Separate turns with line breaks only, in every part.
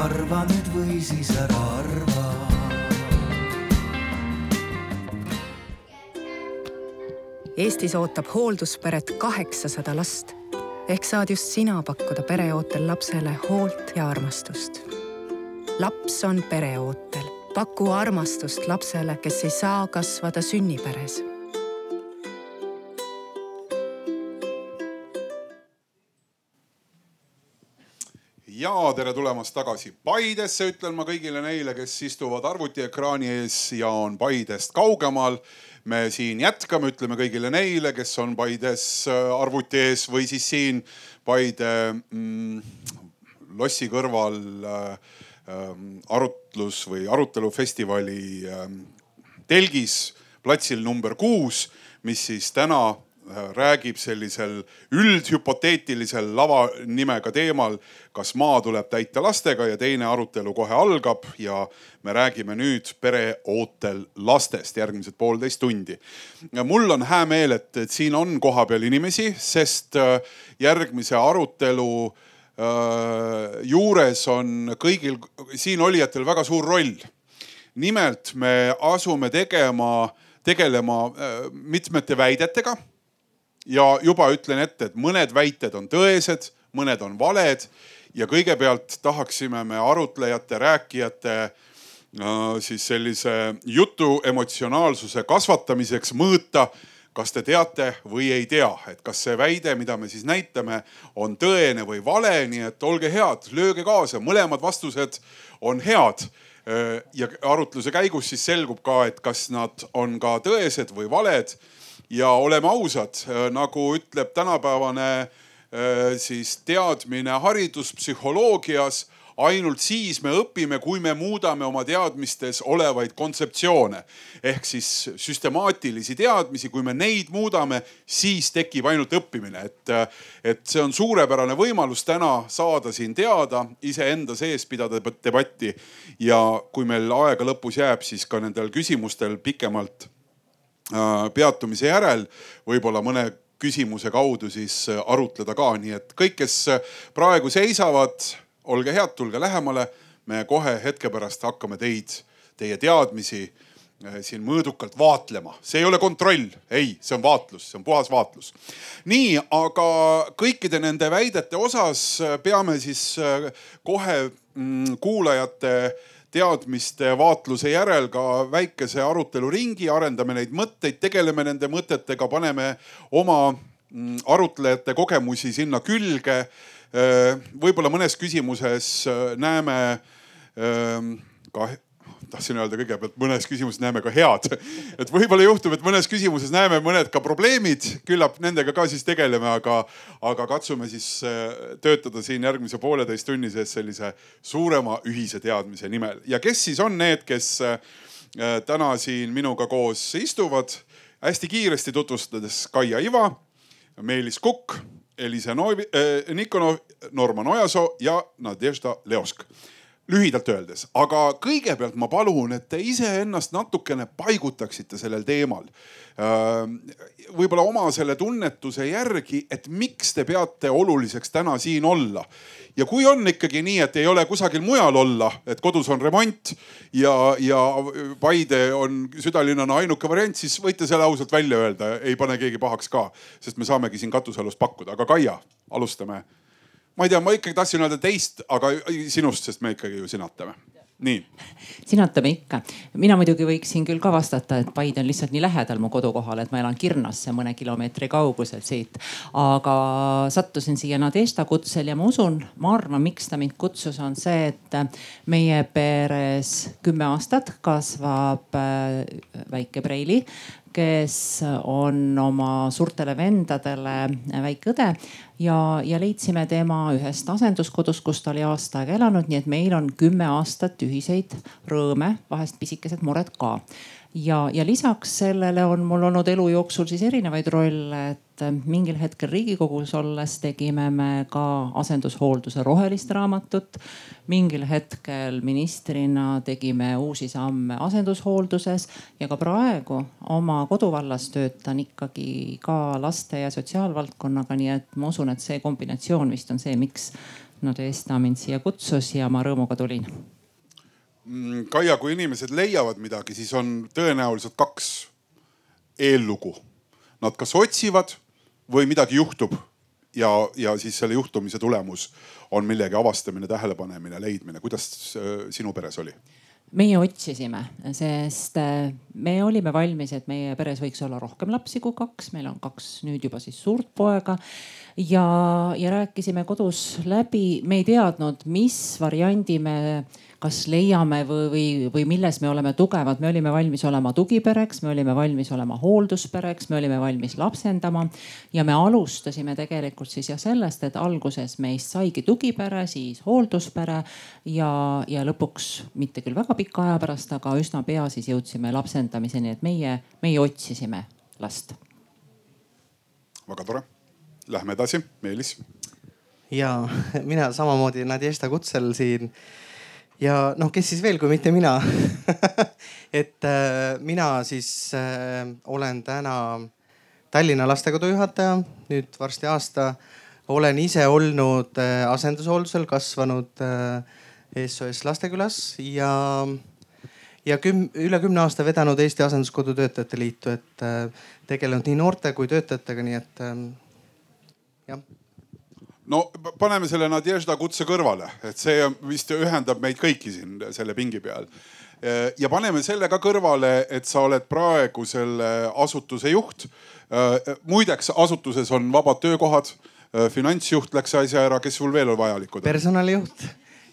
arva nüüd või siis ära arva.
Eestis ootab hooldusperet kaheksasada last. Ehk saad just sina pakkuda pereootel lapsele hoolt ja armastust. laps on pereootel, paku armastust lapsele, kes ei saa kasvada sünniperes
ja tere tulemast tagasi Paidesse, ütlen ma kõigile neile, kes istuvad arvutiekraani ees ja on Paidest kaugemal. me siin jätkame, ütleme kõigile neile, kes on Paides äh, arvuti ees või siis siin Paide mm, lossi kõrval äh, äh, arutlus või arutelufestivali äh, telgis platsil number kuus, mis siis täna räägib sellisel üldhüpoteetilisel lava nimega teemal, kas maa tuleb täita lastega ja teine arutelu kohe algab ja me räägime nüüd pereootel lastest järgmised poolteist tundi. mul on hää meel, et, et siin on kohapeal inimesi, sest äh, järgmise arutelu äh, juures on kõigil siin olijatel väga suur roll. nimelt me asume tegema, tegelema äh, mitmete väidetega ja juba ütlen ette, et mõned väited on tõesed, mõned on valed. Ja kõigepealt tahaksime me arutlejate, rääkijate äh, siis sellise jutu emotsionaalsuse kasvatamiseks mõõta. Kas te teate või ei tea, et kas see väide, mida me siis näitame, on tõene või vale, nii et olge head, lööge kaasa, mõlemad vastused on head. Äh, ja arutluse käigus siis selgub ka, et kas nad on ka tõesed või valed ja oleme ausad, äh, nagu ütleb tänapäevane äh, siis teadmine hariduspsühholoogias ainult siis me õpime, kui me muudame oma teadmistes olevaid kontseptsioone. Ehk siis süstemaatilisi teadmisi, kui me neid muudame, siis tekib ainult õppimine, et, et see on suurepärane võimalus täna saada siin teada, iseenda sees pidada debatti. Ja kui meil aega lõpus jääb, siis ka nendel küsimustel pikemalt Äh, peatumise järel võib-olla mõne küsimuse kaudu siis äh, arutleda ka, nii et kõik, kes äh, praegu seisavad, olge head, tulge lähemale. me kohe hetke pärast hakkame teid, teie teadmisi siin mõõdukalt vaatlema, see ei ole kontroll, ei, see on vaatlus, see on puhas vaatlus. nii, aga kõikide nende väidete osas peame siis kohe mm, kuulajate teadmiste vaatluse järel ka väikese aruteluringi, arendame neid mõtteid, tegeleme nende mõtetega, paneme oma mm, arutlejate kogemusi sinna külge. võib-olla mõnes küsimuses näeme ka tahtsin öelda kõigepealt mõnes küsimuses näeme ka head. et võib-olla juhtub, et mõnes küsimuses näeme mõned ka probleemid, küllap nendega ka siis tegeleme, aga, aga katsume siis äh, töötada siin järgmise pooleteist tunni sees sellise suurema ühise teadmise nimel. ja kes siis on need, kes äh, täna siin minuga koos istuvad? hästi kiiresti tutvustades Kaia Iva, Meelis Kukk, Elisa Novi, äh, Nikonov, Norman Ojasoo ja Nadežda Leosk lühidalt öeldes, aga kõigepealt ma palun, et te iseennast natukene paigutaksite sellel teemal. Äh, võib-olla oma selle tunnetuse järgi, et miks te peate oluliseks täna siin olla. ja kui on ikkagi nii, et ei ole kusagil mujal olla, et kodus on remont ja, ja Paide on südalinnana ainuke variant, siis võite selle ausalt välja öelda, ei pane keegi pahaks ka, sest me saamegi siin katusealust pakkuda, aga Kaia, alustame ma ei tea, ma ikkagi tahtsin öelda teist, aga sinust, sest me ikkagi ju sinatame nii.
sinatame ikka. mina muidugi võiksin küll ka vastata, et Paide on lihtsalt nii lähedal mu kodukohale, et ma elan Kirnasse mõne kilomeetri kaugusel siit. aga sattusin siia Nadežda kutsel ja ma usun, ma arvan, miks ta mind kutsus, on see, et meie peres kümme aastat kasvab äh, väike Preili kes on oma suurtele vendadele väike õde ja, ja leidsime tema ühest asenduskodust, kus ta oli aasta aega elanud, nii et meil on kümme aastat ühiseid rõõme, vahest pisikesed mured ka ja, ja lisaks sellele on mul olnud elu jooksul siis erinevaid rolle, et mingil hetkel Riigikogus olles tegime me ka asendushoolduse rohelist raamatut. mingil hetkel ministrina tegime uusi samme asendushoolduses ja ka praegu oma koduvallas töötan ikkagi ka laste ja sotsiaalvaldkonnaga, nii et ma usun, et see kombinatsioon vist on see, miks Nadesta mind siia kutsus ja ma rõõmuga tulin.
Mm, Kaia, kui inimesed leiavad midagi, siis on tõenäoliselt kaks eellugu. Nad kas otsivad või midagi juhtub ja, ja siis selle juhtumise tulemus on millegi avastamine, tähelepanemine, leidmine. kuidas äh, sinu peres oli?
meie otsisime, sest äh, me olime valmis, et meie peres võiks olla rohkem lapsi kui kaks, meil on kaks nüüd juba siis suurt poega. ja, ja rääkisime kodus läbi, me ei teadnud, mis variandi me kas leiame või, või, või milles me oleme tugevad, me olime valmis olema tugipereks, me olime valmis olema hoolduspereks, me olime valmis lapsendama. ja me alustasime tegelikult siis jah sellest, et alguses meist saigi tugipere, siis hoolduspere ja, ja lõpuks mitte küll väga pika aja pärast, aga üsna pea siis jõudsime lapsendamiseni, et meie, meie otsisime last.
väga tore. Lähme edasi, Meelis.
ja mina samamoodi Nadježda kutsel siin ja noh, kes siis veel, kui mitte mina? Et äh, mina siis äh, olen täna Tallinna lastekodu juhataja, nüüd varsti aasta. olen ise olnud äh, asendushooldusel, kasvanud äh, SOS Lastekülas ja, ja küm, üle kümne aasta vedanud Eesti Asenduskodu Töötajate Liitu, et äh, tegelenud nii noorte kui töötajatega, nii et äh, jah
no paneme selle Nadežda kutse kõrvale, et see vist ühendab meid kõiki siin selle pingi peal. ja paneme selle ka kõrvale, et sa oled praegu selle asutuse juht. muideks asutuses on vabad töökohad. finantsjuht läks äsja ära, kes sul veel on vajalikud?
personalijuht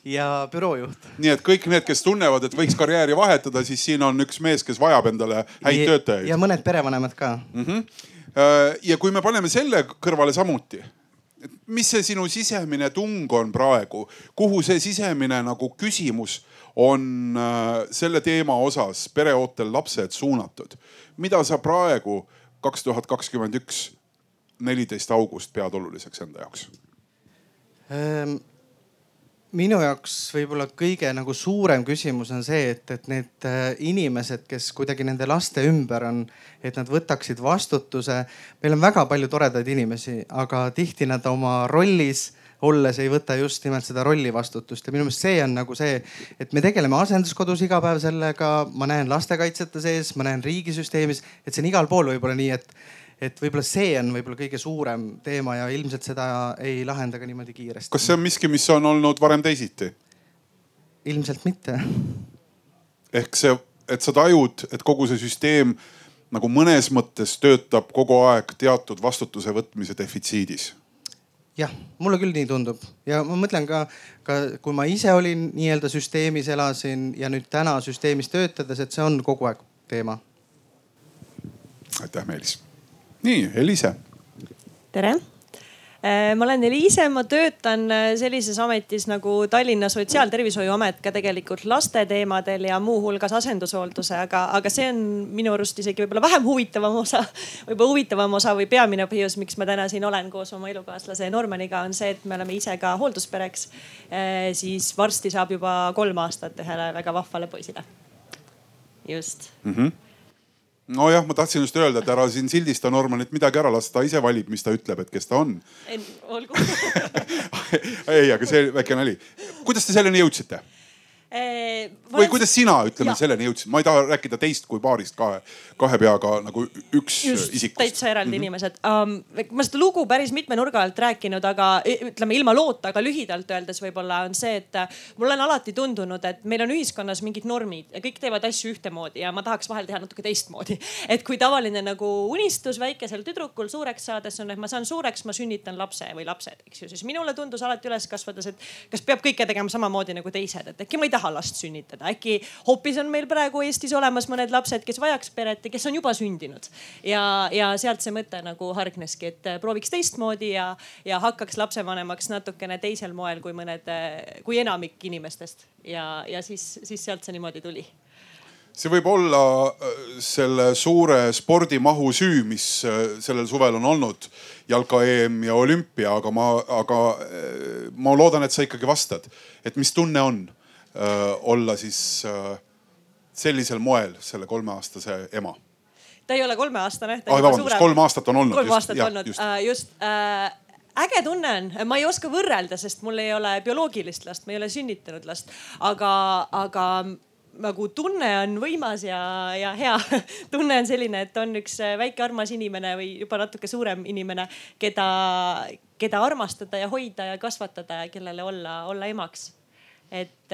ja büroojuht.
nii et kõik need, kes tunnevad, et võiks karjääri vahetada, siis siin on üks mees, kes vajab endale häid
ja,
töötajaid.
ja mõned perevanemad ka
mm. -hmm. ja kui me paneme selle kõrvale samuti mis see sinu sisemine tung on praegu, kuhu see sisemine nagu küsimus on äh, selle teema osas pereootel lapsed suunatud? mida sa praegu kaks tuhat kakskümmend üks, neliteist august pead oluliseks enda jaoks
ähm,? Minu jaoks võib-olla kõige nagu suurem küsimus on see, et, et need äh, inimesed, kes kuidagi nende laste ümber on, et nad võtaksid vastutuse. meil on väga palju toredaid inimesi, aga tihti nad oma rollis olles ei võta just nimelt seda rolli vastutust ja minu meelest see on nagu see, et me tegeleme asenduskodus iga päev sellega, ma näen lastekaitsjate sees, ma näen riigisüsteemis, et see on igal pool võib-olla nii, et et võib-olla see on võib-olla kõige suurem teema ja ilmselt seda ei lahenda ka niimoodi kiiresti.
kas see on miski, mis on olnud varem teisiti?
ilmselt mitte.
ehk see, et sa tajud, et kogu see süsteem nagu mõnes mõttes töötab kogu aeg teatud vastutuse võtmise defitsiidis
jah, mulle küll nii tundub ja ma mõtlen ka, ka kui ma ise olin nii-öelda süsteemis, elasin ja nüüd täna süsteemis töötades, et see on kogu aeg teema.
aitäh, Meelis nii, Eliise.
tere äh, ma olen Eliise, ma töötan äh, sellises ametis nagu Tallinna Sotsiaaltervishoiuamet ka tegelikult laste teemadel ja muuhulgas asendushoolduse, aga, aga see on minu arust isegi võib-olla vähem huvitavam osa. võib-olla huvitavam osa või peamine põhjus, miks ma täna siin olen koos oma elukaaslase Normaniga, on see, et me oleme ise ka hoolduspereks. Äh, siis varsti saab juba kolm aastat ühele väga vahvale poisile. just
mm. -hmm nojah, ma tahtsin just öelda, et ära siin sildista Normanit midagi ära, las ta ise valib, mis ta ütleb, et kes ta on.
olgu
ei, aga see väike nali. kuidas te selleni jõudsite? Või kuidas sina, ütleme, selleni jõudsid, ma ei taha rääkida teist kui paarist kahe, kahe peaga nagu üks
Just,
isikust.
täitsa eraldi mm -hmm. inimesed um,. ma seda lugu päris mitme nurga alt rääkinud, aga ütleme ilma loota, aga lühidalt öeldes võib-olla on see, et äh, mulle on alati tundunud, et meil on ühiskonnas mingid normid ja kõik teevad asju ühtemoodi ja ma tahaks vahel teha natuke teistmoodi. et kui tavaline nagu unistus väikesel tüdrukul suureks saades on, et ma saan suureks, ma sünnitan lapse või lapsed, eks ju, siis minule tundus alati üles kasvades, et kas peab kõike tegema samamoodi nagu teised, et äkki ma ei taha last sünnitada, äkki hoopis on meil praegu Eestis olemas mõned lapsed, kes vajaks peret ja kes on juba sündinud. ja, ja sealt see mõte nagu hargneski, et prooviks teistmoodi ja, ja hakkaks lapsevanemaks natukene teisel moel kui mõned, kui enamik inimestest. Ja, ja siis, siis sealt see niimoodi tuli.
See võib olla äh, selle suure spordimahu süü, mis äh, sellel suvel on olnud, jalka EM ja olümpia, aga ma, aga äh, ma loodan, et sa ikkagi vastad, et mis tunne on olla siis öö, sellisel moel selle kolmeaastase ema?
ta ei ole kolmeaastane.
oi vabandust, kolm aastat on olnud.
kolm aastat just, olnud, just, uh, just uh, äge tunne on, ma ei oska võrrelda, sest mul ei ole bioloogilist last, ma ei ole sünnitanud last, aga, aga nagu tunne on võimas ja, ja hea. tunne on selline, et on üks väike armas inimene või juba natuke suurem inimene, keda, keda armastada ja hoida ja kasvatada ja kellele olla, olla emaks. et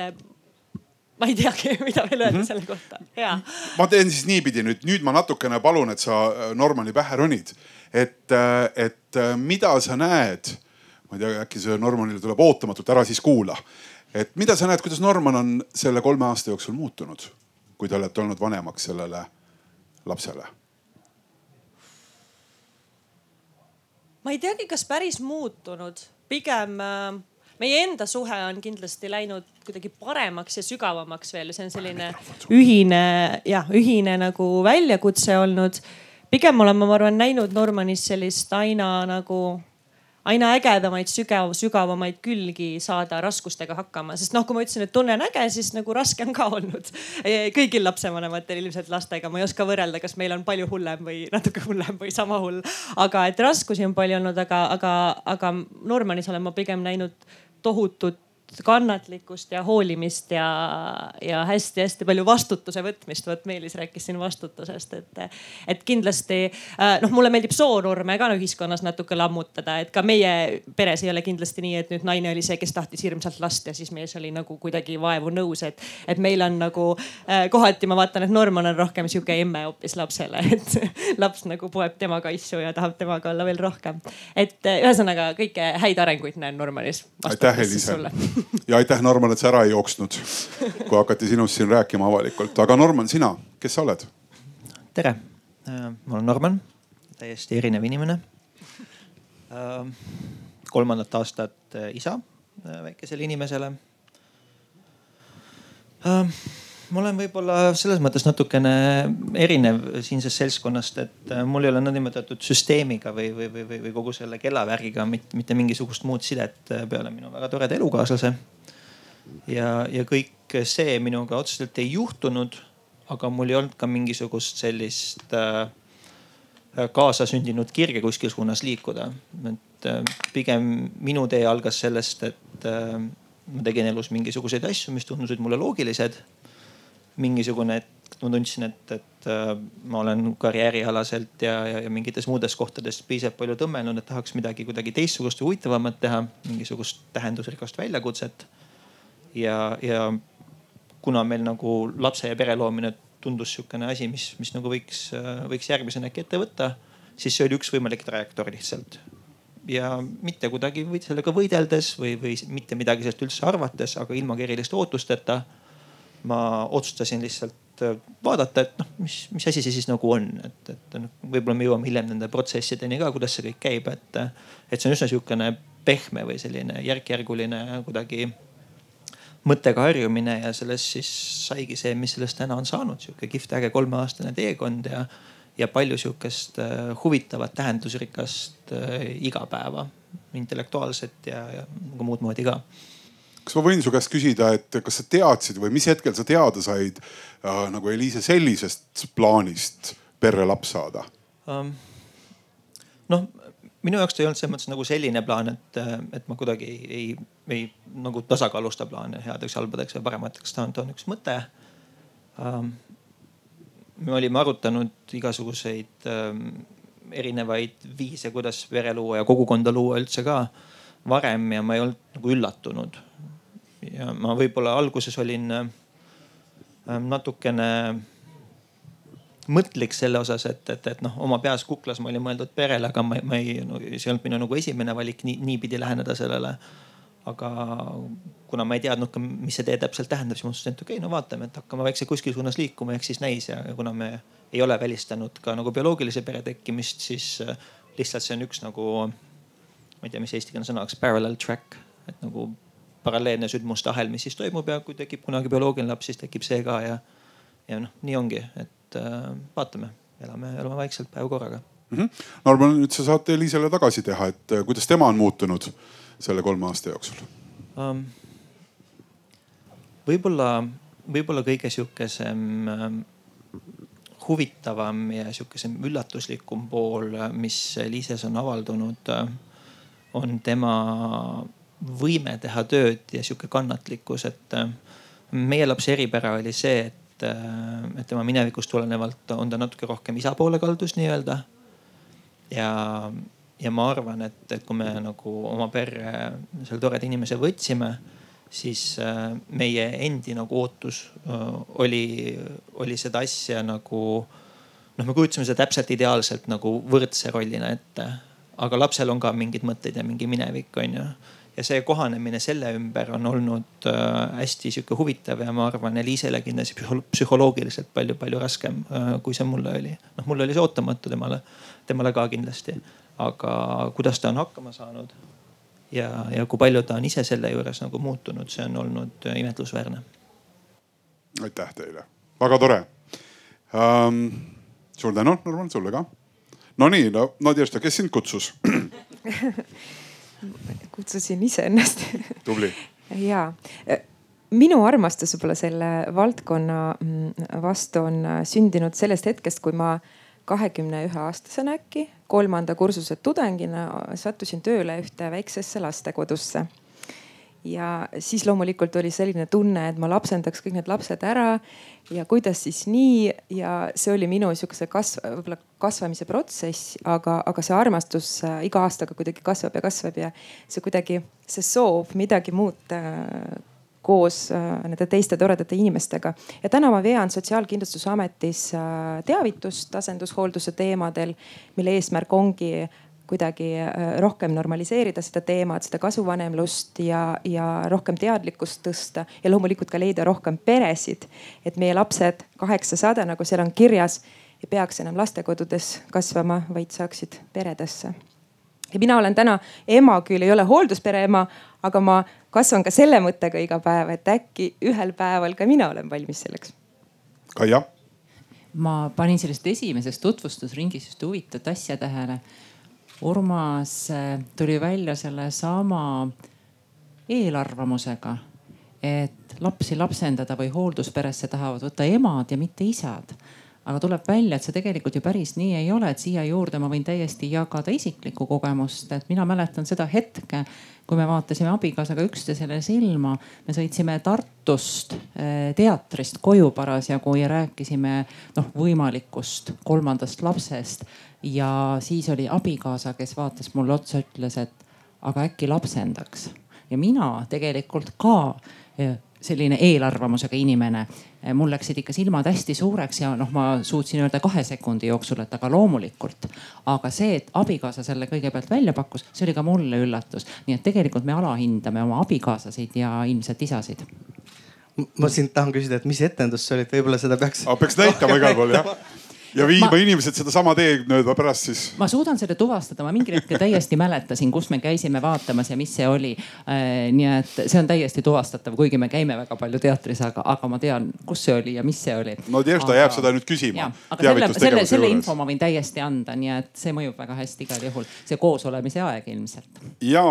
ma ei teagi, mida veel öelda mm -hmm. selle kohta, hea.
ma teen siis niipidi nüüd, nüüd ma natukene palun, et sa äh, Normani pähe ronid. et, äh, et äh, mida sa näed, ma ei tea, äkki see Normanile tuleb ootamatult, ära siis kuula. et mida sa näed, kuidas Norman on selle kolme aasta jooksul muutunud, kui te olete olnud vanemaks sellele lapsele?
ma ei teagi, kas päris muutunud, pigem äh meie enda suhe on kindlasti läinud kuidagi paremaks ja sügavamaks veel, see on selline ühine jah, ühine nagu väljakutse olnud. pigem olen ma, ma arvan, näinud Normanis sellist aina nagu aina ägedamaid, sügav, sügavamaid külgi saada raskustega hakkama, sest noh, kui ma ütlesin, et tunne on äge, siis nagu raske on ka olnud. kõigil lapsevanematel ilmselt lastega, ma ei oska võrrelda, kas meil on palju hullem või natuke hullem või sama hull. aga et raskusi on palju olnud, aga, aga, aga Normanis olen ma pigem näinud tohutut kannatlikkust ja hoolimist ja, ja hästi-hästi palju vastutuse võtmist. vot Meelis rääkis siin vastutusest, et, et kindlasti äh, noh, mulle meeldib soonorme ka ühiskonnas natuke lammutada, et ka meie peres ei ole kindlasti nii, et nüüd naine oli see, kes tahtis hirmsalt last ja siis mees oli nagu kuidagi vaevu nõus, et, et meil on nagu äh, kohati ma vaatan, et Norman on rohkem sihuke emme hoopis lapsele, et laps nagu poeb tema kaisu ja tahab temaga olla veel rohkem. et ühesõnaga kõike häid arenguid näen Normanis.
aitäh, Eliise ja aitäh, Norman, et sa ära ei jooksnud, kui hakati sinust siin rääkima avalikult. aga Norman, sina, kes sa oled?
tere, äh, ma olen Norman, täiesti erinev inimene. Äh, kolmandat aastat äh, isa väikesele inimesele ma olen võib-olla selles mõttes natukene erinev siinsest seltskonnast, et äh, mul ei ole nõndanimetatud süsteemiga või, või, või, või kogu selle kellavärgiga mitte, mitte mingisugust muud sidet äh, peale minu väga toreda elukaaslase. ja, ja kõik see minuga otseselt ei juhtunud, aga mul ei olnud ka mingisugust sellist äh, kaasasündinud kirge kuskil suunas liikuda. et äh, pigem minu tee algas sellest, et ma tegin elus mingisuguseid asju, mis tundusid mulle loogilised mingisugune hetk ma tundsin, et, et äh, ma olen karjäärialaselt ja, ja, ja mingites muudes kohtades piisavalt palju tõmmelnud, et tahaks midagi kuidagi teistsugust või huvitavamat teha, mingisugust tähendusrikast väljakutset. ja, ja kuna meil nagu lapse ja pere loomine tundus sihukene asi, mis, mis nagu võiks, äh, võiks järgmisena äkki ette võtta, siis see oli üks võimalik trajektoor lihtsalt ja mitte kuidagi sellega võideldes või, või mitte midagi sellest üldse arvates, aga ilma eriliste ootusteta ma otsustasin lihtsalt äh, vaadata, et noh, mis, mis asi see siis nagu on, et, et noh, võib-olla me jõuame hiljem nende protsessideni ka, kuidas see kõik käib, et, et see on üsna sihukene pehme või selline järk-järguline kuidagi mõttega harjumine ja sellest siis saigi see, mis sellest täna on saanud, sihuke kihvt äge kolmeaastane teekond ja, ja palju sihukest äh, huvitavat, tähendusrikast äh, igapäeva, intellektuaalset ja, ja nagu muud moodi ka
kas ma võin su käest küsida, et kas sa teadsid või mis hetkel sa teada said äh, nagu Eliise sellisest plaanist perre laps saada um,?
noh, minu jaoks ta ei olnud selles mõttes nagu selline plaan, et, et ma kuidagi ei, ei, nagu tasakaalusta plaane headeks, halbadeks või paremateks, ta on, ta on üks mõte um,. me olime arutanud igasuguseid um, erinevaid viise, kuidas pere luua ja kogukonda luua üldse ka varem ja ma ei olnud nagu üllatunud ja ma võib-olla alguses olin äh, natukene mõtlik selle osas, et, et, et noh, oma peas kuklas ma olin mõeldud perele, aga ma, ma ei no,, see ei olnud minu nagu esimene valik nii, niipidi läheneda sellele. aga kuna ma ei teadnud ka, mis see tee täpselt tähendab, siis ma otsustasin, et okei okay,, no vaatame, et hakkame vaikselt kuskil suunas liikuma, ehk siis näis ja kuna me ei ole välistanud ka nagu bioloogilise pere tekkimist, siis äh, lihtsalt see on üks nagu, ma ei tea, mis eestikeelne sõna oleks, parallel track, et nagu paralleelne sündmuste ahel, mis siis toimub ja kui tekib kunagi bioloogiline laps, siis tekib see ka ja, ja noh, nii ongi, et äh, vaatame, elame, elame vaikselt päev korraga
mm. -hmm. Norman, nüüd sa saad Eliisele tagasi teha, et äh, kuidas tema on muutunud selle kolme aasta jooksul um,?
võib-olla, võib-olla kõige sihukesem ähm, huvitavam ja sihukesem üllatuslikum pool, mis Liises on avaldunud äh, on tema võime teha tööd ja sihuke kannatlikkus, et äh, meie lapse eripära oli see, et, äh, et tema minevikust tulenevalt on ta natuke rohkem isa poole kaldus nii-öelda. ja, ja ma arvan, et, et kui me nagu oma perre selle toreda inimese võtsime, siis äh, meie endi nagu ootus oli, oli seda asja nagu noh, me kujutasime seda täpselt ideaalselt nagu võrdse rollina ette. aga lapsel on ka mingid mõtted ja mingi minevik, on ju ja see kohanemine selle ümber on olnud äh, hästi sihuke huvitav ja ma arvan Eliisele kindlasti psühholoogiliselt palju-palju raskem, äh, kui see mulle oli. noh, mulle oli see ootamatu, temale, temale ka kindlasti. aga kuidas ta on hakkama saanud ja, ja kui palju ta on ise selle juures nagu muutunud, see on olnud äh, imetlusväärne.
aitäh teile, väga tore um,. suur tänu, Norman, sulle ka. Nonii, no Nadježda, kes sind kutsus
kutsusin iseennast.
tubli.
Ja minu armastus võib-olla selle valdkonna mm, vastu on sündinud sellest hetkest, kui ma kahekümne ühe aastasena äkki kolmanda kursuse tudengina sattusin tööle ühte väiksesse lastekodusse ja siis loomulikult oli selline tunne, et ma lapsendaks kõik need lapsed ära ja kuidas siis nii ja see oli minu sihukese kasv, võib-olla kasvamise protsess, aga, aga see armastus äh, iga aastaga kuidagi kasvab ja kasvab ja see kuidagi, see soov midagi muuta äh, koos äh, nende teiste toredate inimestega. ja täna ma vean Sotsiaalkindlustusametis teavitust asendushoolduse teemadel, mille eesmärk ongi kuidagi äh, rohkem normaliseerida seda teemat, seda kasuvanemlust ja, ja rohkem teadlikkust tõsta ja loomulikult ka leida rohkem peresid. et meie lapsed, kaheksasada, nagu seal on kirjas, ei peaks enam lastekodudes kasvama, vaid saaksid peredesse. ja mina olen täna ema, küll ei ole hoolduspere ema, aga ma kasvan ka selle mõttega iga päev, et äkki ühel päeval ka mina olen valmis selleks.
Kaia
ma panin sellest esimesest tutvustusringist just huvitavat asja tähele Urmas äh, tuli välja sellesama eelarvamusega, et lapsi lapsendada või hooldusperesse tahavad võtta emad ja mitte isad. Aga tuleb välja, et see tegelikult ju päris nii ei ole, et siia juurde ma võin täiesti jagada isiklikku kogemust, et mina mäletan seda hetke, kui me vaatasime abikaasaga üksteisele silma. me sõitsime Tartust äh, teatrist koju parasjagu ja rääkisime noh võimalikust kolmandast lapsest ja siis oli abikaasa, kes vaatas mulle otsa, ütles, et aga äkki lapsendaks. ja mina tegelikult ka eh, selline eelarvamusega inimene. Eh, mul läksid ikka silmad hästi suureks ja noh, ma suutsin öelda kahe sekundi jooksul, et aga loomulikult. aga see, et abikaasa selle kõigepealt välja pakkus, see oli ka mulle üllatus. nii et tegelikult me alahindame oma abikaasasid ja ilmselt isasid
ma siin tahan küsida, et mis etendus see oli, et võib-olla seda peaks.
peaks näitama igal pool jah ja viima ma, inimesed sedasama teed mööda pärast siis.
ma suudan selle tuvastada, ma mingil hetkel täiesti mäletasin, kus me käisime vaatamas ja mis see oli äh,. nii et see on täiesti tuvastatav, kuigi me käime väga palju teatris, aga, aga ma tean, kus see oli ja mis see oli.
no Ježda jääb seda nüüd küsima.
aga selle, selle, selle info ma võin täiesti anda, nii et see mõjub väga hästi igal juhul, see koosolemise aeg ilmselt.
ja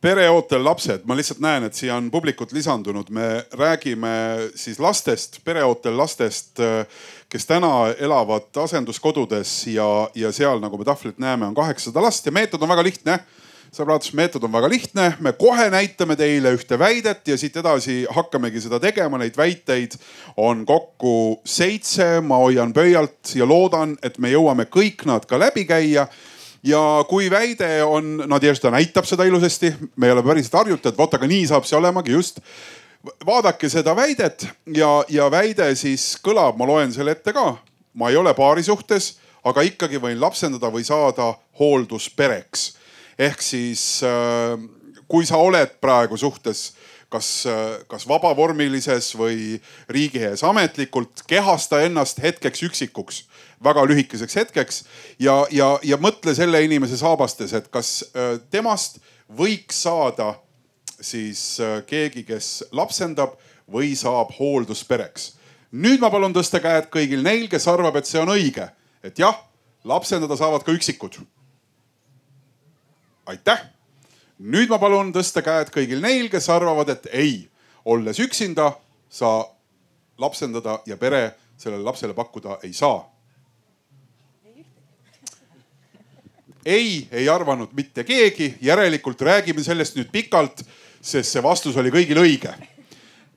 pereootel lapsed, ma lihtsalt näen, et siia on publikut lisandunud, me räägime siis lastest, pereootel lastest kes täna elavad asenduskodudes ja, ja seal, nagu me tahvlilt näeme, on kaheksasada last ja meetod on väga lihtne. Sõbrad, meetod on väga lihtne, me kohe näitame teile ühte väidet ja siit edasi hakkamegi seda tegema. Neid väiteid on kokku seitse, ma hoian pöialt ja loodan, et me jõuame kõik nad ka läbi käia. Ja kui väide on, Nadežda näitab seda ilusasti, me ei ole päriselt harjutanud, vot aga nii saab see olemagi just vaadake seda väidet ja, ja väide siis kõlab, ma loen selle ette ka. ma ei ole paari suhtes, aga ikkagi võin lapsendada või saada hoolduspereks. ehk siis äh, kui sa oled praegu suhtes kas, äh, kas vabavormilises või riigi ees ametlikult, kehasta ennast hetkeks üksikuks, väga lühikeseks hetkeks ja, ja, ja mõtle selle inimese saabastes, et kas äh, temast võiks saada siis äh, keegi, kes lapsendab või saab hoolduspereks. nüüd ma palun tõsta käed kõigil neil, kes arvab, et see on õige, et jah, lapsendada saavad ka üksikud. aitäh. nüüd ma palun tõsta käed kõigil neil, kes arvavad, et ei, olles üksinda, sa lapsendada ja pere sellele lapsele pakkuda ei saa ei, ei arvanud mitte keegi, järelikult räägime sellest nüüd pikalt, sest see vastus oli kõigil õige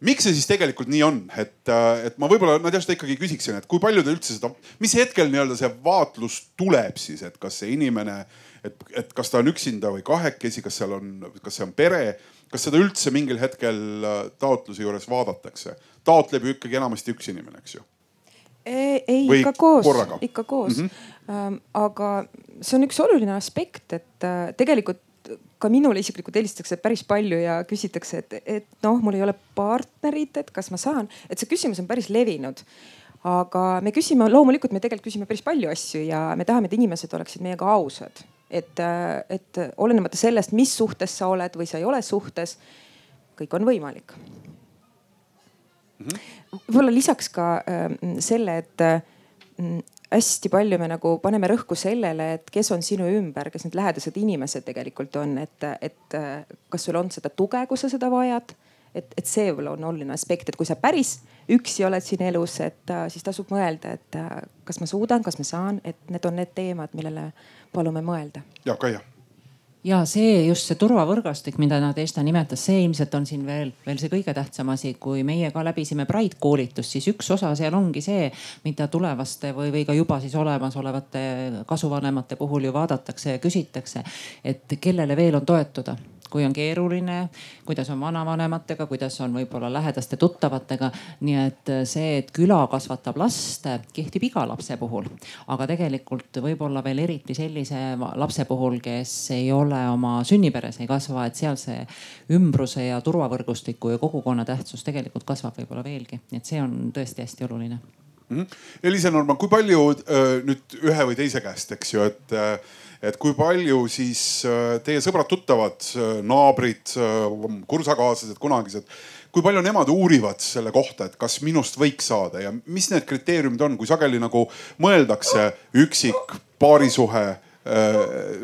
miks see siis tegelikult nii on, et, äh, et ma võib-olla Nadjašta ikkagi küsiksin, et kui palju te üldse seda, mis hetkel nii-öelda see vaatlus tuleb siis, et kas see inimene, et, et kas ta on üksinda või kahekesi, kas seal on, kas see on pere, kas seda üldse mingil hetkel äh, taotluse juures vaadatakse? taotleb ju ikkagi enamasti üks inimene, eks ju
ei, ei
Või
ikka koos, ikka koos mm. -hmm. aga see on üks oluline aspekt, et äh, tegelikult ka minule isiklikult helistatakse päris palju ja küsitakse, et, et noh, mul ei ole partnerit, et kas ma saan, et see küsimus on päris levinud. aga me küsime, loomulikult me tegelikult küsime päris palju asju ja me tahame, et inimesed oleksid meiega ausad. et, et olenemata sellest, mis suhtes sa oled või sa ei ole suhtes, kõik on võimalik võib-olla lisaks ka äh, selle, et äh, hästi palju me nagu paneme rõhku sellele, et kes on sinu ümber, kes need lähedased inimesed tegelikult on, et, et äh, kas sul on seda tuge, kui sa seda vajad. et, et see võib-olla on oluline aspekt, et kui sa päris üksi oled siin elus, et äh, siis tasub mõelda, et äh, kas ma suudan, kas ma saan, et need on need teemad, millele palume mõelda.
Jaak Aia
ja see just see turvavõrgastik, mida Nadežda nimetas, see ilmselt on siin veel, veel see kõige tähtsam asi, kui meie ka läbisime Pride koolitust, siis üks osa seal ongi see, mida tulevaste või, või ka juba siis olemasolevate kasuvanemate puhul ju vaadatakse ja küsitakse, et kellele veel on toetuda kui on keeruline, kuidas on vanavanematega, kuidas on võib-olla lähedaste tuttavatega. nii et see, et küla kasvatab last, kehtib iga lapse puhul, aga tegelikult võib-olla veel eriti sellise lapse puhul, kes ei ole oma sünniperes, ei kasva, et seal see ümbruse ja turvavõrgustiku ja kogukonna tähtsus tegelikult kasvab võib-olla veelgi, nii et see on tõesti hästi oluline
mm. -hmm. Elisa Norman, kui palju äh, nüüd ühe või teise käest, eks ju, et äh, et kui palju siis äh, teie sõbrad-tuttavad, naabrid, kursakaaslased, kunagised, kui palju nemad uurivad selle kohta, et kas minust võiks saada ja mis need kriteeriumid on, kui sageli nagu mõeldakse üksik paarisuhe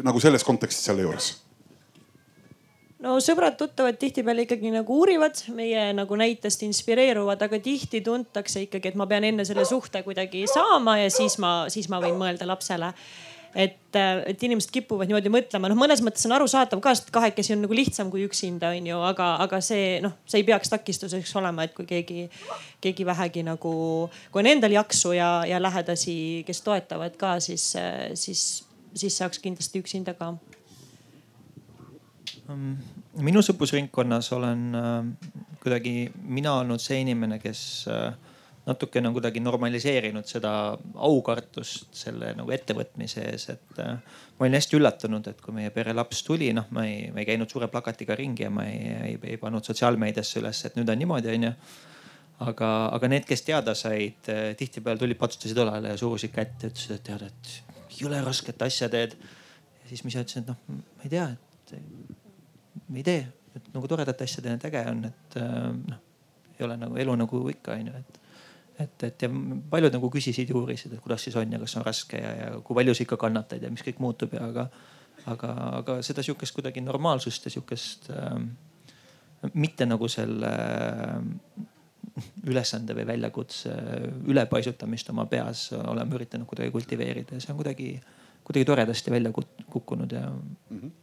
nagu selles kontekstis selle juures?
No sõbrad-tuttavad tihtipeale ikkagi nagu uurivad, meie nagu näitest inspireeruvad, aga tihti tuntakse ikkagi, et ma pean enne selle suhte kuidagi saama ja siis ma, siis ma võin mõelda lapsele. Et, et inimesed kipuvad niimoodi mõtlema, noh, mõnes mõttes on arusaadav ka, sest kahekesi on nagu lihtsam kui üksinda, on ju, aga, aga see noh, see ei peaks takistuseks olema, et kui keegi, keegi vähegi nagu, kui on endal jaksu ja, ja lähedasi, kes toetavad ka, siis, siis, siis saaks kindlasti üksinda ka
minu sõprusringkonnas olen äh, kuidagi mina olnud see inimene, kes äh, natukene on kuidagi normaliseerinud seda aukartust selle nagu ettevõtmise ees, et äh, ma olin hästi üllatunud, et kui meie pere laps tuli, noh, ma ei, ma ei käinud suure plakatiga ringi ja ma ei, ei, ei pannud sotsiaalmeediasse üles, et nüüd on niimoodi, onju. aga, aga need, kes teada said, tihtipeale tulid, patsutasid õlale ja surusid kätt ja ütlesid, et tead, et jõle rasket asja teed. ja siis ma ise ütlesin, et noh, ma ei tea, et ei tee, et nagu toredate asjade äge on, et noh, ei ole nagu elu nagu ikka onju, et et, et ja paljud nagu küsisid ja uurisid, et kuidas siis on ja kas on raske ja, ja kui palju sa ikka kannatad ja mis kõik muutub ja aga, aga, aga seda sihukest kuidagi normaalsust ja sihukest äh, mitte nagu selle äh, ülesande või väljakutse ülepaisutamist oma peas oleme üritanud kuidagi kultiveerida ja see on kuidagi, kuidagi toredasti välja kukkunud ja mm. -hmm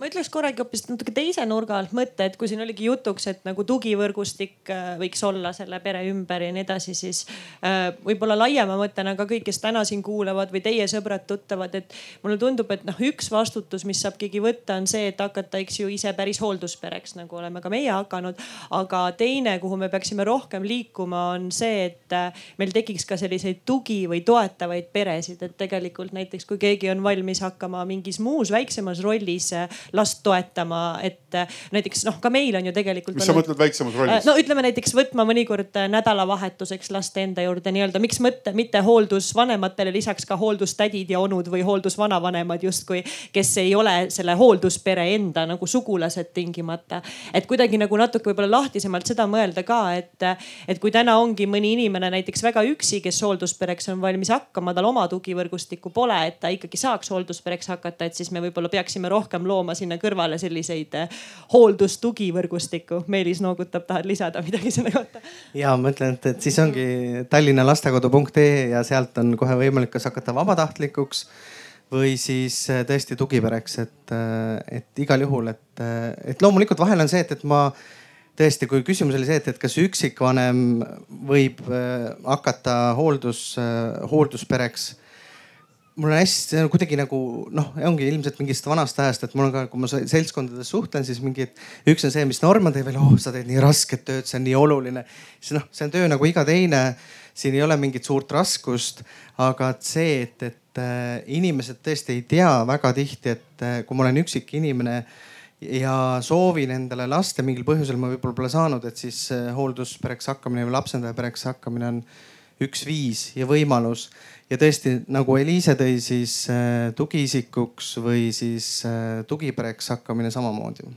ma ütleks korragi hoopis natuke teise nurga alt mõtte, et kui siin oligi jutuks, et nagu tugivõrgustik äh, võiks olla selle pere ümber ja nii edasi, siis äh, võib-olla laiema mõttena ka kõik, kes täna siin kuulavad või teie sõbrad-tuttavad, et mulle tundub, et noh, üks vastutus, mis saab keegi võtta, on see, et hakata, eks ju, ise päris hoolduspereks, nagu oleme ka meie hakanud. aga teine, kuhu me peaksime rohkem liikuma, on see, et äh, meil tekiks ka selliseid tugi või toetavaid peresid, et tegelikult näiteks kui keegi on valmis hakkama mingis muus väiksemas rollis last toetama, et äh, näiteks noh, ka meil on ju tegelikult.
mis sa mõtled väiksemas rollis?
Äh, no ütleme näiteks võtma mõnikord äh, nädalavahetuseks last enda juurde nii-öelda, miks mõtte, mitte hooldusvanematele lisaks ka hooldustädid ja onud või hooldusvanavanemad justkui, kes ei ole selle hoolduspere enda nagu sugulased tingimata. et kuidagi nagu natuke võib-olla lahtisemalt seda mõelda ka, et, et kui täna ongi mõni inimene näiteks väga üksi, kes hoolduspereks on valmis hakkama, tal oma tugivõrgustikku pole, et ta ikkagi saaks hoolduspereks hakata, et siis me võib-olla peaksime rohkem looma sinna kõrvale selliseid eh, hooldustugivõrgustikku. Meelis noogutab, tahad lisada midagi selle kohta?
ja ma ütlen, et, et siis ongi Tallinna lastekodu.ee ja sealt on kohe võimalik kas hakata vabatahtlikuks või siis äh, tõesti tugipereks, et, et igal juhul, et, et loomulikult vahel on see, et, et ma tõesti, kui küsimus oli see, et, et kas üksikvanem võib hakata hooldus, hoolduspereks mul on hästi, see on kuidagi nagu noh, ongi ilmselt mingist vanast ajast, et mul on ka, kui ma seltskondades suhtlen, siis mingi, üks on see, mis Norman teeb veel, oh sa teed nii rasket tööd, see on nii oluline. siis noh, see on töö nagu iga teine, siin ei ole mingit suurt raskust, aga et see, et, et äh, inimesed tõesti ei tea väga tihti, et äh, kui ma olen üksik inimene ja soovin endale laste, mingil põhjusel ma võib-olla pole saanud, et siis äh, hoolduspereks hakkamine või lapsendajapereks hakkamine on üks viis ja võimalus ja tõesti nagu Eliise tõi, siis äh, tugiisikuks või siis äh, tugipereks hakkamine samamoodi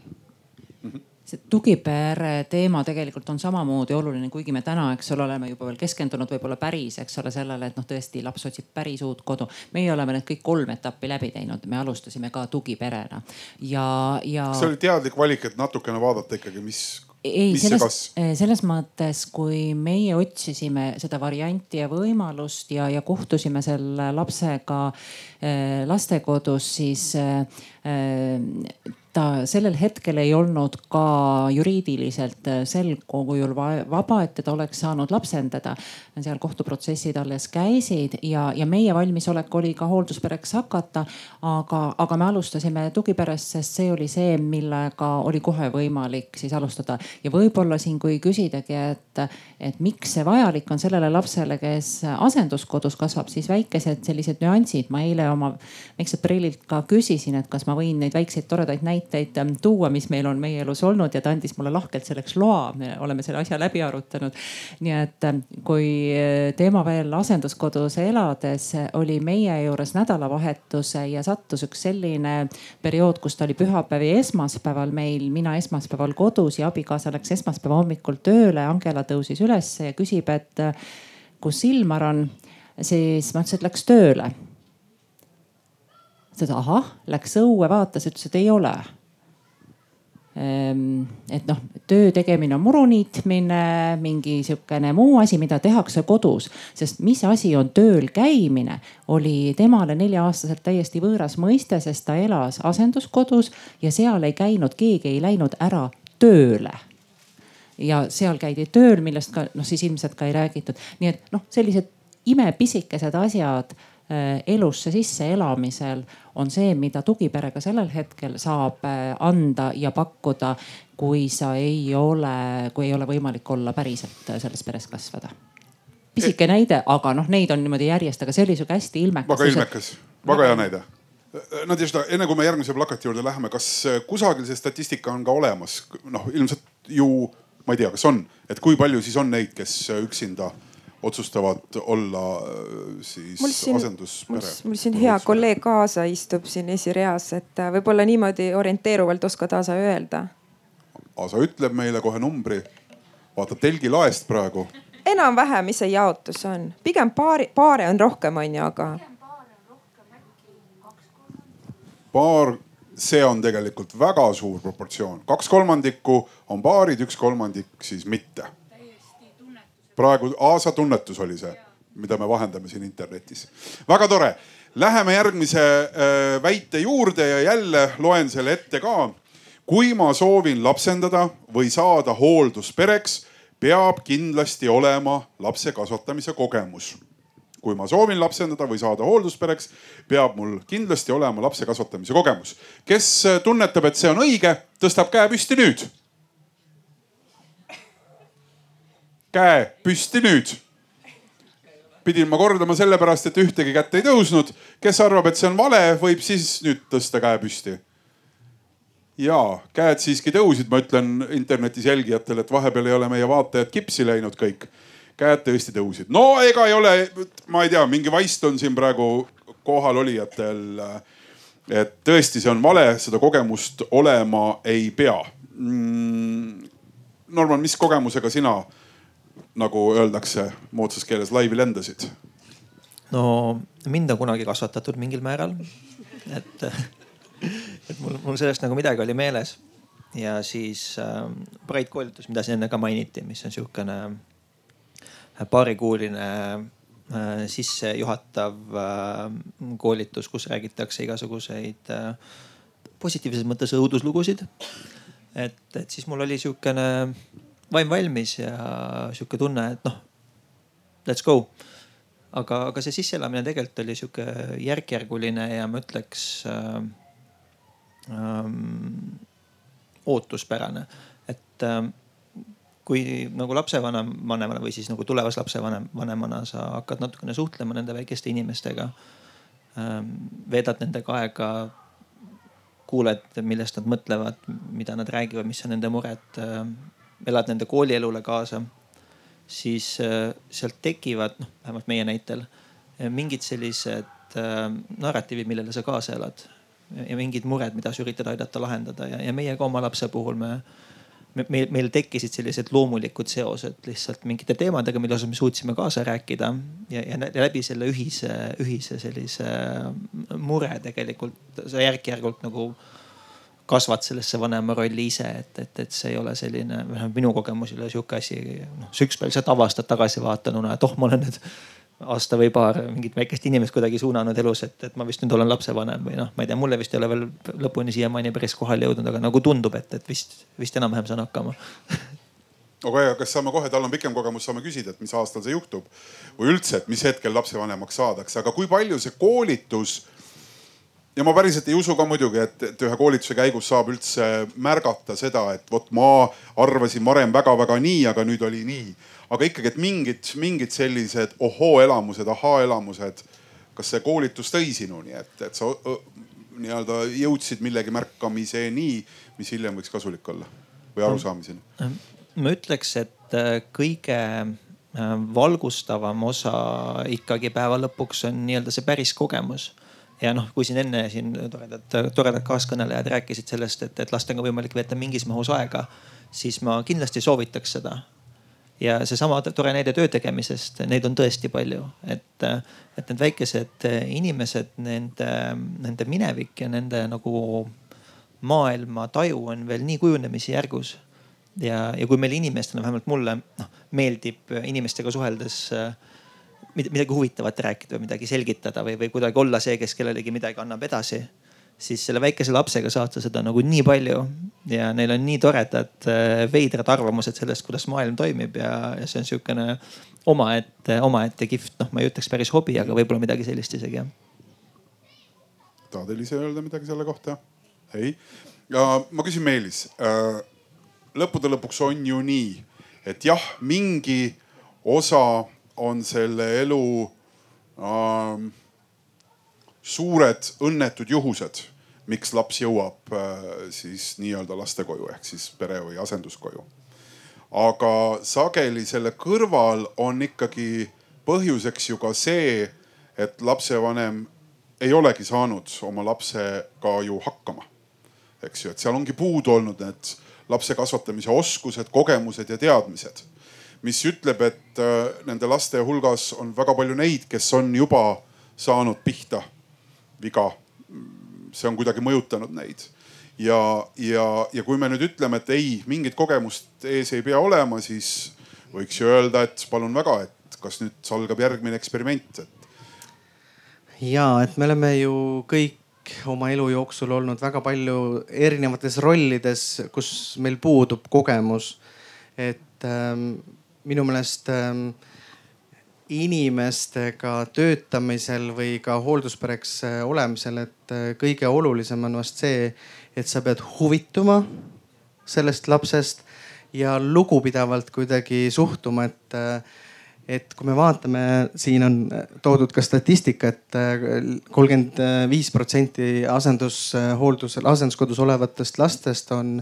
see tugipere teema tegelikult on samamoodi oluline, kuigi me täna, eks ole, oleme juba veel keskendunud võib-olla päris, eks ole, sellele, et noh, tõesti laps otsib päris uut kodu. meie oleme need kõik kolm etappi läbi teinud, me alustasime ka tugiperena ja, ja.
see oli teadlik valik, et natukene vaadata ikkagi, mis
ei, selles, eh, selles mõttes, kui meie otsisime seda varianti ja võimalust ja, ja kohtusime selle lapsega äh, lastekodus, siis äh, ta sellel hetkel ei olnud ka juriidiliselt sel kujul vaba, et teda oleks saanud lapsendada. seal kohtuprotsessid alles käisid ja, ja meie valmisolek oli ka hoolduspereks hakata. aga, aga me alustasime tugiperest, sest see oli see, millega oli kohe võimalik siis alustada. ja võib-olla siin, kui küsidagi, et, et miks see vajalik on sellele lapsele, kes asenduskodus kasvab, siis väikesed sellised nüansid. ma eile oma väikselt prillilt ka küsisin, et kas ma võin neid väikseid toredaid näiteid näiteid ähm, tuua, mis meil on meie elus olnud ja ta andis mulle lahkelt selleks loa. me oleme selle asja läbi arutanud. nii et ähm, kui äh, teema veel asenduskodus elades oli meie juures nädalavahetuse ja sattus üks selline periood, kus ta oli pühapäev ja esmaspäeval meil, mina esmaspäeval kodus ja abikaasa läks esmaspäeva hommikul tööle. Angela tõusis ülesse ja küsib, et äh, kus Ilmar on siis ma ütlesin, et läks tööle ütles, et ahah, läks õue, vaatas, ütles, et ei ole. Ehm, et noh, töö tegemine on muru niitmine, mingi sihukene muu asi, mida tehakse kodus, sest mis asi on tööl käimine, oli temale nelja-aastaselt täiesti võõras mõiste, sest ta elas asenduskodus ja seal ei käinud, keegi ei läinud ära tööle. Ja seal käidi tööl, millest ka noh, siis ilmselt ka ei räägitud, nii et noh, sellised imepisikesed asjad elusse sisse elamisel on see, mida tugiperega sellel hetkel saab äh, anda ja pakkuda, kui sa ei ole, kui ei ole võimalik olla päriselt äh, selles peres kasvada. pisike näide, aga noh, neid on niimoodi järjest, aga see oli sihuke hästi ilmekas.
väga ilmekas, väga hea näide. Nadežda, enne kui me järgmise plakati juurde läheme, kas kusagil see statistika on ka olemas? noh, ilmselt ju, ma ei tea, kas on, et kui palju siis on neid, kes üksinda otsustavad olla äh, siis siin, asenduspere.
mul siin hea kolleeg kaasa istub siin esireas, et äh, võib-olla niimoodi orienteeruvalt oskad Aasa öelda.
Aasa ütleb meile kohe numbri, vaatab telgilaest praegu.
enam-vähem, mis see jaotus on, pigem paari, paare on rohkem, on ju, aga.
paar, see on tegelikult väga suur proportsioon, kaks kolmandikku on paarid, üks kolmandik siis mitte praegu Aasa tunnetus oli see, mida me vahendame siin internetis. väga tore. Läheme järgmise äh, väite juurde ja jälle loen selle ette ka. kui ma soovin lapsendada või saada hoolduspereks, peab kindlasti olema lapse kasvatamise kogemus kui ma soovin lapsendada või saada hoolduspereks, peab mul kindlasti olema lapse kasvatamise kogemus. kes tunnetab, et see on õige, tõstab käe püsti nüüd käe püsti nüüd. pidin ma kordama sellepärast, et ühtegi kätt ei tõusnud. kes arvab, et see on vale, võib siis nüüd tõsta käe püsti. ja käed siiski tõusid, ma ütlen internetis jälgijatele, et vahepeal ei ole meie vaatajad kipsi läinud kõik. käed tõesti tõusid. no ega ei ole, ma ei tea, mingi vaist on siin praegu kohalolijatel. et tõesti, see on vale, seda kogemust olema ei pea mm,. Norman, mis kogemusega sina nagu öeldakse moodsas keeles, laivi lendasid?
no mind on kunagi kasvatatud mingil määral. et, et mul, mul sellest nagu midagi oli meeles. ja siis äh, Breit koolitus, mida siin enne ka mainiti, mis on sihukene paarikuuline äh, sissejuhatav äh, koolitus, kus räägitakse igasuguseid äh, positiivses mõttes õuduslugusid. et, et siis mul oli sihukene vaim valmis ja sihuke tunne, et noh, let's go. aga, aga see sisseelamine tegelikult oli sihuke järk-järguline ja ma ütleks äh, ähm, ootuspärane, et äh, kui nagu lapsevanem, vanemana või siis nagu tulevase lapsevanem, vanemana sa hakkad natukene suhtlema nende väikeste inimestega ähm,. veedad nendega aega, kuuled, millest nad mõtlevad, mida nad räägivad, mis on nende mured ähm,, elad nende koolielule kaasa, siis äh, sealt tekivad, noh vähemalt meie näitel, mingid sellised äh, narratiivid, millele sa kaasa elad. Ja mingid mured, mida sa üritad aidata lahendada. Ja, ja meie ka oma lapse puhul me meil, meil tekkisid sellised loomulikud seosed lihtsalt mingite teemadega, mille osas me suutsime kaasa rääkida. Ja, ja läbi selle ühise, ühise sellise mure tegelikult sa järk-järgult nagu kasvad sellesse vanema rolli ise, et, et, et see ei ole selline, vähemalt minu kogemus ei ole sihuke asi, noh sa ükspäev lihtsalt avastad tagasivaatanuna, et oh, ma olen nüüd aasta või paar mingit väikest inimest kuidagi suunanud elus, et, et ma vist nüüd olen lapsevanem või noh, ma ei tea, mulle vist ei ole veel lõpuni siiamaani päris kohale jõudnud, aga nagu tundub, et, et vist, vist enam-vähem saan hakkama.
Aga ja kas saame kohe, tal on pikem kogemus, saame küsida, et mis aastal see juhtub? Või üldse, et mis hetkel lapsevanemaks saadakse, aga kui palju see koolitus ja ma päriselt ei usu ka muidugi, et, et ühe koolituse käigus saab üldse märgata seda, et vot ma arvasin varem väga-väga nii, aga nüüd oli nii aga ikkagi, et mingid, mingid sellised ohoo-elamused, ahaa-elamused, kas see koolitus tõi sinuni, et, et sa nii-öelda jõudsid millegi märkamiseni, mis hiljem võiks kasulik olla või arusaamiseni?
ma ütleks, et äh, kõige äh, valgustavam osa ikkagi päeva lõpuks on nii-öelda see päris kogemus ja noh, kui siin enne siin toredad, toredad kaaskõnelejad rääkisid sellest, et, et lastega on võimalik veeta mingis mahus aega, siis ma kindlasti soovitaks seda ja seesama tore näide töö tegemisest, neid on tõesti palju, et, et need väikesed inimesed, nende, nende minevik ja nende nagu maailma taju on veel nii kujunemise järgus. ja, ja kui meil inimestena, vähemalt mulle noh meeldib inimestega suheldes midagi huvitavat rääkida või midagi selgitada või, või kuidagi olla see, kes kellelegi midagi annab edasi siis selle väikese lapsega saad sa seda nagu nii palju ja neil on nii toredad, äh, veidrad arvamused sellest, kuidas maailm toimib ja, ja see on sihukene omaette, omaette kihvt, noh, ma ei ütleks päris hobi, aga võib-olla midagi sellist isegi jah.
tahad Elis öelda midagi selle kohta? ei, ma küsin Meelis. Äh, lõppude lõpuks on ju nii, et jah, mingi osa on selle elu äh, suured õnnetud juhused miks laps jõuab äh, siis nii-öelda lastekoju ehk siis pere või asenduskoju. aga sageli selle kõrval on ikkagi põhjuseks ju ka see, et lapsevanem ei olegi saanud oma lapsega ju hakkama. eks ju, et seal ongi puudu olnud need lapse kasvatamise oskused, kogemused ja teadmised. Mis ütleb, et äh, nende laste hulgas on väga palju neid, kes on juba saanud pihta viga see on kuidagi mõjutanud neid. ja, ja, ja kui me nüüd ütleme, et ei, mingit kogemust ees ei pea olema, siis võiks ju öelda, et palun väga, et kas nüüd algab järgmine eksperiment, et.
ja, et me oleme ju kõik oma elu jooksul olnud väga palju erinevates rollides, kus meil puudub kogemus. et ähm, minu meelest ähm, inimestega töötamisel või ka hoolduspereks äh, olemisel, et äh, kõige olulisem on vast see, et sa pead huvituma sellest lapsest ja lugupidavalt kuidagi suhtuma, et äh, et kui me vaatame, siin on toodud ka statistika et, et kolmkümmend viis protsenti asendushooldusel, asenduskodus olevatest lastest on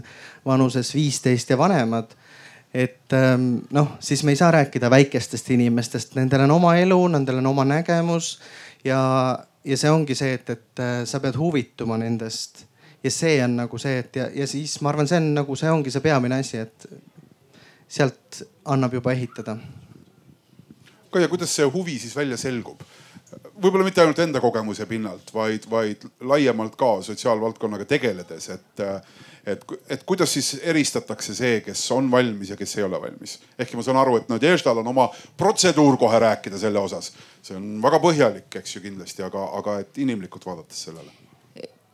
vanuses viisteist ja vanemad et ähm, noh, siis me ei saa rääkida väikestest inimestest, nendel on oma elu, nendel on oma nägemus ja, ja see ongi see, et, et äh, sa pead huvituma nendest. ja see on nagu see, et ja, ja siis ma arvan, see on nagu, see ongi see peamine asi, et sealt annab juba ehitada.
Kaia, kuidas see huvi siis välja selgub? võib-olla mitte ainult enda kogemuse pinnalt, vaid, vaid laiemalt ka sotsiaalvaldkonnaga tegeledes, et, et, et kuidas siis eristatakse see, kes on valmis ja kes ei ole valmis. ehkki ma saan aru, et Nadeždal on oma protseduur kohe rääkida selle osas. see on väga põhjalik, eks ju kindlasti, aga, aga et inimlikult vaadates sellele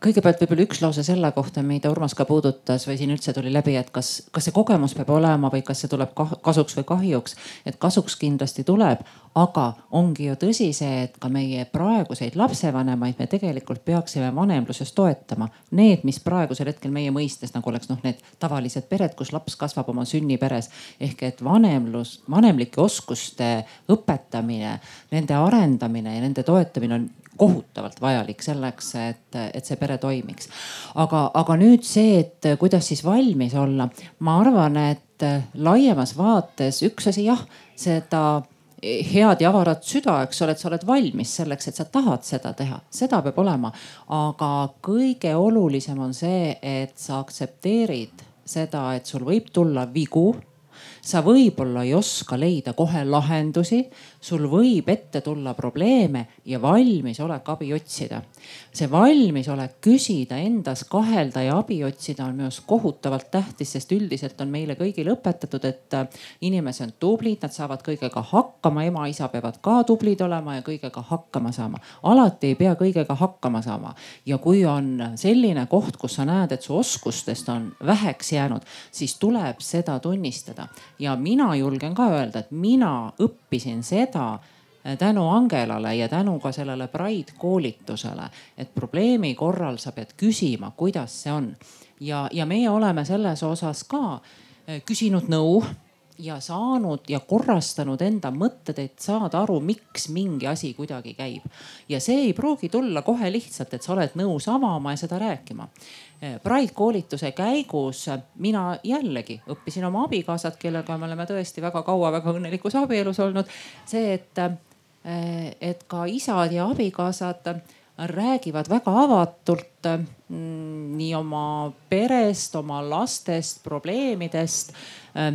kõigepealt võib-olla üks lause selle kohta, mida Urmas ka puudutas või siin üldse tuli läbi, et kas, kas see kogemus peab olema või kas see tuleb kasuks või kahjuks. et kasuks kindlasti tuleb, aga ongi ju tõsi see, et ka meie praeguseid lapsevanemaid me tegelikult peaksime vanemluses toetama. Need, mis praegusel hetkel meie mõistes nagu oleks noh, need tavalised pered, kus laps kasvab oma sünniperes ehk et vanemlus, vanemlike oskuste õpetamine, nende arendamine ja nende toetamine on kohutavalt vajalik selleks, et, et see pere toimiks. aga, aga nüüd see, et kuidas siis valmis olla, ma arvan, et laiemas vaates üks asi jah, seda head ja avarat süda, eks ole, et sa oled valmis selleks, et sa tahad seda teha, seda peab olema. aga kõige olulisem on see, et sa aktsepteerid seda, et sul võib tulla vigu sa võib-olla ei oska leida kohe lahendusi, sul võib ette tulla probleeme ja valmisolek abi otsida. see valmisolek küsida endas, kahelda ja abi otsida on minu arust kohutavalt tähtis, sest üldiselt on meile kõigile õpetatud, et äh, inimesed on tublid, nad saavad kõigega hakkama, ema-isa peavad ka tublid olema ja kõigega hakkama saama. alati ei pea kõigega hakkama saama ja kui on selline koht, kus sa näed, et su oskustest on väheks jäänud, siis tuleb seda tunnistada ja mina julgen ka öelda, et mina õppisin seda äh, tänu Angelale ja tänu ka sellele Pride koolitusele, et probleemi korral sa pead küsima, kuidas see on. ja, ja meie oleme selles osas ka äh, küsinud nõu ja saanud ja korrastanud enda mõtted, et saada aru, miks mingi asi kuidagi käib. ja see ei pruugi tulla kohe lihtsalt, et sa oled nõus avama ja seda rääkima. Pride koolituse käigus mina jällegi õppisin oma abikaasat, kellega me oleme tõesti väga kaua väga õnnelikus abielus olnud. see, et, et ka isad ja abikaasad räägivad väga avatult mm, nii oma perest, oma lastest, probleemidest.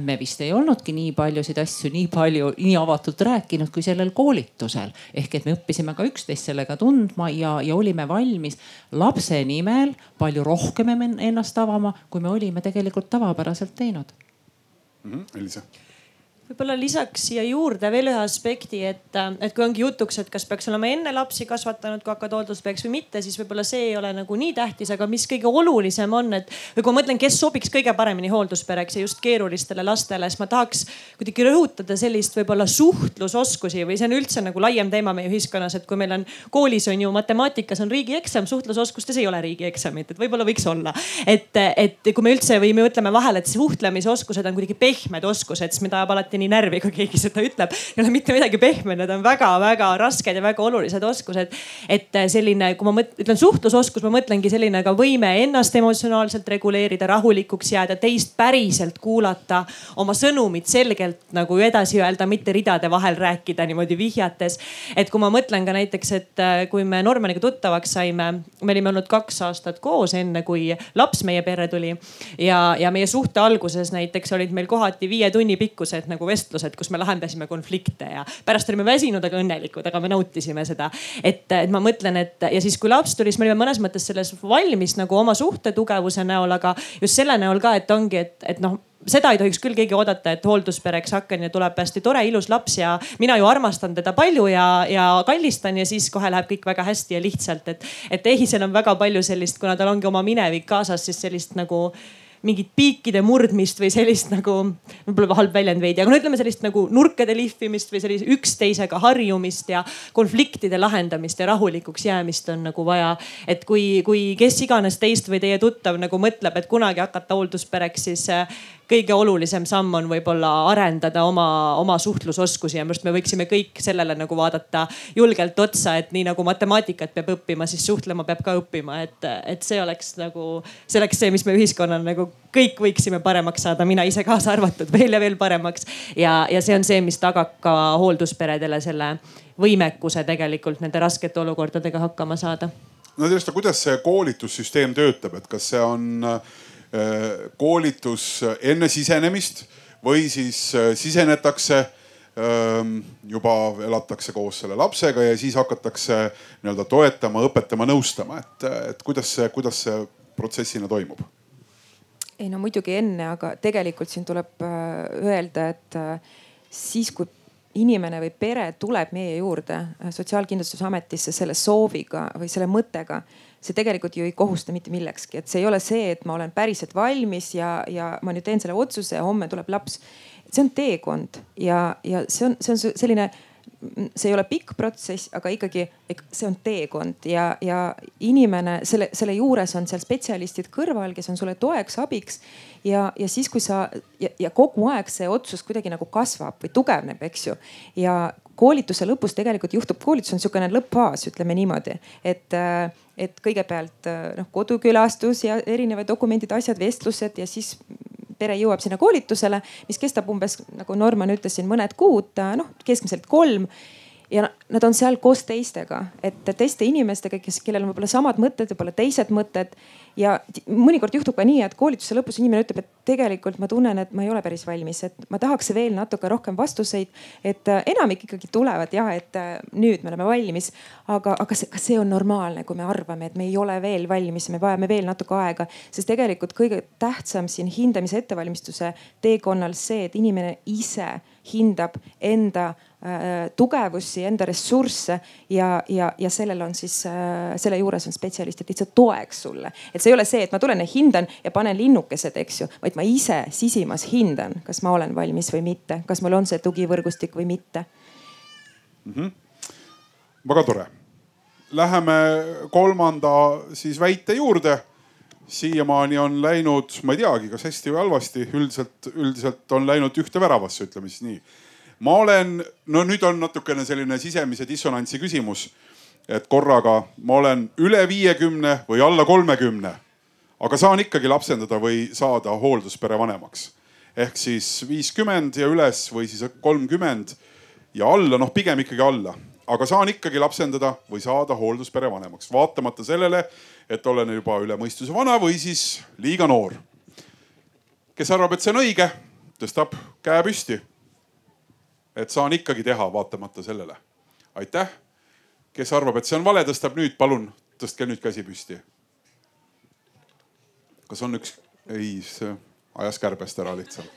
me vist ei olnudki nii paljusid asju nii palju, nii avatult rääkinud kui sellel koolitusel. ehk et me õppisime ka üksteist sellega tundma ja, ja olime valmis lapse nimel palju rohkem ennast avama, kui me olime tegelikult tavapäraselt teinud
mm. -hmm. Elisa
võib-olla lisaks siia juurde veel ühe aspekti, et, et kui ongi jutuks, et kas peaks olema enne lapsi kasvatanud, kui hakkad hoolduspereks või mitte, siis võib-olla see ei ole nagu nii tähtis, aga mis kõige olulisem on, et või kui ma mõtlen, kes sobiks kõige paremini hoolduspereks ja just keerulistele lastele, siis ma tahaks kuidagi rõhutada sellist võib-olla suhtlusoskusi või see on üldse nagu laiem teema meie ühiskonnas, et kui meil on koolis on ju matemaatikas on riigieksam, suhtlusoskustes ei ole riigieksamit, et võib-olla võiks olla. et, et kui me üldse või me mõtleme vahele, et suhtlemisoskused on kuidagi pehmed oskused, siis me tahab alati nii närvi, kui keegi seda ütleb. ei ole mitte midagi pehme, need on väga-väga rasked ja väga olulised oskused. et selline, kui ma mõt, ütlen suhtlusoskus, ma mõtlengi selline ka võime ennast emotsionaalselt reguleerida, rahulikuks jääda, teist päriselt kuulata, oma sõnumit selgelt nagu edasi öelda, mitte ridade vahel rääkida niimoodi vihjates. et kui ma mõtlen ka näiteks, et äh, kui me Normaniga tuttavaks saime, me olime olnud kaks aastat koos, enne kui laps meie perre tuli ja, ja meie suhte alguses näiteks olid meil kohati viie tunni pikkused nagu nagu vestlused, kus me lahendasime konflikte ja pärast olime väsinud, aga õnnelikud, aga me nautisime seda. et, et ma mõtlen, et ja siis, kui laps tuli, siis me olime mõnes mõttes selles valmis nagu oma suhte tugevuse näol, aga just selle näol ka, et ongi, et, et noh seda ei tohiks küll keegi oodata, et hoolduspereks hakkan ja tuleb hästi tore, ilus laps ja mina ju armastan teda palju ja, ja kallistan ja siis kohe läheb kõik väga hästi ja lihtsalt, et, et Ehisel on väga palju sellist, kuna tal ongi oma minevik kaasas, siis sellist nagu mingit piikide murdmist või sellist nagu, võib-olla halb väljend veidi, aga no ütleme sellist nagu nurkade lihvimist või sellise üksteisega harjumist ja konfliktide lahendamist ja rahulikuks jäämist on nagu vaja. et kui, kui kes iganes teist või teie tuttav nagu mõtleb, et kunagi hakata hoolduspereks, siis kõige olulisem samm on võib-olla arendada oma, oma suhtlusoskusi ja minu arust me võiksime kõik sellele nagu vaadata julgelt otsa, et nii nagu matemaatikat peab õppima, siis suhtlema peab ka õppima, et, et see oleks nagu, see oleks see, mis me ühiskonnana nagu kõik võiksime paremaks saada, mina ise kaasa arvatud veel ja veel paremaks. ja, ja see on see, mis tagab ka hooldusperedele selle võimekuse tegelikult nende raskete olukordadega hakkama saada.
no tõesti, kuidas see koolitussüsteem töötab, et kas see on äh, koolitus enne sisenemist või siis äh, sisenetakse juba elatakse koos selle lapsega ja siis hakatakse nii-öelda toetama, õpetama, nõustama, et, et kuidas see, kuidas see protsessina toimub?
ei no muidugi enne, aga tegelikult siin tuleb öelda, et siis kui inimene või pere tuleb meie juurde Sotsiaalkindlustusametisse selle sooviga või selle mõttega see tegelikult ju ei kohusta mitte millekski, et see ei ole see, et ma olen päriselt valmis ja, ja ma nüüd teen selle otsuse ja homme tuleb laps. see on teekond ja, ja see on, see on selline see ei ole pikk protsess, aga ikkagi see on teekond ja, ja inimene selle, selle juures on seal spetsialistid kõrval, kes on sulle toeks, abiks. ja, ja siis, kui sa ja, ja kogu aeg see otsus kuidagi nagu kasvab või tugevneb, eks ju. ja koolituse lõpus tegelikult juhtub, koolitus on niisugune lõppfaas, ütleme niimoodi, et et kõigepealt noh, kodukülastus ja erinevad dokumendid, asjad, vestlused ja siis pere jõuab sinna koolitusele, mis kestab umbes nagu Norman ütles siin mõned kuud, noh keskmiselt kolm ja nad on seal koos teistega, et teiste inimestega, kes, kellel on võib-olla samad mõtted, võib-olla teised mõtted. ja mõnikord juhtub ka nii, et koolituse lõpus inimene ütleb, et tegelikult ma tunnen, et ma ei ole päris valmis, et ma tahaks veel natuke rohkem vastuseid. et enamik ikkagi tulevad jah, et nüüd me oleme valmis, aga, aga see, kas see on normaalne, kui me arvame, et me ei ole veel valmis, me vajame veel natuke aega, sest tegelikult kõige tähtsam siin hindamise ettevalmistuse teekonnal see, et inimene ise hindab enda tugevusi, enda ressursse ja, ja, ja sellel on siis, äh, selle juures on spetsialistid lihtsalt toeks sulle. et see ei ole see, et ma tulen ja hindan ja panen linnukesed, eks ju, vaid ma ise sisimas hindan, kas ma olen valmis või mitte, kas mul on see tugivõrgustik või mitte
mm. -hmm. väga tore. Läheme kolmanda siis väite juurde siiamaani on läinud, ma ei teagi, kas hästi või halvasti, üldiselt, üldiselt on läinud ühte väravasse, ütleme siis nii ma olen, no nüüd on natukene selline sisemise dissonantsi küsimus. et korraga ma olen üle viiekümne või alla kolmekümne, aga saan ikkagi lapsendada või saada hoolduspere vanemaks. ehk siis viiskümmend ja üles või siis kolmkümmend ja alla, noh pigem ikkagi alla, aga saan ikkagi lapsendada või saada hoolduspere vanemaks, vaatamata sellele, et olen juba üle mõistuse vana või siis liiga noor. kes arvab, et see on õige, tõstab käe püsti et saan ikkagi teha vaatamata sellele. aitäh. kes arvab, et see on vale, tõstab nüüd, palun tõstke nüüd käsi püsti. kas on üks, ei, see ajas kärbest ära lihtsalt.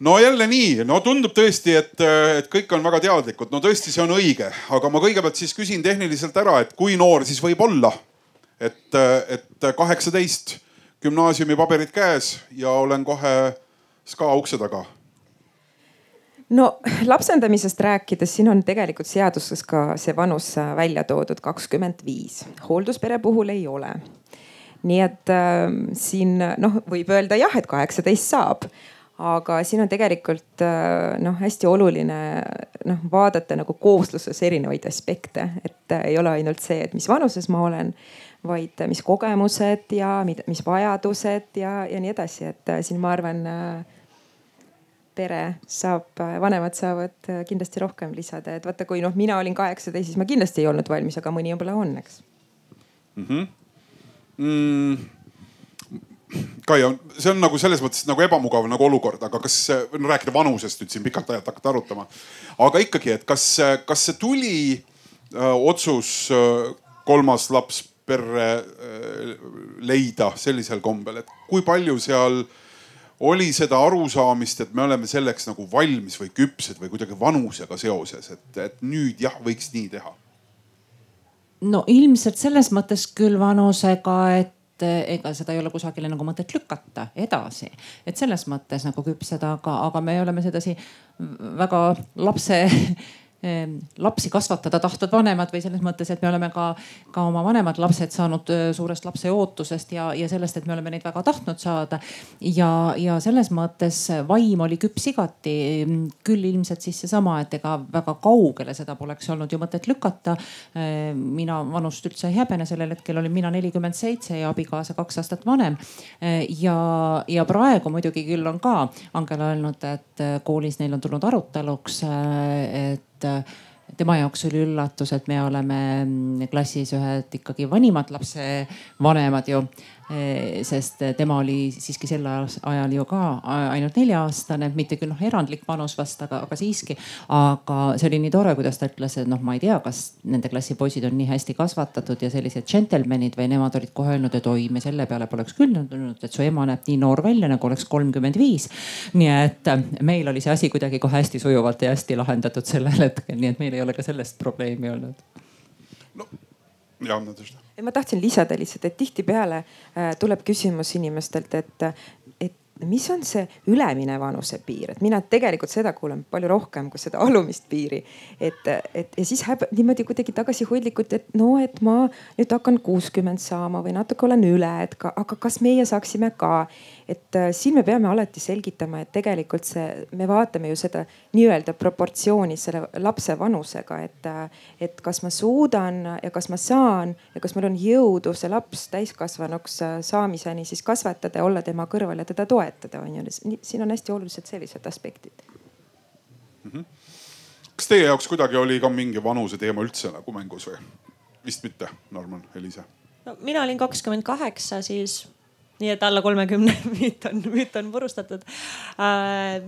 no jälle nii, no tundub tõesti, et, et kõik on väga teadlikud, no tõesti, see on õige, aga ma kõigepealt siis küsin tehniliselt ära, et kui noor siis võib olla? et, et kaheksateist, gümnaasiumi paberid käes ja olen kohe SKA ukse taga
no lapsendamisest rääkides, siin on tegelikult seaduses ka see vanus välja toodud kakskümmend viis, hoolduspere puhul ei ole. nii et äh, siin noh, võib öelda jah, et kaheksateist saab, aga siin on tegelikult äh, noh, hästi oluline noh vaadata nagu koosluses erinevaid aspekte, et äh, ei ole ainult see, et mis vanuses ma olen vaid mis kogemused ja mis vajadused ja, ja nii edasi, et äh, siin ma arvan äh, pere saab, vanemad saavad äh, kindlasti rohkem lisada, et vaata, kui noh, mina olin kaheksateist, siis ma kindlasti ei olnud valmis, aga mõni võib-olla on, eks
mm. -hmm. Mm. Kaia, see on nagu selles mõttes nagu ebamugav nagu olukord, aga kas, no rääkida vanusest nüüd siin pikalt ajalt hakata arutama. aga ikkagi, et kas, kas see tuli öö, äh, otsus öö, äh, kolmas laps perre öö, leida sellisel kombel, et kui palju seal öö, oli seda arusaamist, et me oleme selleks nagu valmis või küpsed või kuidagi vanusega seoses, et, et nüüd jah, võiks nii teha?
no ilmselt selles mõttes küll vanusega, et ega seda ei ole kusagile nagu mõtet lükata edasi, et selles mõttes nagu küpsed, aga, aga me oleme sedasi väga lapse lapsi kasvatada tahtvad vanemad või selles mõttes, et me oleme ka, ka oma vanemad lapsed saanud suurest lapse ootusest ja, ja sellest, et me oleme neid väga tahtnud saada. ja, ja selles mõttes vaim oli küps igati. küll ilmselt siis seesama, et ega väga kaugele seda poleks olnud ju mõtet lükata. Mina vanust üldse ei häbene, sellel hetkel olin mina nelikümmend seitse ja abikaasa kaks aastat vanem. Ja, ja praegu muidugi küll on ka Angela öelnud, et koolis neil on tulnud aruteluks, et et tema jaoks oli üllatus, et me oleme klassis ühed ikkagi vanimad lapsevanemad ju. Eh, sest tema oli siiski sel ajal ju ka ainult nelja-aastane, mitte küll noh erandlik vanus vast, aga, aga siiski. aga see oli nii tore, kuidas ta ütles, et noh, ma ei tea, kas nende klassi poisid on nii hästi kasvatatud ja sellised džentelmenid või nemad olid kohe öelnud, et oi, me selle peale poleks küll tulnud, et su ema näeb nii noor välja nagu oleks kolmkümmend viis. nii et äh, meil oli see asi kuidagi kohe hästi sujuvalt ja hästi lahendatud sellel hetkel, nii et meil ei ole ka sellest probleemi olnud.
no jah, Nadežda
ma tahtsin lisada lihtsalt, et tihtipeale äh, tuleb küsimus inimestelt, et, et mis on see ülemine vanusepiir, et mina tegelikult seda kuulen palju rohkem kui seda alumist piiri. et, et ja siis häb, niimoodi kuidagi tagasihoidlikult, et no, et ma nüüd hakkan kuuskümmend saama või natuke olen üle, et ka, aga kas meie saaksime ka et äh, siin me peame alati selgitama, et tegelikult see, me vaatame ju seda nii-öelda proportsiooni selle lapse vanusega, et, äh, et kas ma suudan ja kas ma saan ja kas mul on jõudu see laps täiskasvanuks äh, saamiseni siis kasvatada ja olla tema kõrval ja teda toetada, on ju. siin on hästi olulised sellised aspektid
mm. -hmm. kas teie jaoks kuidagi oli ka mingi vanuse teema üldse nagu mängus või? vist mitte, Norman, Eliise?
no mina olin kakskümmend kaheksa, siis nii et alla kolmekümne müüt on, müüt on purustatud äh,.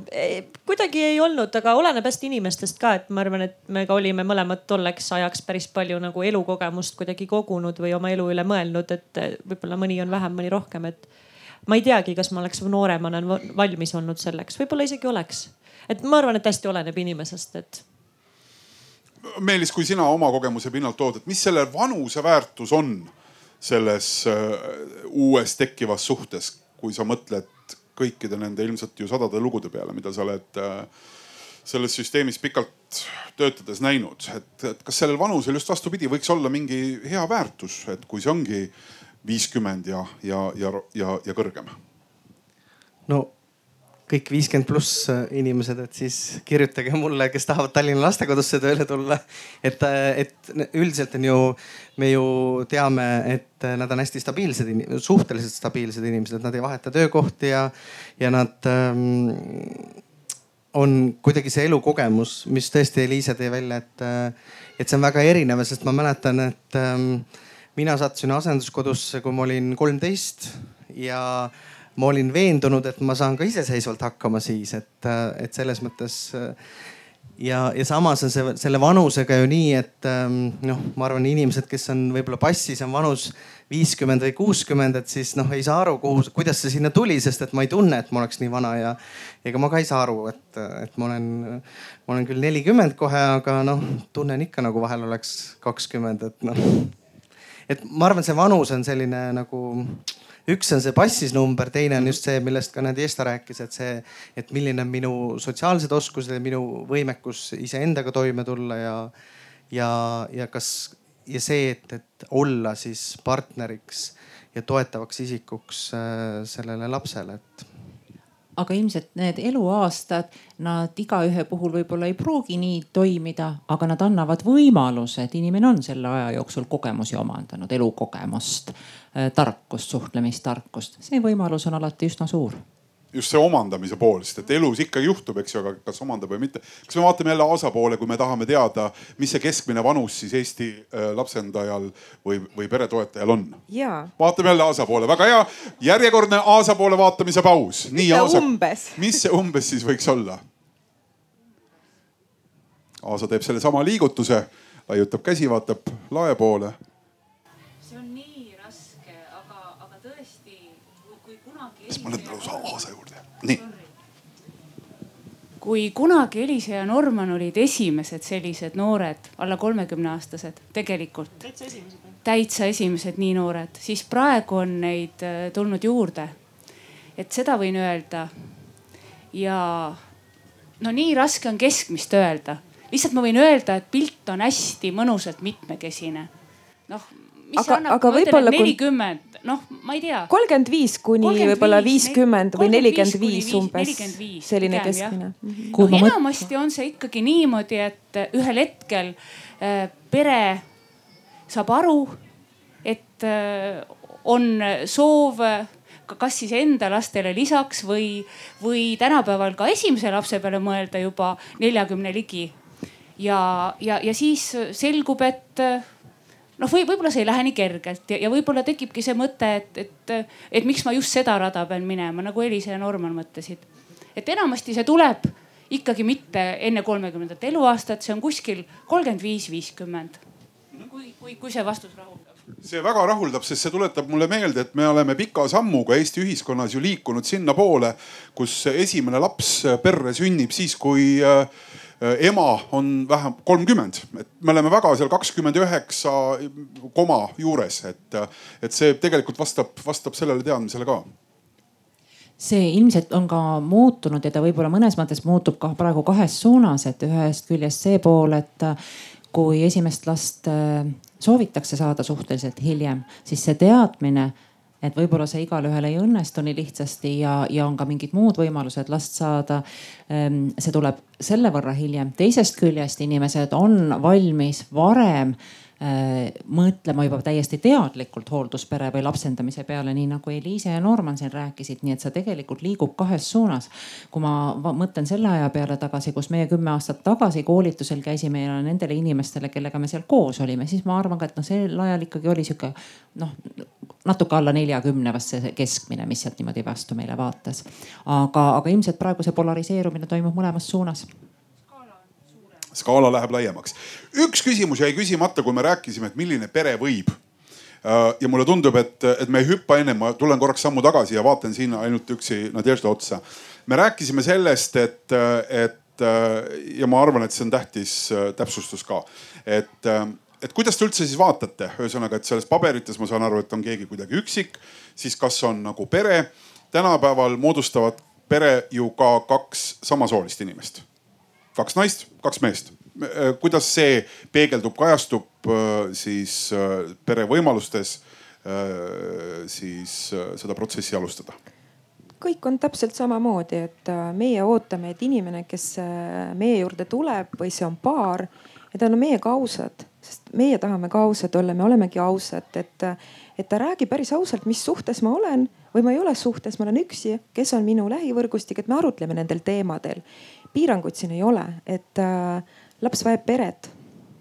kuidagi ei olnud, aga oleneb hästi inimestest ka, et ma arvan, et me ka olime mõlemad tolleks ajaks päris palju nagu elukogemust kuidagi kogunud või oma elu üle mõelnud, et võib-olla mõni on vähem, mõni rohkem, et ma ei teagi, kas ma oleks nooremana valmis olnud selleks, võib-olla isegi oleks. et ma arvan, et hästi oleneb inimesest, et
Meelis, kui sina oma kogemuse pinnalt tood, et mis selle vanuse väärtus on selles äh, uues tekkivas suhtes, kui sa mõtled kõikide nende ilmselt ju sadade lugude peale, mida sa oled äh, selles süsteemis pikalt töötades näinud, et, et kas sellel vanusel just vastupidi võiks olla mingi hea väärtus, et kui see ongi viiskümmend ja, ja, ja, ja, ja kõrgem?
no kõik viiskümmend pluss äh, inimesed, et siis kirjutage mulle, kes tahavad Tallinna lastekodusse tööle tulla. et, äh, et üldiselt on ju, me ju teame, et äh, nad on hästi stabiilsed, suhteliselt stabiilsed inimesed, et nad ei vaheta töökohti ja, ja nad ähm, on kuidagi see elukogemus, mis tõesti Eliise tõi välja, et, et see on väga erinev, sest ma mäletan, et ähm, mina sattusin asenduskodusse, kui ma olin kolmteist ja ma olin veendunud, et ma saan ka iseseisvalt hakkama siis, et, et selles mõttes. ja, ja samas on see selle vanusega ju nii, et noh, ma arvan, inimesed, kes on võib-olla passis, on vanus viiskümmend või kuuskümmend, et siis noh, ei saa aru, kuhu, kuidas see sinna tuli, sest et ma ei tunne, et ma oleks nii vana ja ega ma ka ei saa aru, et, et ma olen, ma olen küll nelikümmend kohe, aga noh, tunnen ikka nagu vahel oleks kakskümmend, et noh. et ma arvan, see vanus on selline nagu üks on see passis number, teine on just see, millest ka Nadežda rääkis, et see, et milline on minu sotsiaalsed oskused ja minu võimekus iseendaga toime tulla ja, ja, ja kas ja see, et, et olla siis partneriks ja toetavaks isikuks äh, sellele lapsele, et
aga ilmselt need eluaastad, nad igaühe puhul võib-olla ei pruugi nii toimida, aga nad annavad võimaluse, et inimene on selle aja jooksul kogemusi omandanud, elukogemust, tarkust, suhtlemistarkust. see võimalus on alati üsna suur
just see omandamise pool, sest et elus ikkagi juhtub, eks ju, aga kas omandab või mitte. kas me vaatame jälle Aasa poole, kui me tahame teada, mis see keskmine vanus siis Eesti äh, lapsendajal või, või peretoetajal on? vaatame jälle Aasa poole, väga hea. järjekordne Aasa poole vaatamise paus. nii Aasa, mis see umbes siis võiks olla? Aasa teeb sellesama liigutuse, laiutab käsi, vaatab lae poole siis ma lähen lausa Aasa juurde. Nii.
kui kunagi Elisa ja Norman olid esimesed sellised noored, alla kolmekümne aastased, tegelikult.
täitsa esimesed.
täitsa esimesed nii noored, siis praegu on neid äh, tulnud juurde. et seda võin öelda. ja no nii raske on keskmist öelda, lihtsalt ma võin öelda, et pilt on hästi mõnusalt mitmekesine. noh, mis aga, annab, ma ütlen, et nelikümmend noh, ma ei tea.
kolmkümmend viis kuni võib-olla viiskümmend või nelikümmend viis umbes, selline keskmine.
No, enamasti on see ikkagi niimoodi, et äh, ühel hetkel äh, pere saab aru, et äh, on soov kas siis enda lastele lisaks või, või tänapäeval ka esimese lapse peale mõelda juba neljakümne ligi. ja, ja, ja siis selgub, et noh, või võib-olla see ei lähe nii kergelt ja, ja võib-olla tekibki see mõte, et, et, et miks ma just seda rada pean minema, nagu Elisa ja Norman mõtlesid. et enamasti see tuleb ikkagi mitte enne kolmekümnendat eluaastat, see on kuskil kolmkümmend viis, viiskümmend. kui, kui, kui see vastus rahuldab
see väga rahuldab, sest see tuletab mulle meelde, et me oleme pika sammuga Eesti ühiskonnas ju liikunud sinnapoole, kus esimene laps perre sünnib siis, kui äh, ema on vähem kolmkümmend, et me oleme väga seal kakskümmend üheksa koma juures, et, et see tegelikult vastab, vastab sellele teadmisele ka.
See ilmselt on ka muutunud ja ta võib-olla mõnes mõttes muutub ka praegu kahes suunas, et ühest küljest see pool, et kui esimest last soovitakse saada suhteliselt hiljem, siis see teadmine, et võib-olla see igale ühele ei õnnestu nii lihtsasti ja, ja on ka mingid muud võimalused last saada. Ehm, see tuleb selle võrra hiljem. teisest küljest inimesed on valmis varem mõtlema juba täiesti teadlikult hoolduspere või lapsendamise peale, nii nagu Eliise ja Norman siin rääkisid, nii et see tegelikult liigub kahes suunas. kui ma mõtlen selle aja peale tagasi, kus meie kümme aastat tagasi koolitusel käisime ja nendele inimestele, kellega me seal koos olime, siis ma arvan ka, et noh, sel ajal ikkagi oli sihuke noh, natuke alla neljakümne vast see keskmine, mis sealt niimoodi vastu meile vaatas. aga, aga ilmselt praegu see polariseerumine toimub mõlemas suunas
skaala läheb laiemaks. üks küsimus jäi küsimata, kui me rääkisime, et milline pere võib. Äh, ja mulle tundub, et, et me ei hüppa enne, ma tulen korraks sammu tagasi ja vaatan siin ainult üksi Nadežda otsa. me rääkisime sellest, et, et ja ma arvan, et see on tähtis äh, täpsustus ka, et et kuidas te üldse siis vaatate, ühesõnaga, et selles paberites ma saan aru, et on keegi kuidagi üksik, siis kas on nagu pere. tänapäeval moodustavad pere ju ka kaks samasoolist inimest kaks naist, kaks meest. Äh, kuidas see peegeldub, kajastub äh, siis äh, pere võimalustes siis seda protsessi alustada?
kõik on täpselt samamoodi, et meie ootame, et inimene, kes meie juurde tuleb või see on paar, et nad on meiega ausad, sest meie tahame ka ausad olla, me olemegi ausad, et, et ta räägib päris ausalt, mis suhtes ma olen või ma ei ole suhtes, ma olen üksi, kes on minu lähivõrgustik, et me arutleme nendel teemadel piiranguid siin ei ole, et äh, laps vajab peret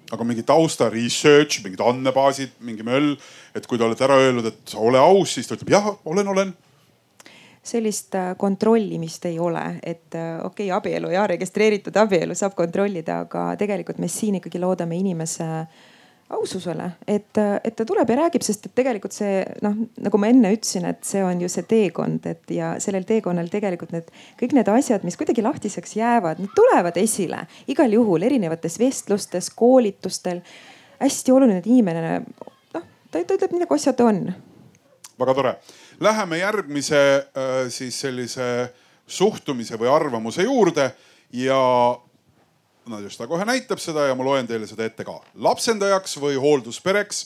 aga mingi tausta research, mingid andmebaasid, mingi möll, et kui te olete ära öelnud, et ole aus, siis ta ütleb jah, olen, olen.
sellist äh, kontrollimist ei ole, et äh, okei okay,, abielu ja registreeritud abielu saab kontrollida, aga tegelikult me siin ikkagi loodame inimese äh, aususele, et, et ta tuleb ja räägib, sest et tegelikult see noh, nagu ma enne ütlesin, et see on ju see teekond, et ja sellel teekonnal tegelikult need kõik need asjad, mis kuidagi lahtiseks jäävad, need tulevad esile igal juhul erinevates vestlustes, koolitustel. hästi oluline, et inimene noh, ta, ta ütleb nii nagu asjad on.
väga tore, läheme järgmise äh, siis sellise suhtumise või arvamuse juurde ja Nadžda kohe näitab seda ja ma loen teile seda ette ka. lapsendajaks või hoolduspereks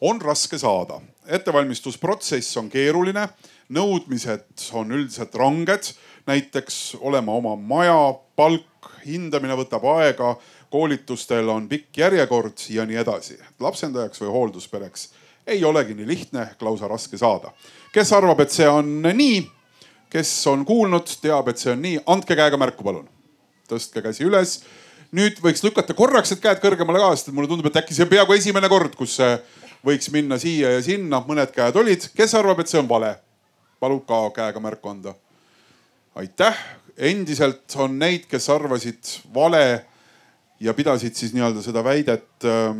on raske saada. ettevalmistusprotsess on keeruline, nõudmised on üldiselt ranged, näiteks olema oma maja, palk, hindamine võtab aega, koolitustel on pikk järjekord ja nii edasi. lapsendajaks või hoolduspereks ei olegi nii lihtne, lausa raske saada. kes arvab, et see on nii, kes on kuulnud, teab, et see on nii, andke käega märku, palun. tõstke käsi üles nüüd võiks lükata korraks need käed kõrgemale ka, sest mulle tundub, et äkki see on peaaegu esimene kord, kus see võiks minna siia ja sinna, mõned käed olid. kes arvab, et see on vale? palub ka käega märku anda. aitäh, endiselt on neid, kes arvasid vale ja pidasid siis nii-öelda seda väidet äh,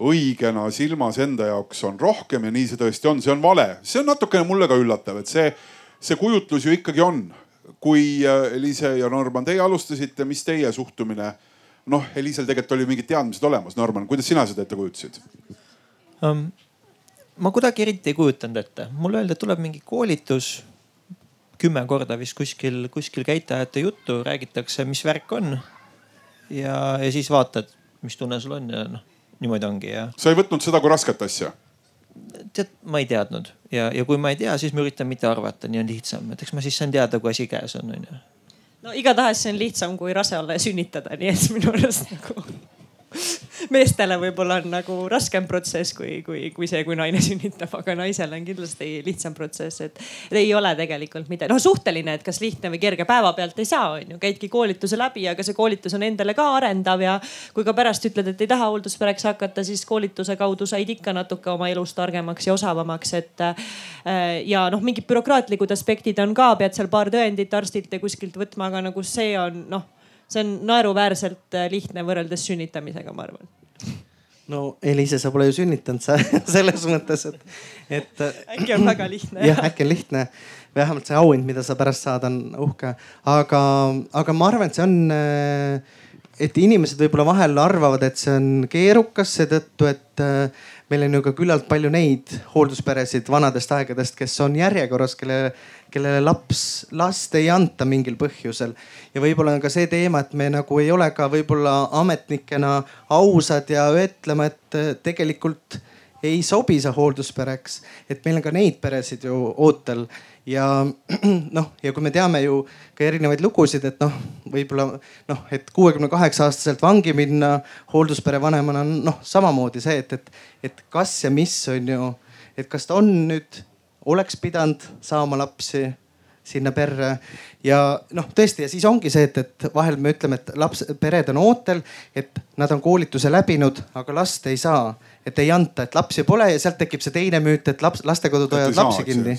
õigena silmas enda jaoks on rohkem ja nii see tõesti on, see on vale. see on natukene mulle ka üllatav, et see, see kujutlus ju ikkagi on kui äh, Eliise ja Norman, teie alustasite, mis teie suhtumine? noh, Eliisel tegelikult oli mingid teadmised olemas. Norman, kuidas sina seda ette kujutasid um,?
ma kuidagi eriti ei kujutanud ette, mulle öeldi, et tuleb mingi koolitus. kümme korda vist kuskil, kuskil käite, ajate juttu, räägitakse, mis värk on. ja, ja siis vaatad, mis tunne sul on ja noh, niimoodi ongi ja.
sa ei võtnud seda kui rasket asja?
Tead, ma ei teadnud ja, ja kui ma ei tea, siis ma üritan mitte arvata, nii on lihtsam, et eks ma siis saan teada, kui asi käes on, onju.
no igatahes see on lihtsam kui rase olla ja sünnitada, nii et minu arust nagu meestele võib-olla on nagu raskem protsess kui, kui, kui see, kui naine sünnitab, aga naisel on kindlasti lihtsam protsess, et ei ole tegelikult midagi, noh suhteline, et kas lihtne või kerge päevapealt ei saa, on ju, käidki koolituse läbi, aga see koolitus on endale ka arendav ja kui ka pärast ütled, et ei taha hoolduspereks hakata, siis koolituse kaudu said ikka natuke oma elus targemaks ja osavamaks, et äh, ja noh, mingid bürokraatlikud aspektid on ka, pead seal paar tõendit arstilt ja kuskilt võtma, aga nagu see on noh, see on naeruväärselt äh, lihtne võrreldes sünnitamisega, ma arvan
no Eliise, sa pole ju sünnitanud sa selles mõttes, et, et.
äkki on väga lihtne.
jah, äkki on lihtne. vähemalt see auhind, mida sa pärast saad, on uhke. aga, aga ma arvan, et see on, et inimesed võib-olla vahel arvavad, et see on keerukas seetõttu, et meil on ju ka küllalt palju neid hooldusperesid vanadest aegadest, kes on järjekorras, kelle, kellele laps, last ei anta mingil põhjusel. ja võib-olla on ka see teema, et me nagu ei ole ka võib-olla ametnikena ausad ja ütlema, et tegelikult ei sobi see hoolduspereks. et meil on ka neid peresid ju ootel ja noh, ja kui me teame ju ka erinevaid lugusid, et noh, võib-olla noh, et kuuekümne kaheksa aastaselt vangi minna hoolduspere vanemana on noh, samamoodi see, et, et, et kas ja mis on ju, et kas ta on nüüd, oleks pidanud saama lapsi sinna perre ja noh, tõesti ja siis ongi see, et, et vahel me ütleme, et laps, pered on ootel, et nad on koolituse läbinud, aga last ei saa, et ei anta, et lapsi pole ja sealt tekib see teine müüt, et laps, lastekodud hoiavad lapsi kinni.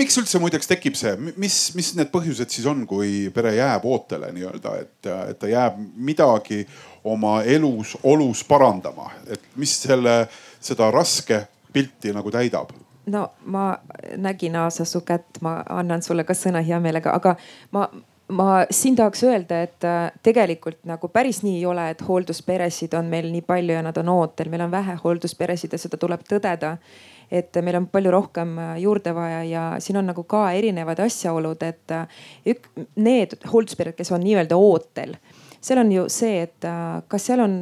miks üldse muideks tekib see, mis, mis need põhjused siis on, kui pere jääb ootele nii-öelda, et, et ta jääb midagi oma elus, olus parandama, et mis selle, seda raske pilti nagu täidab?
no ma nägin, Aasa, su kätt, ma annan sulle ka sõna hea meelega, aga ma, ma siin tahaks öelda, et äh, tegelikult nagu päris nii ei ole, et hooldusperesid on meil nii palju ja nad on ootel, meil on vähe hooldusperesid ja seda tuleb tõdeda. et meil on palju rohkem äh, juurde vaja ja siin on nagu ka erinevad asjaolud, et äh, ük, need hoolduspered, kes on nii-öelda ootel seal on ju see, et kas seal on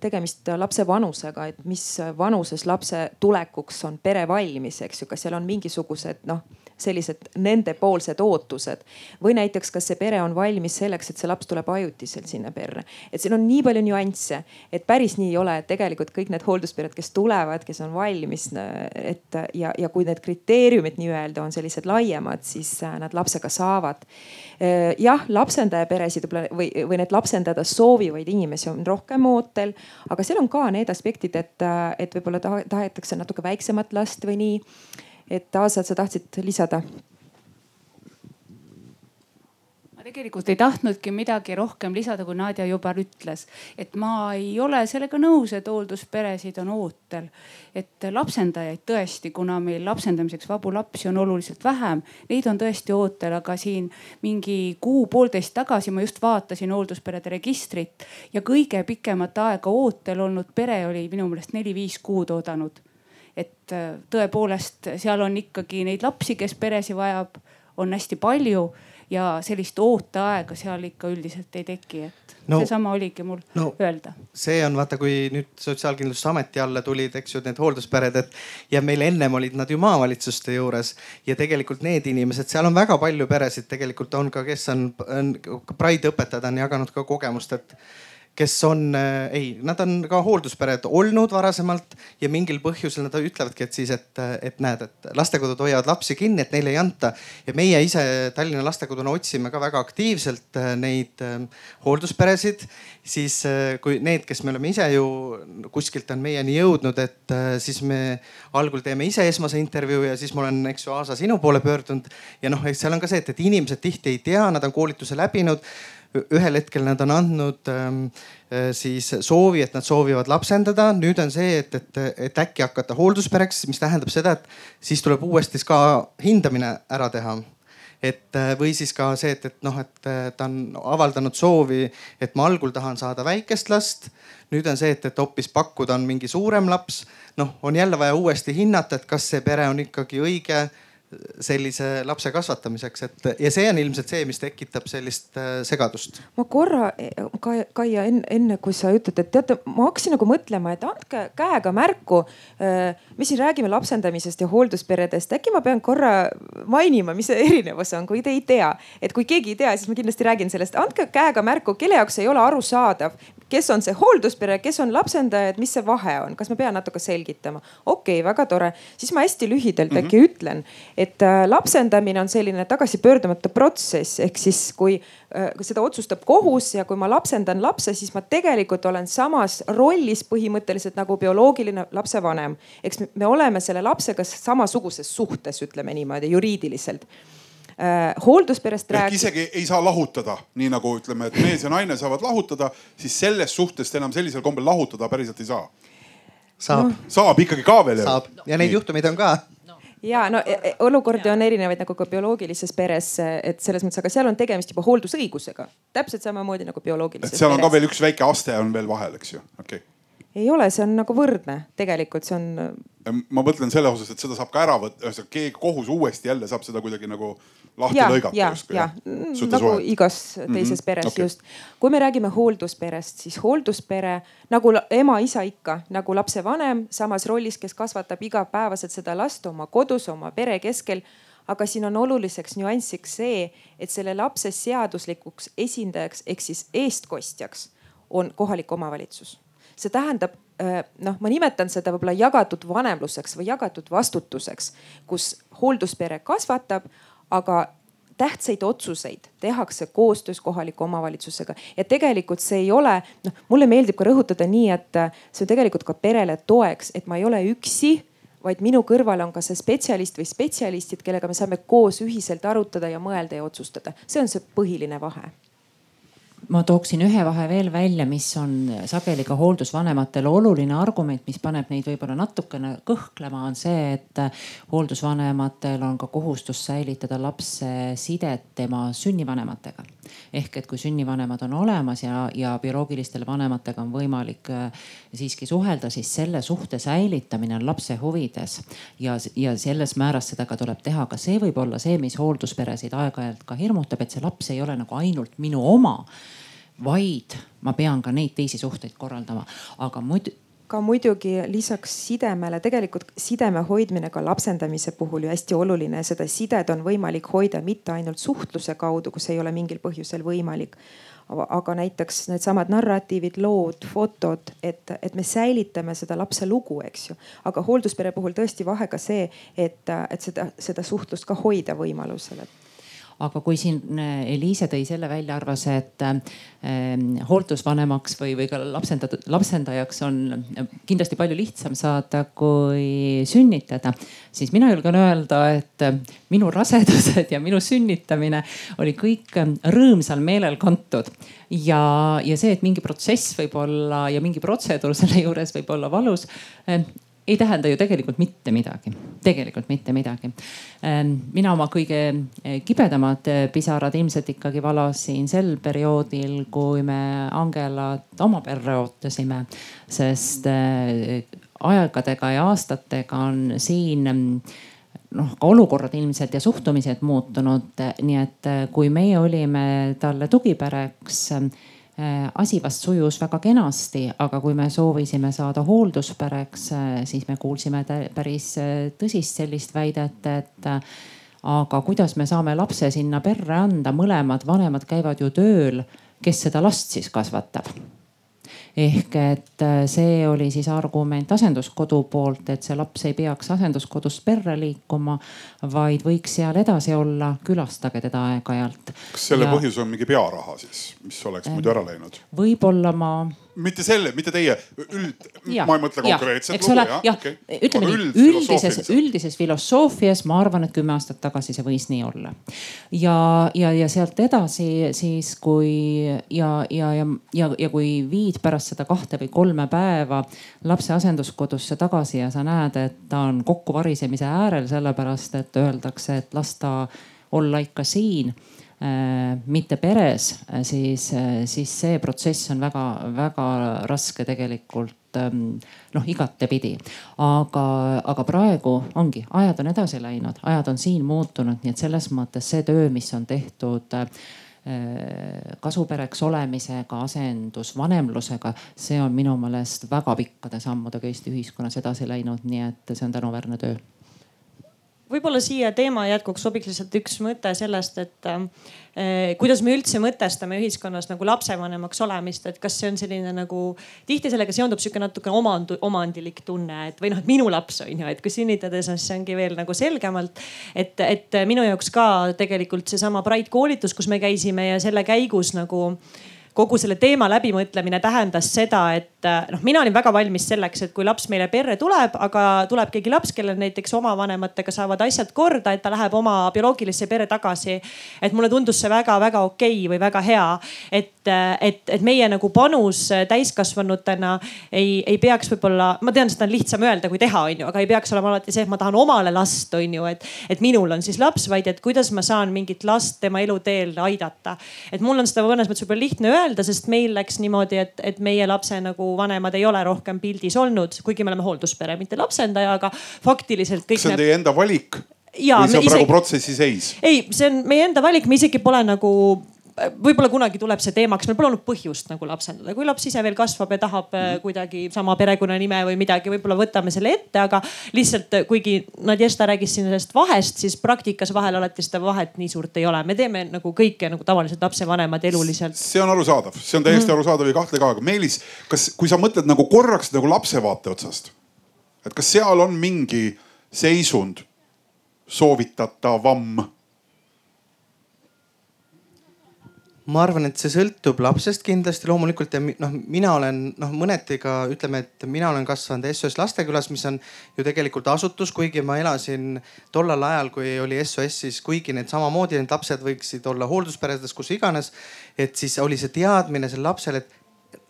tegemist lapse vanusega, et mis vanuses lapse tulekuks on pere valmis, eks ju, kas seal on mingisugused noh sellised nendepoolsed ootused. või näiteks, kas see pere on valmis selleks, et see laps tuleb ajutiselt sinna perre. et siin on nii palju nüansse, et päris nii ei ole, et tegelikult kõik need hoolduspered, kes tulevad, kes on valmis, et ja, ja kui need kriteeriumid nii-öelda on sellised laiemad, siis äh, nad lapsega saavad. Äh, jah, lapsendaja peresid või, või need lapsendada soovivaid inimesi on rohkem ootel, aga seal on ka need aspektid, et, äh, et võib-olla tahetakse natuke väiksemat last või nii et Aasa, sa tahtsid lisada?
ma tegelikult ei tahtnudki midagi rohkem lisada, kui Nadja juba ütles, et ma ei ole sellega nõus, et hooldusperesid on ootel. et lapsendajaid tõesti, kuna meil lapsendamiseks vabu lapsi on oluliselt vähem, neid on tõesti ootel, aga siin mingi kuu-poolteist tagasi ma just vaatasin hooldusperede registrit ja kõige pikemat aega ootel olnud pere oli minu meelest neli-viis kuud oodanud et äh, tõepoolest seal on ikkagi neid lapsi, kes peresi vajab, on hästi palju ja sellist ooteaega seal ikka üldiselt ei teki, et no, seesama oligi mul no, öelda.
see on vaata, kui nüüd Sotsiaalkindlustusameti alla tulid, eks ju, need hoolduspered, et ja meil ennem olid nad ju maavalitsuste juures ja tegelikult need inimesed, seal on väga palju peresid, tegelikult on ka, kes on, on, Pride õpetajad on jaganud ka kogemust, et kes on, äh, ei, nad on ka hoolduspered olnud varasemalt ja mingil põhjusel nad ütlevadki, et siis, et, et näed, et lastekodud hoiavad lapsi kinni, et neile ei anta. ja meie ise Tallinna lastekoduna otsime ka väga aktiivselt äh, neid äh, hooldusperesid, siis kui need, kes me oleme ise ju kuskilt on meieni jõudnud, et siis me algul teeme ise esmase intervjuu ja siis ma olen, eks ju, Aasa sinu poole pöördunud. ja noh, seal on ka see, et, et inimesed tihti ei tea, nad on koolituse läbinud ühel hetkel nad on andnud ähm, äh, siis soovi, et nad soovivad lapsendada. nüüd on see, et, et, et äkki hakata hoolduspereks, mis tähendab seda, et siis tuleb uuesti ka hindamine ära teha et äh, või siis ka see, et, et noh, et äh, ta on avaldanud soovi, et ma algul tahan saada väikest last. nüüd on see, et, et hoopis pakkuda on mingi suurem laps. noh, on jälle vaja uuesti hinnata, et kas see pere on ikkagi õige sellise lapse kasvatamiseks, et ja see on ilmselt see, mis tekitab sellist äh, segadust.
ma korra, Kaia, enne, enne kui sa ütled, et teate, ma hakkasin nagu mõtlema, et andke käega märku. Äh, me siin räägime lapsendamisest ja hooldusperedest, äkki ma pean korra mainima, mis see erinevus on, kui te ei tea. et kui keegi ei tea, siis ma kindlasti räägin sellest, andke käega märku, kelle jaoks ei ole arusaadav, kes on see hoolduspere, kes on lapsendaja, et mis see vahe on, kas ma pean natuke selgitama? okei okay,, väga tore, siis ma hästi lühidalt mm -hmm. äkki ütlen, et äh, lapsendamine on selline tagasipöördumatu protsess, ehk siis kui äh, seda otsustab kohus ja kui ma lapsendan lapse, siis ma tegelikult olen samas rollis põhimõtteliselt nagu bioloogiline lapsevanem. eks me oleme selle lapsega samasuguses suhtes, ütleme niimoodi juriidiliselt äh, hooldusperest
rääkida. isegi ei saa lahutada, nii nagu ütleme, et mees ja naine saavad lahutada, siis sellest suhtest enam sellisel kombel lahutada päriselt ei saa.
saab no..
saab ikkagi ka veel.
saab ja neid nii. juhtumeid on ka
ja no e, e, olukordi on erinevaid nagu ka bioloogilises peres, et selles mõttes, aga seal on tegemist juba hooldusõigusega, täpselt samamoodi nagu bioloogilises.
seal on peres. ka veel üks väike aste on veel vahel, eks ju, okei okay
ei ole, see on nagu võrdne, tegelikult see on.
ma mõtlen selle osas, et seda saab ka ära võtta, ühesõnaga keegi kohus uuesti jälle saab seda kuidagi nagu lahti ja, lõigata
ja, jah, nagu igas teises mm -hmm. peres okay. just. kui me räägime hooldusperest, siis hoolduspere nagu ema-isa ikka nagu lapsevanem samas rollis, kes kasvatab igapäevaselt seda last oma kodus, oma pere keskel aga siin on oluliseks nüansiks see, et selle lapse seaduslikuks esindajaks ehk siis eestkostjaks on kohalik omavalitsus. See tähendab äh, noh, ma nimetan seda võib-olla jagatud vanemluseks või jagatud vastutuseks, kus hoolduspere kasvatab, aga tähtsaid otsuseid tehakse koostöös kohaliku omavalitsusega ja tegelikult see ei ole, noh, mulle meeldib ka rõhutada nii, et see on tegelikult ka perele toeks, et ma ei ole üksi vaid minu kõrval on ka see spetsialist või spetsialistid, kellega me saame koos ühiselt arutada ja mõelda ja otsustada. see on see põhiline vahe
ma tooksin ühe vahe veel välja, mis on sageli ka hooldusvanematele oluline argument, mis paneb neid võib-olla natukene kõhklema, on see, et hooldusvanematel on ka kohustus säilitada lapse sidet tema sünnivanematega. ehk et kui sünnivanemad on olemas ja, ja bioloogilistel vanematega on võimalik äh, siiski suhelda, siis selle suhte säilitamine on lapse huvides ja, ja selles määras seda ka tuleb teha. ka see võib olla see, mis hooldusperesid aeg-ajalt ka hirmutab, et see laps ei ole nagu ainult minu oma vaid ma pean ka neid teisi suhteid korraldama, aga muidu
ka muidugi lisaks sidemele, tegelikult sideme hoidmine ka lapsendamise puhul ju hästi oluline, seda sidet on võimalik hoida mitte ainult suhtluse kaudu, kus ei ole mingil põhjusel võimalik. aga näiteks needsamad narratiivid, lood, fotod, et, et me säilitame seda lapse lugu, eks ju. aga hoolduspere puhul tõesti vahe ka see, et, et seda, seda suhtlust ka hoida võimalusel, et
aga kui siin äh, Eliise tõi selle välja, arvas, et äh, hooldusvanemaks või, või ka lapsendatud, lapsendajaks on äh, kindlasti palju lihtsam saada kui sünnitada, siis mina julgen öelda, et minu rasedused ja minu sünnitamine oli kõik rõõmsal meelel kantud. Ja, ja see, et mingi protsess võib olla ja mingi protseduur selle juures võib olla valus ei tähenda ju tegelikult mitte midagi, tegelikult mitte midagi. Ähm, mina oma kõige äh, kibedamad äh, pisarad ilmselt ikkagi valasin sel perioodil, kui me Angelat oma perre ootasime, sest äh, aegadega ja aastatega on siin noh, ka olukorrad ilmselt ja suhtumised muutunud, nii et kui meie olime talle tugipereks asi vast sujus väga kenasti, aga kui me soovisime saada hoolduspereks, äh, siis me kuulsime päris äh, tõsist sellist väidet, et aga kuidas me saame lapse sinna perre anda, mõlemad vanemad käivad ju tööl, kes seda last siis kasvatab ehk et äh, see oli siis argument asenduskodu poolt, et see laps ei peaks asenduskodust perre liikuma, vaid võiks seal edasi olla, külastage teda aeg-ajalt.
kas selle ja... põhjus on mingi pearaha siis, mis oleks muidu ära läinud?
võib-olla ma
mitte selle, mitte teie üld, ma ei mõtle konkreetset
lugu jah, jah. Okay., ütleme nii, üldises, üldises filosoofias ma arvan, et kümme aastat tagasi see võis nii olla. ja, ja, ja sealt edasi siis kui ja, ja, ja, ja, ja kui viid pärast seda kahte või kolme päeva lapse asenduskodusse tagasi ja sa näed, et ta on kokkuvarisemise äärel, sellepärast et öeldakse, et las ta olla ikka siin mitte peres, siis, siis see protsess on väga-väga raske tegelikult ähm, noh, igatepidi. aga, aga praegu ongi, ajad on edasi läinud, ajad on siin muutunud, nii et selles mõttes see töö, mis on tehtud äh, kasupereks olemisega, asendusvanemlusega, see on minu meelest väga pikkade sammudega Eesti ühiskonnas edasi läinud, nii et see on tänuväärne töö
võib-olla siia teema jätkuks sobiks lihtsalt üks mõte sellest, et äh, kuidas me üldse mõtestame ühiskonnas nagu lapsevanemaks olemist, et kas see on selline nagu tihti sellega seondub sihuke natuke omand, omandilik tunne, et või noh, et minu laps on ju, et kui sünnitades on, siis ongi veel nagu selgemalt. et, et minu jaoks ka tegelikult seesama Pride koolitus, kus me käisime ja selle käigus nagu kogu selle teema läbimõtlemine tähendas seda, et noh, mina olin väga valmis selleks, et kui laps meile perre tuleb, aga tuleb keegi laps, kellel näiteks oma vanematega saavad asjad korda, et ta läheb oma bioloogilisse pere tagasi. et mulle tundus see väga-väga okei või väga hea, et, et, et meie nagu panus täiskasvanutena ei, ei peaks võib-olla, ma tean, seda on lihtsam öelda kui teha, onju, aga ei peaks olema alati see, et ma tahan omale last, onju, et, et minul on siis laps, vaid et kuidas ma saan mingit last tema eluteel aidata. et mul on seda mõnes mõttes võib-olla lihtne öelda öelda, sest meil läks niimoodi, et, et meie lapse nagu vanemad ei ole rohkem pildis olnud, kuigi me oleme hoolduspere, mitte lapsendaja, aga faktiliselt kõik.
kas see on teie enda valik?
Ja,
või see on
isegi...
praegu protsessi seis?
ei, see on meie enda valik, me isegi pole nagu võib-olla kunagi tuleb see teemaks, meil pole olnud põhjust nagu lapsendada, kui laps ise veel kasvab ja tahab mm. kuidagi sama perekonnanime või midagi, võib-olla võtame selle ette, aga lihtsalt kuigi Nadjesta rääkis siin sellest vahest, siis praktikas vahel alati seda vahet nii suurt ei ole. me teeme nagu kõike nagu tavaliselt lapsevanemad eluliselt.
see on arusaadav, see on täiesti mm. arusaadav ja kahtle ka, aga Meelis, kas, kui sa mõtled nagu korraks nagu lapse vaate otsast, et kas seal on mingi seisund soovitatavam
ma arvan, et see sõltub lapsest kindlasti loomulikult ja noh, mina olen noh, mõneti ka ütleme, et mina olen kasvanud SOS Lastekülas, mis on ju tegelikult asutus, kuigi ma elasin tollal ajal, kui oli SOS, siis kuigi need samamoodi need lapsed võiksid olla hooldusperedes, kus iganes. et siis oli see teadmine sel lapsel, et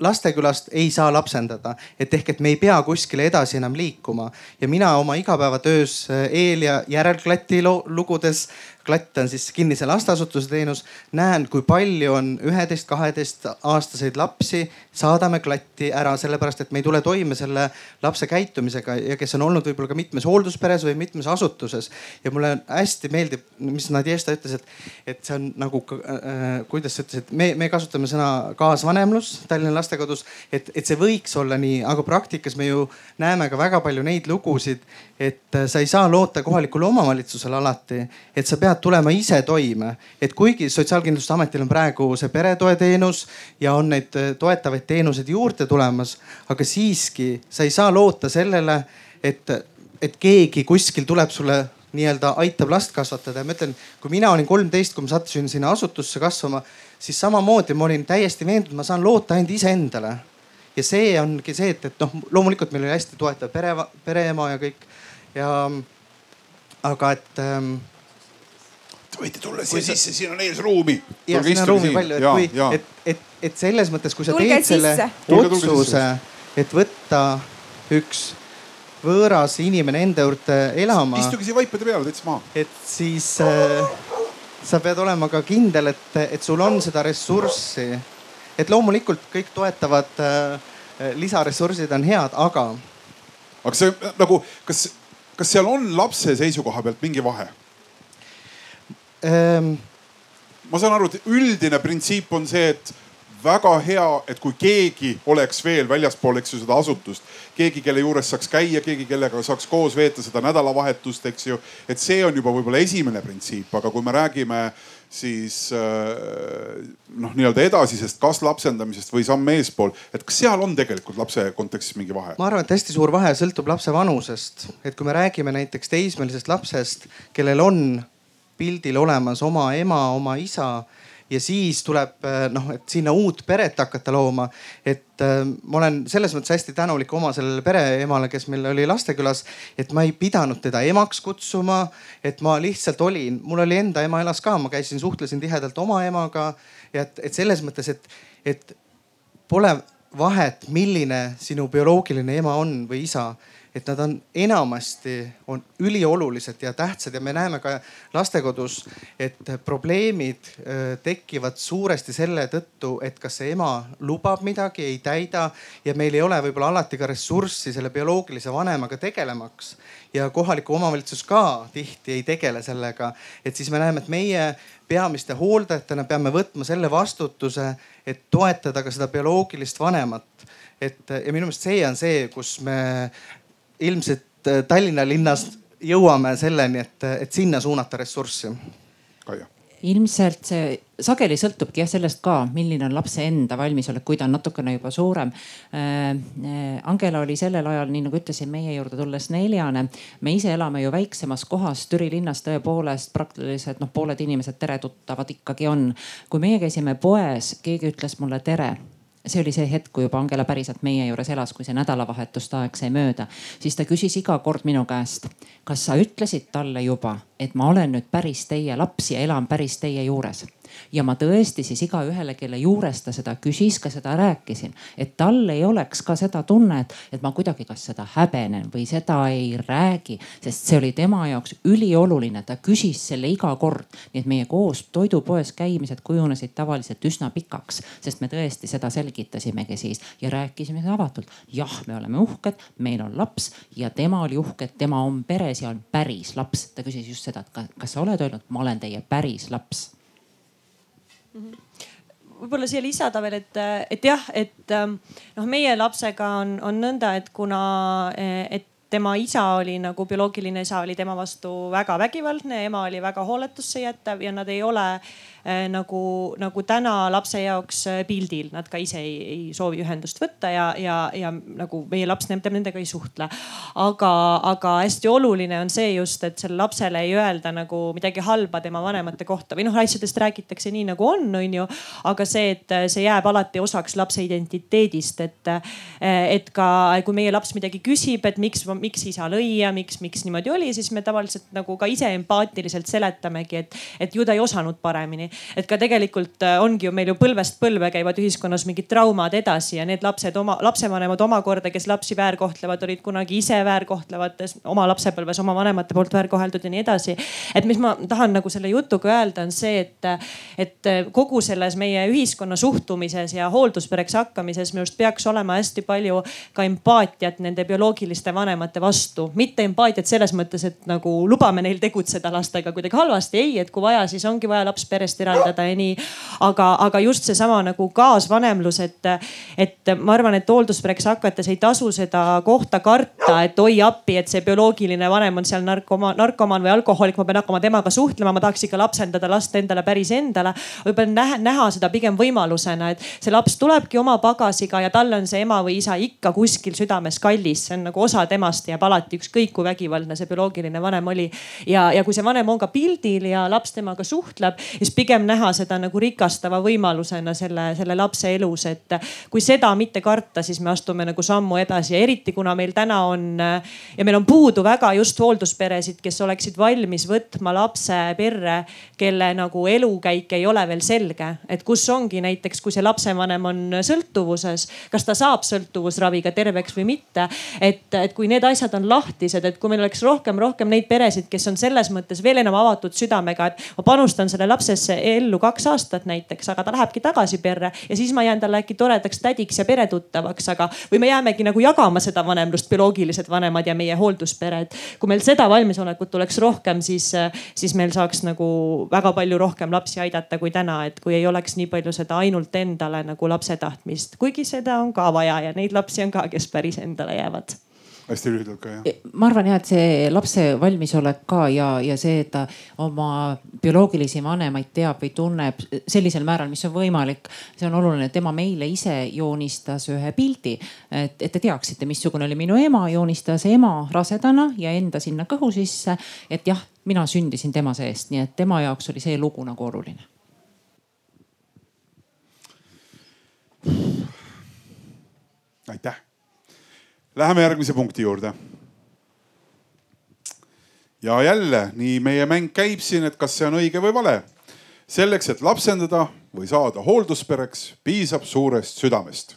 lastekülast ei saa lapsendada, et ehk, et me ei pea kuskile edasi enam liikuma ja mina oma igapäevatöös eel ja järelklati lugudes klatt on siis kinnise lasteasutuse teenus. näen, kui palju on üheteist, kaheteist aastaseid lapsi, saadame klatti ära sellepärast, et me ei tule toime selle lapse käitumisega ja kes on olnud võib-olla ka mitmes hooldusperes või mitmes asutuses. ja mulle hästi meeldib, mis Nadjesta ütles, et, et see on nagu äh,, kuidas sa ütlesid, me, me kasutame sõna kaasvanemlus Tallinna lastekodus, et, et see võiks olla nii, aga praktikas me ju näeme ka väga palju neid lugusid, et sa ei saa loota kohalikule omavalitsusele alati, et sa pead tulema ise toime. et kuigi Sotsiaalkindlustusametil on praegu see peretoeteenus ja on neid äh, toetavaid teenuseid juurde tulemas, aga siiski sa ei saa loota sellele, et, et keegi kuskil tuleb sulle nii-öelda aitab last kasvatada ja ma ütlen, kui mina olin kolmteist, kui ma sattusin sinna asutusse kasvama, siis samamoodi ma olin täiesti veendunud, ma saan loota ainult iseendale. ja see ongi see, et, et noh, loomulikult meil oli hästi toetav pere, pereema ja kõik ja aga et ähm,
võite tulla siia sisse, siin on ees ruumi.
ja siin on ruumi palju, et kui, et, et, et selles mõttes, kui sa tulge teed selle tulge, otsuse, et võtta üks võõras inimene enda juurde elama.
istuge siia vaipade peale, täitsa maha.
et siis äh, sa pead olema ka kindel, et, et sul on seda ressurssi. et loomulikult kõik toetavad äh, lisaressursid on head, aga.
aga see nagu, kas, kas seal on lapse seisukoha pealt mingi vahe?
ähm,?
ma saan aru, et üldine printsiip on see, et väga hea, et kui keegi oleks veel väljaspool, eks ju, seda asutust, keegi, kelle juures saaks käia, keegi, kellega saaks koos veeta seda nädalavahetust, eks ju. et see on juba võib-olla esimene printsiip, aga kui me räägime siis äh, noh, nii-öelda edasisest kas lapsendamisest või samm eespool, et kas seal on tegelikult lapse kontekstis mingi vahe?
ma arvan, et hästi suur vahe sõltub lapse vanusest, et kui me räägime näiteks teismelisest lapsest, kellel on pildil olemas oma ema, oma isa ja siis tuleb eh, noh, et sinna uut peret hakata looma. et äh, ma olen selles mõttes hästi tänulik oma sellele pereemale, kes meil oli Lastekülas, et ma ei pidanud teda emaks kutsuma. et ma lihtsalt olin, mul oli enda ema elas ka, ma käisin, suhtlesin tihedalt oma emaga ja et, et selles mõttes, et, et pole vahet, milline sinu bioloogiline ema on või isa et nad on enamasti on üliolulised ja tähtsad ja me näeme ka lastekodus, et probleemid äh, tekivad suuresti selle tõttu, et kas see ema lubab midagi, ei täida ja meil ei ole võib-olla alati ka ressurssi selle bioloogilise vanemaga tegelemaks ja kohalik omavalitsus ka tihti ei tegele sellega. et siis me näeme, et meie peamiste hooldajatena peame võtma selle vastutuse, et toetada ka seda bioloogilist vanemat. et ja minu meelest see on see, kus me ilmselt Tallinna linnas jõuame selleni, et, et sinna suunata ressurssi.
Kaia
ilmselt see sageli sõltubki jah sellest ka, milline on lapse enda valmisolek, kui ta on natukene juba suurem äh,. Angela oli sellel ajal, nii nagu ütlesin, meie juurde tulles neljane. me ise elame ju väiksemas kohas, Türi linnas tõepoolest praktiliselt noh, pooled inimesed teretuttavad ikkagi on. kui meie käisime poes, keegi ütles mulle tere see oli see hetk, kui juba Angela päriselt meie juures elas, kui see nädalavahetuste aeg sai mööda, siis ta küsis iga kord minu käest, kas sa ütlesid talle juba, et ma olen nüüd päris teie laps ja elan päris teie juures ja ma tõesti siis igaühele, kelle juures ta seda küsis, ka seda rääkisin, et tal ei oleks ka seda tunnet, et ma kuidagi kas seda häbenen või seda ei räägi, sest see oli tema jaoks ülioluline, ta küsis selle iga kord. nii et meie koos toidupoes käimised kujunesid tavaliselt üsna pikaks, sest me tõesti seda selgitasimegi siis ja rääkisime avatult. jah, me oleme uhked, meil on laps ja tema oli uhke, et tema on peres ja on päris laps. ta küsis just seda, et kas sa oled öelnud, ma olen teie päris laps
võib-olla siia lisada veel, et, et jah, et ähm, noh, meie lapsega on, on nõnda, et kuna, et tema isa oli nagu bioloogiline isa oli tema vastu väga vägivaldne, ema oli väga hooletusse jätav ja nad ei ole Äh, nagu, nagu täna lapse jaoks äh, pildil, nad ka ise ei, ei soovi ühendust võtta ja, ja, ja nagu meie laps nendega ei suhtle. aga, aga hästi oluline on see just, et sellele lapsele ei öelda nagu midagi halba tema vanemate kohta või noh, asjadest räägitakse nii nagu on, on ju. aga see, et see jääb alati osaks lapse identiteedist, et, et ka kui meie laps midagi küsib, et miks, miks isa lõi ja miks, miks niimoodi oli, siis me tavaliselt nagu ka ise empaatiliselt seletamegi, et, et ju ta ei osanud paremini et ka tegelikult äh, ongi ju meil ju põlvest põlve käivad ühiskonnas mingid traumad edasi ja need lapsed oma, lapsevanemad omakorda, kes lapsi väärkohtlevad, olid kunagi ise väärkohtlevates oma lapsepõlves oma vanemate poolt väärkoheldud ja nii edasi. et mis ma tahan nagu selle jutuga öelda, on see, et, et kogu selles meie ühiskonna suhtumises ja hoolduspereks hakkamises minu arust peaks olema hästi palju ka empaatiat nende bioloogiliste vanemate vastu. mitte empaatiat selles mõttes, et nagu lubame neil tegutseda lastega kuidagi halvasti, ei, et kui vaja, siis ongi vaja laps perest eraldada ja nii. aga, aga just seesama nagu kaasvanemlus, et, et ma arvan, et hoolduspereks hakates ei tasu seda kohta karta, et oi appi, et see bioloogiline vanem on seal narkoma, narkomaan või alkohoolik, ma pean hakkama temaga suhtlema, ma tahaks ikka lapsendada last endale päris endale. võib-olla näha, näha seda pigem võimalusena, et see laps tulebki oma pagasiga ja talle on see ema või isa ikka kuskil südames kallis, see on nagu osa temast jääb alati, ükskõik kui vägivaldne see bioloogiline vanem oli. ja, ja kui see vanem on ka pildil ja laps temaga suhtleb, siis pigem pigem näha seda nagu rikastava võimalusena selle, selle lapse elus, et kui seda mitte karta, siis me astume nagu sammu edasi ja eriti kuna meil täna on ja meil on puudu väga just hooldusperesid, kes oleksid valmis võtma lapse perre, kelle nagu elukäik ei ole veel selge. et kus ongi näiteks, kui see lapsevanem on sõltuvuses, kas ta saab sõltuvusraviga terveks või mitte. et, et kui need asjad on lahtised, et kui meil oleks rohkem, rohkem neid peresid, kes on selles mõttes veel enam avatud südamega, et ma panustan selle lapsesse ellu kaks aastat näiteks, aga ta lähebki tagasi perre ja siis ma jään talle äkki toredaks tädiks ja peretuttavaks, aga või me jäämegi nagu jagama seda vanemlust, bioloogilised vanemad ja meie hoolduspere, et kui meil seda valmisolekut oleks rohkem, siis, siis meil saaks nagu väga palju rohkem lapsi aidata kui täna, et kui ei oleks nii palju seda ainult endale nagu lapse tahtmist, kuigi seda on ka vaja ja neid lapsi on ka, kes päris endale jäävad
hästi lühidalt ka jah.
ma arvan jah, et see lapse valmisolek ka ja, ja see, et ta oma bioloogilisi vanemaid teab või tunneb sellisel määral, mis on võimalik. see on oluline, tema meile ise joonistas ühe pildi, et, et te teaksite, missugune oli minu ema, joonistas ema rasedana ja enda sinna kõhu sisse. et jah, mina sündisin tema seest, nii et tema jaoks oli see lugu nagu oluline
aitäh Läheme järgmise punkti juurde. ja jälle nii meie mäng käib siin, et kas see on õige või vale. selleks, et lapsendada või saada hoolduspereks, piisab suurest südamest.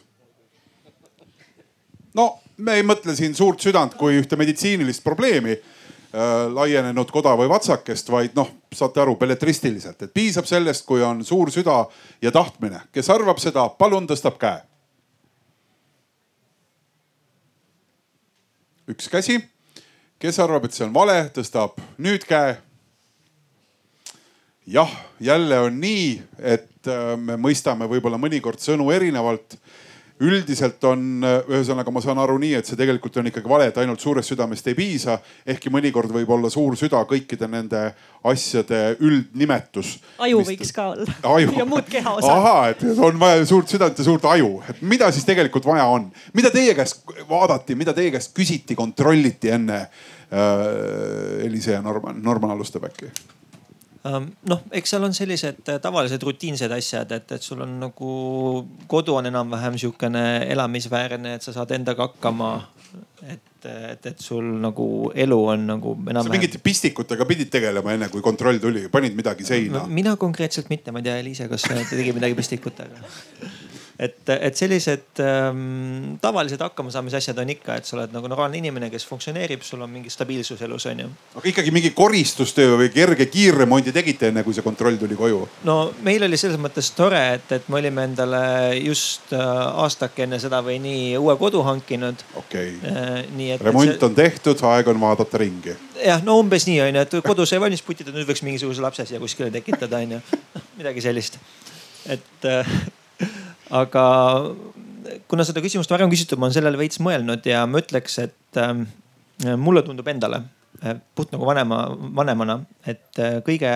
no me ei mõtle siin suurt südant kui ühte meditsiinilist probleemi äh, laienenud koda või vatsakest, vaid noh, saate aru, belletristiliselt, et piisab sellest, kui on suur süda ja tahtmine. kes arvab seda, palun tõstab käe. Üks käsi. kes arvab, et see on vale, tõstab nüüd käe. jah, jälle on nii, et äh, me mõistame võib-olla mõnikord sõnu erinevalt üldiselt on, ühesõnaga ma saan aru nii, et see tegelikult on ikkagi vale, et ainult suurest südamest ei piisa. ehkki mõnikord võib olla suur süda kõikide nende asjade üldnimetus.
aju mis... võiks ka olla
aju.
ja muud kehaosad.
ahah, et on vaja suurt südant ja suurt aju, et mida siis tegelikult vaja on, mida teie käest vaadati, mida teie käest küsiti, kontrolliti enne äh, Elise ja Norman, Norman alustab äkki
noh, eks seal on sellised äh, tavalised rutiinsed asjad, et, et sul on nagu kodu on enam-vähem sihukene elamisväärne, et sa saad endaga hakkama. et, et, et sul nagu elu on nagu enam-vähem.
sa mingite pistikutega pidid tegelema enne kui kontroll tuli, panid midagi seina no,?
mina konkreetselt mitte, ma ei tea, Eliise, kas ta tegi midagi pistikutega et, et sellised ähm, tavalised hakkamasaamise asjad on ikka, et sa oled nagu normaalne inimene, kes funktsioneerib, sul on mingi stabiilsus elus on ju.
aga ikkagi mingi koristustöö või kerge kiirremondi tegite enne, kui see kontroll tuli koju?
no meil oli selles mõttes tore, et, et me olime endale just äh, aastake enne seda või nii uue kodu hankinud.
okei
okay. äh,.
remont see... on tehtud, aeg on vaadata ringi.
jah, no umbes nii on ju, et kodu sai valmis putitud, nüüd võiks mingisuguse lapse siia kuskile tekitada on ju, midagi sellist. et äh, aga kuna seda küsimust varem küsitud, ma olen sellele veits mõelnud ja ma ütleks, et äh, mulle tundub endale äh, puht nagu vanema, vanemana, et äh, kõige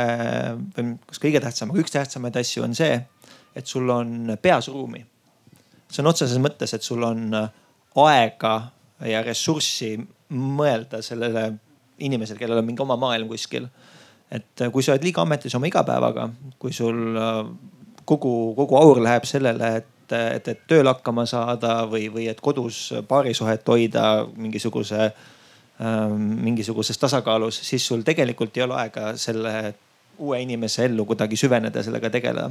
või kas kõige tähtsam, aga üks tähtsamaid asju on see, et sul on peas ruumi. on otseses mõttes, et sul on äh, aega ja ressurssi mõelda sellele inimesele, kellel on mingi oma maailm kuskil. et kui sa oled liiga ametis oma igapäevaga, kui sul kogu, kogu aur läheb sellele, et, et, et tööl hakkama saada või, või et kodus paarisuhet hoida mingisuguse ähm,, mingisuguses tasakaalus, siis sul tegelikult ei ole aega selle uue inimese ellu kuidagi süveneda, sellega tegeleda.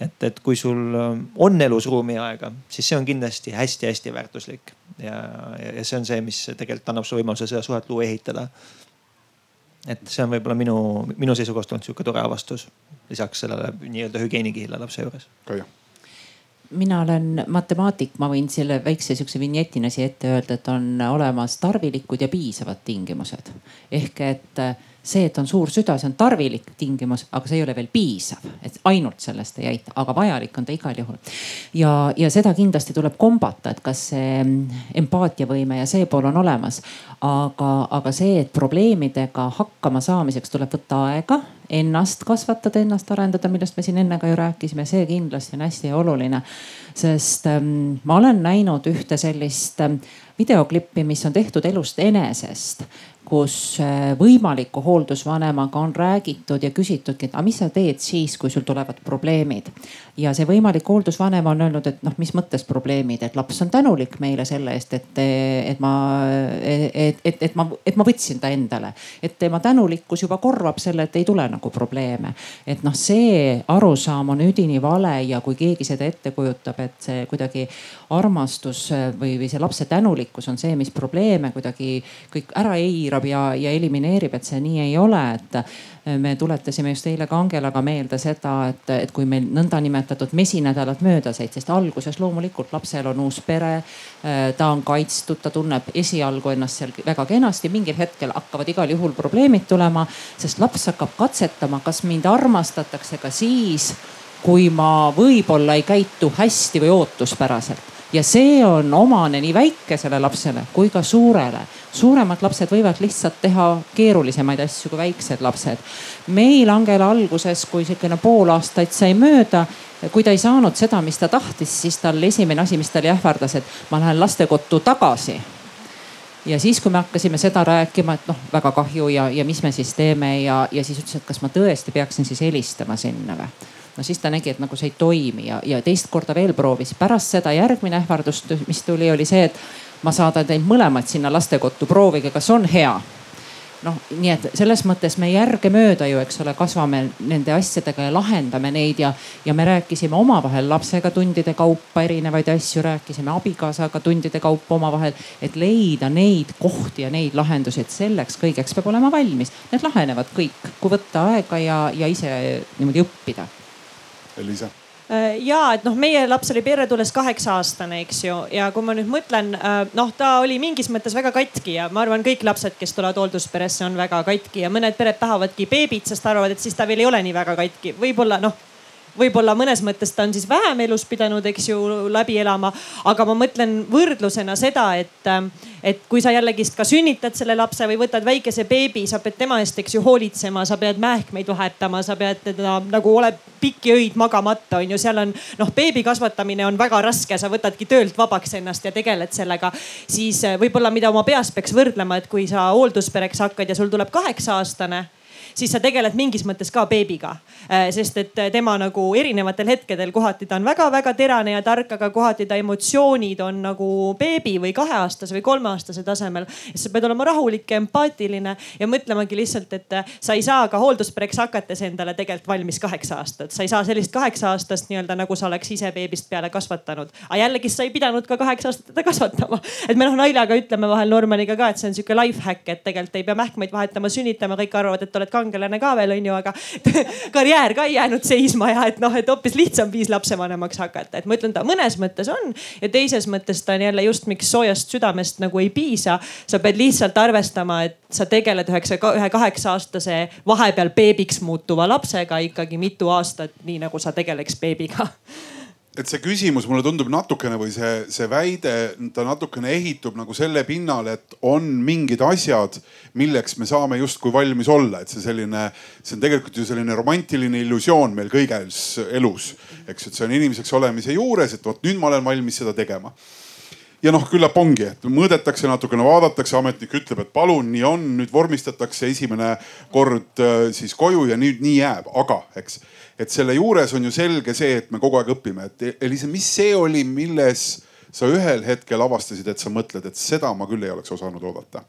et, et kui sul on elus ruumi ja aega, siis see on kindlasti hästi-hästi väärtuslik ja, ja see on see, mis tegelikult annab sulle võimaluse seda suhet luua, ehitada et see on võib-olla minu, minu seisukohast olnud sihuke tore avastus lisaks sellele nii-öelda hügieenikihile lapse juures.
mina olen matemaatik, ma võin selle väikse sihukese vinjetina siia ette öelda, et on olemas tarvilikud ja piisavad tingimused. ehk et see, et on suur süda, see on tarvilik tingimus, aga see ei ole veel piisav, et ainult sellest ei aita, aga vajalik on ta igal juhul. ja, ja seda kindlasti tuleb kombata, et kas see empaatiavõime ja see pool on olemas. aga, aga see, et probleemidega hakkama saamiseks tuleb võtta aega, ennast kasvatada, ennast arendada, millest me siin enne ka ju rääkisime, see kindlasti on hästi oluline. sest ähm, ma olen näinud ühte sellist ähm, videoklippi, mis on tehtud elust enesest kus äh, võimaliku hooldusvanemaga on räägitud ja küsitudki, et aga mis sa teed siis, kui sul tulevad probleemid. ja see võimalik hooldusvanem on öelnud, et noh, mis mõttes probleemid, et laps on tänulik meile selle eest, et, et ma, et, et, et ma, et ma võtsin ta endale. et tema tänulikkus juba korvab selle, et ei tule nagu probleeme. et noh, see arusaam on üdini vale ja kui keegi seda ette kujutab, et see kuidagi armastus või, või see lapse tänulikkus on see, mis probleeme kuidagi kõik ära eirab piirab ja, ja elimineerib, et see nii ei ole, et äh, me tuletasime just eile ka Angelaga meelde seda, et, et kui meil nõndanimetatud mesinädalad mööda said, sest alguses loomulikult lapsel on uus pere. Äh, ta on kaitstud, ta tunneb esialgu ennast seal väga kenasti, mingil hetkel hakkavad igal juhul probleemid tulema, sest laps hakkab katsetama, kas mind armastatakse ka siis, kui ma võib-olla ei käitu hästi või ootuspäraselt ja see on omane nii väikesele lapsele kui ka suurele. suuremad lapsed võivad lihtsalt teha keerulisemaid asju kui väiksed lapsed. meil Angela alguses, kui sihukene pool aastaid sai mööda, kui ta ei saanud seda, mis ta tahtis, siis tal esimene asi, mis talle ähvardas, et ma lähen lastekottu tagasi ja siis, kui me hakkasime seda rääkima, et noh, väga kahju ja, ja mis me siis teeme ja, ja siis ütles, et kas ma tõesti peaksin siis helistama sinna või no siis ta nägi, et nagu see ei toimi ja, ja teist korda veel proovis. pärast seda järgmine ähvardus, mis tuli, oli see, et ma saadan teid mõlemad sinna lastekottu, proovige, kas on hea noh, nii et selles mõttes me järgemööda ju, eks ole, kasvame nende asjadega ja lahendame neid ja, ja me rääkisime omavahel lapsega tundide kaupa erinevaid asju, rääkisime abikaasaga tundide kaupa omavahel, et leida neid kohti ja neid lahendusi, et selleks kõigeks peab olema valmis. Need lahenevad kõik, kui võtta aega ja, ja ise niimoodi õppida.
Elisa
Äh, ja et noh, meie laps oli perre tulles kaheksa aastane, eks ju, ja kui ma nüüd mõtlen, äh, noh, ta oli mingis mõttes väga katki ja ma arvan, kõik lapsed, kes tulevad hooldusperesse, on väga katki ja mõned pered tahavadki beebit, sest arvavad, et siis ta veel ei ole nii väga katki. võib-olla noh võib-olla mõnes mõttes ta on siis vähem elus pidanud, eks ju, läbi elama. aga ma mõtlen võrdlusena seda, et, et kui sa jällegist ka sünnitad selle lapse või võtad väikese beebi, sa pead tema eest, eks ju, hoolitsema, sa pead mähkmeid vahetama, sa pead teda nagu oled pikki öid magamata, on ju, seal on noh, beebi kasvatamine on väga raske, sa võtadki töölt vabaks ennast ja tegeled sellega. siis võib-olla, mida oma peas peaks võrdlema, et kui sa hoolduspereks hakkad ja sul tuleb kaheksa aastane siis sa tegeled mingis mõttes ka beebiga. Äh, sest et äh, tema nagu erinevatel hetkedel kohati ta on väga-väga terane ja tark, aga kohati ta emotsioonid on nagu beebi või kaheaastase või kolmeaastase tasemel. sa pead olema rahulik ja empaatiline ja mõtlemagi lihtsalt, et äh, sa ei saa ka hoolduspereks hakates endale tegelikult valmis kaheksa aastat. sa ei saa sellist kaheksa aastast nii-öelda nagu sa oleks ise beebist peale kasvatanud. aga jällegist sa ei pidanud ka kaheksa aastat teda kasvatama. et me noh naljaga ütleme vahel Normaniga ka, et see on sihuke life hack, et tegelikult ei pea mähkmeid vahetama, sünnitama, kõik arvavad, et oled kangelane ka veel onju, aga karjäär ka ei jäänud seisma ja et noh, et hoopis lihtsam viis lapsevanemaks hakata, et ma ütlen, ta mõnes mõttes on ja teises mõttes ta on jälle just miks soojast südamest nagu ei piisa. sa pead lihtsalt arvestama, et sa tegeled üheksa, ühe kaheksa aastase vahepeal beebiks muutuva lapsega ikkagi mitu aastat, nii nagu sa tegeleks beebiga
et see küsimus mulle tundub natukene või see, see väide, ta natukene ehitub nagu selle pinnale, et on mingid asjad, milleks me saame justkui valmis olla, et see selline, see on tegelikult ju selline romantiline illusioon meil kõiges elus, eks, et see on inimeseks olemise juures, et vot nüüd ma olen valmis seda tegema. Ja noh, küllap ongi, et mõõdetakse natukene, vaadatakse, ametnik ütleb, et palun, nii on, nüüd vormistatakse esimene kord äh, siis koju ja nüüd nii jääb, aga eks et selle juures on ju selge see, et me kogu aeg õpime, et Elisa, mis see oli, milles sa ühel hetkel avastasid, et sa mõtled, et seda ma küll ei oleks osanud oodata?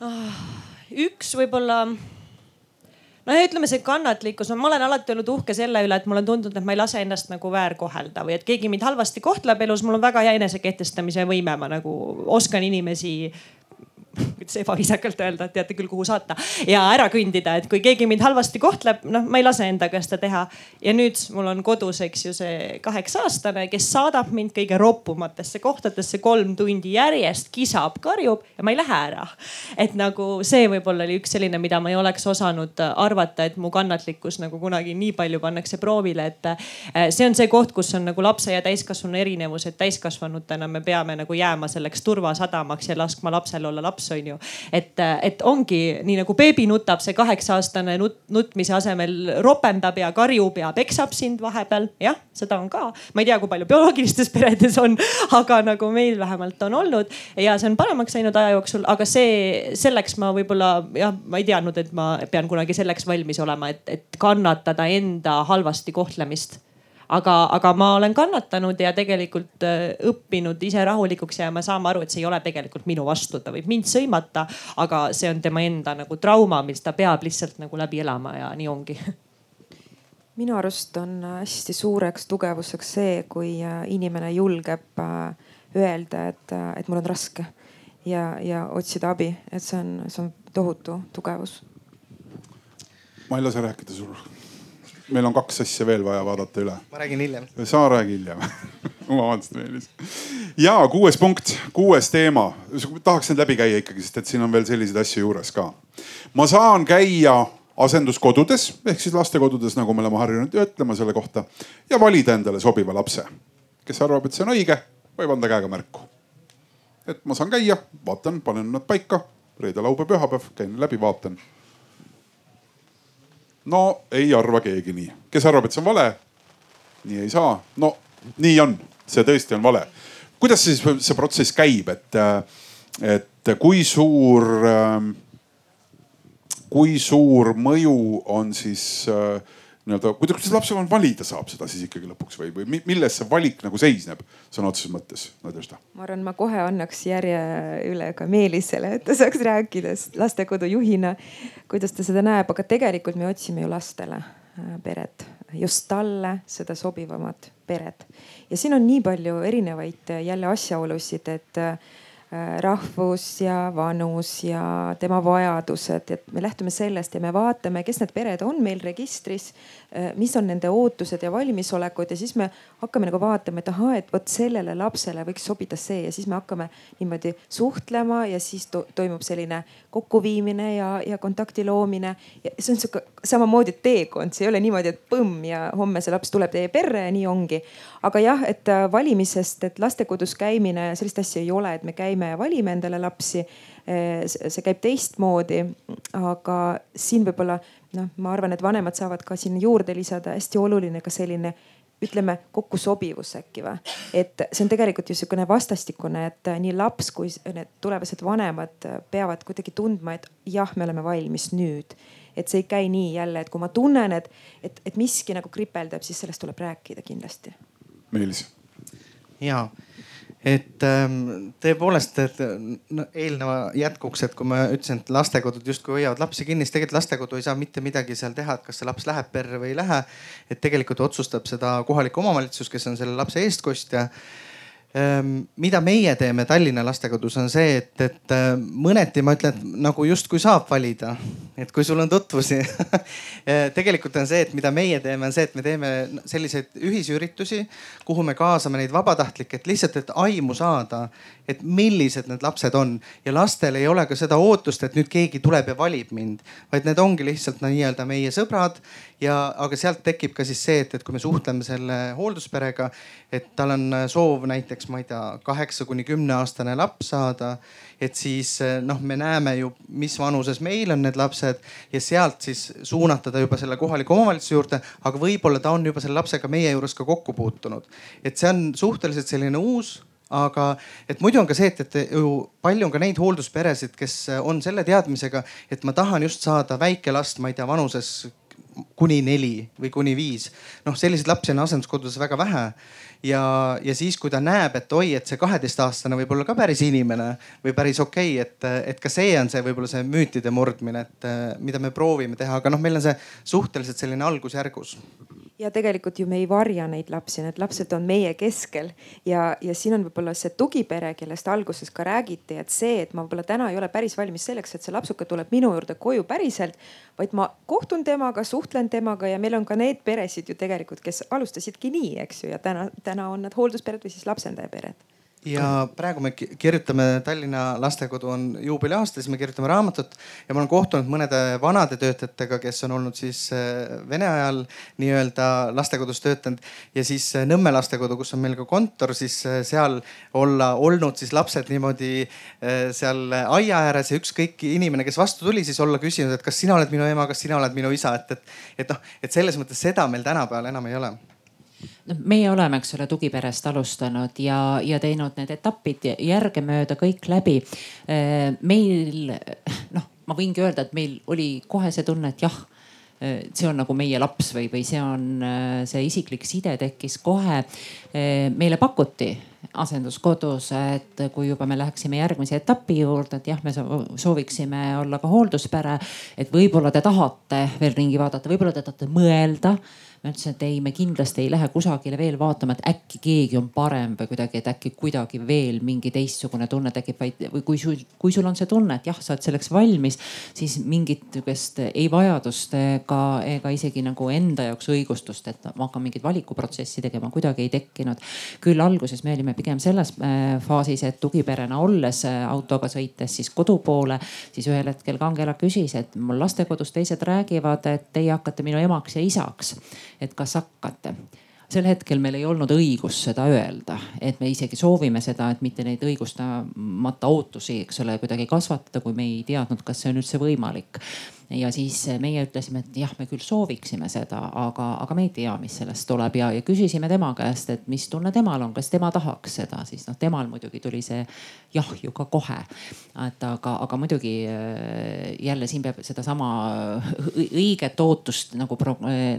Ah, üks võib-olla no ja ütleme, see kannatlikkus, no ma olen alati olnud uhke selle üle, et mulle on tundunud, et ma ei lase ennast nagu väärkohelda või et keegi mind halvasti kohtleb elus, mul on väga hea enesekehtestamise võime, ma nagu oskan inimesi kuidas ebaviisakalt öelda, et teate küll, kuhu saata ja ära kõndida, et kui keegi mind halvasti kohtleb, noh, ma ei lase endaga seda teha. ja nüüd mul on kodus, eks ju, see kaheksa aastane, kes saadab mind kõige roppumatesse kohtadesse kolm tundi järjest, kisab, karjub ja ma ei lähe ära. et nagu see võib-olla oli üks selline, mida ma ei oleks osanud arvata, et mu kannatlikkus nagu kunagi nii palju pannakse proovile, et eh, see on see koht, kus on nagu lapse ja täiskasvanu erinevus, et täiskasvanutena me peame nagu jääma selleks turvasadamaks ja laskma lapsel olla laps laps on ju. Et, et ongi nii nagu beebi nutab, see kaheksa aastane nut, nutmise asemel ropendab ja karjub ja peksab sind vahepeal. jah, seda on ka. ma ei tea, kui palju bioloogilistes peredes on, aga nagu meil vähemalt on olnud ja see on paremaks läinud aja jooksul, aga see, selleks ma võib-olla jah, ma ei teadnud, et ma pean kunagi selleks valmis olema, et, et kannatada enda halvasti kohtlemist aga, aga ma olen kannatanud ja tegelikult äh, õppinud ise rahulikuks jääma, saama aru, et see ei ole tegelikult minu vastu, ta võib mind sõimata, aga see on tema enda nagu trauma, mis ta peab lihtsalt nagu läbi elama ja nii ongi.
Minu arust on hästi suureks tugevuseks see, kui äh, inimene julgeb äh, öelda, et, et mul on raske ja, ja otsida abi, et see on, see on tohutu tugevus.
ma ei lase rääkida sul meil on kaks asja veel vaja vaadata üle.
ma räägin hiljem.
sa räägi hiljem vabandust, Meelis. ja kuues punkt, kuues teema, tahaks need läbi käia ikkagi, sest et siin on veel selliseid asju juures ka. ma saan käia asenduskodudes ehk siis lastekodudes, nagu me oleme harjunud ütlema selle kohta ja valida endale sobiva lapse. kes arvab, et see on õige, võib anda käega märku. et ma saan käia, vaatan, panen nad paika, reede, laupäev, pühapäev, käin läbi, vaatan no ei arva keegi nii, kes arvab, et see on vale? nii ei saa, no nii on, see tõesti on vale. kuidas siis see protsess käib, et, et kui suur, kui suur mõju on siis nii-öelda, kuidas lapsevanem valida saab seda siis ikkagi lõpuks või, või milles see valik nagu seisneb sõna otseses mõttes, Nadežda?
ma arvan, ma kohe annaks järje üle ka Meelisele, et ta saaks rääkida lastekodu juhina, kuidas ta seda näeb, aga tegelikult me otsime ju lastele äh, peret, just talle seda sobivamat peret. ja siin on nii palju erinevaid äh, jälle asjaolusid, et Äh, rahvus ja vanus ja tema vajadused, et me lähtume sellest ja me vaatame, kes need pered on meil registris, äh, mis on nende ootused ja valmisolekud ja siis me hakkame nagu vaatama, et ahaa, et vot sellele lapsele võiks sobida see ja siis me hakkame niimoodi suhtlema ja siis to toimub selline kokkuviimine ja, ja kontakti loomine. see on sihuke samamoodi teekond, see ei ole niimoodi, et põmm ja homme see laps tuleb teie perre ja nii ongi. aga jah, et äh, valimisest, et lastekodus käimine, sellist asja ei ole, et me käime käime ja valime endale lapsi. Eh, see käib teistmoodi, aga siin võib-olla noh, ma arvan, et vanemad saavad ka sinna juurde lisada hästi oluline ka selline ütleme kokkusobivus äkki või. et see on tegelikult ju sihukene vastastikune, et nii laps kui need tulevased vanemad peavad kuidagi tundma, et jah, me oleme valmis nüüd. et see ei käi nii jälle, et kui ma tunnen, et, et, et miski nagu kripeldab, siis sellest tuleb rääkida kindlasti.
Meelis.
ja et ähm, tõepoolest, et no, eelneva jätkuks, et kui ma ütlesin, et lastekodud justkui hoiavad lapsi kinni, siis tegelikult lastekodu ei saa mitte midagi seal teha, et kas see laps läheb perre või ei lähe. et tegelikult otsustab seda kohalik omavalitsus, kes on selle lapse eestkostja mida meie teeme Tallinna lastekodus on see, et, et äh, mõneti ma ütlen, et nagu justkui saab valida, et kui sul on tutvusi. Tegelikult on see, et mida meie teeme, on see, et me teeme selliseid ühisüritusi, kuhu me kaasame neid vabatahtlikke, et lihtsalt, et aimu saada, et millised need lapsed on. Ja lastel ei ole ka seda ootust, et nüüd keegi tuleb ja valib mind, vaid need ongi lihtsalt no, nii-öelda meie sõbrad ja, aga sealt tekib ka siis see, et, et kui me suhtleme selle hooldusperega, et tal on soov näiteks, ma ei tea, kaheksa kuni kümne aastane laps saada. et siis noh, me näeme ju, mis vanuses meil on need lapsed ja sealt siis suunata ta juba selle kohaliku omavalitsuse juurde, aga võib-olla ta on juba selle lapsega meie juures ka kokku puutunud. et see on suhteliselt selline uus aga et muidu on ka see, et, et ju palju on ka neid hooldusperesid, kes on selle teadmisega, et ma tahan just saada väike last, ma ei tea, vanuses kuni neli või kuni viis. noh, selliseid lapsi on asenduskodudes väga vähe. Ja, ja siis, kui ta näeb, et oi, et see kaheteistaastane võib olla ka päris inimene või päris okei okay,, et, et ka see on see võib-olla see müütide murdmine, et mida me proovime teha, aga noh, meil on see suhteliselt selline algusjärgus
ja tegelikult ju me ei varja neid lapsi, need lapsed on meie keskel. Ja, ja siin on võib-olla see tugipere, kellest alguses ka räägiti, et see, et ma võib-olla täna ei ole päris valmis selleks, et see lapsuke tuleb minu juurde koju päriselt, vaid ma kohtun temaga, suhtlen temaga ja meil on ka need peresid ju tegelikult, kes alustasidki nii, eks ju, ja täna, täna on nad hoolduspered või siis lapsendajapered
ja praegu me kirjutame Tallinna lastekodu on juubeliaasta, siis me kirjutame raamatut ja ma olen kohtunud mõnede vanade töötajatega, kes on olnud siis äh, Vene ajal nii-öelda lastekodus töötanud ja siis äh, Nõmme lastekodu, kus on meil ka kontor, siis äh, seal olla olnud siis lapsed niimoodi seal aia ääres ja ükskõik inimene, kes vastu tuli, siis olla küsinud, et kas sina oled minu ema, kas sina oled minu isa, et, et, et noh, et selles mõttes seda meil tänapäeval enam ei ole
noh, meie oleme, eks ole, tugiperest alustanud ja, ja teinud need etapid järgemööda kõik läbi. Meil noh, ma võingi öelda, et meil oli kohe see tunne, et jah see on nagu meie laps või, või see on, see isiklik side tekkis kohe. meile pakuti asenduskodus, et kui juba me läheksime järgmise etapi juurde, et jah, me sooviksime olla ka hoolduspere, et võib-olla te tahate veel ringi vaadata, võib-olla te tahate mõelda ma ütlesin, et ei, me kindlasti ei lähe kusagile veel vaatama, et äkki keegi on parem või kuidagi, et äkki kuidagi veel mingi teistsugune tunne tekib, vaid või kui sul, kui sul on see tunne, et jah, sa oled selleks valmis, siis mingit niisugust ei vajadust ega, ega isegi nagu enda jaoks õigustust, et ma hakkan mingit valikuprotsessi tegema, kuidagi ei tekkinud. küll alguses me olime pigem selles äh, faasis, et tugiperena olles äh, autoga sõites siis kodu poole, siis ühel hetkel kangela küsis, et mul lastekodus teised räägivad, et teie hakkate minu emaks ja isaks et kas hakkate. Sel hetkel meil ei olnud õigust seda öelda, et me isegi soovime seda, et mitte neid õigustamata ootusi, eks ole, kuidagi kasvatada, kui me ei teadnud, kas see on üldse võimalik ja siis meie ütlesime, et jah, me küll sooviksime seda, aga, aga me ei tea, mis sellest tuleb ja, ja küsisime tema käest, et mis tunne temal on, kas tema tahaks seda, siis noh, temal muidugi tuli see jah ju ka kohe. et aga, aga muidugi äh, jälle siin peab sedasama õiget ootust nagu,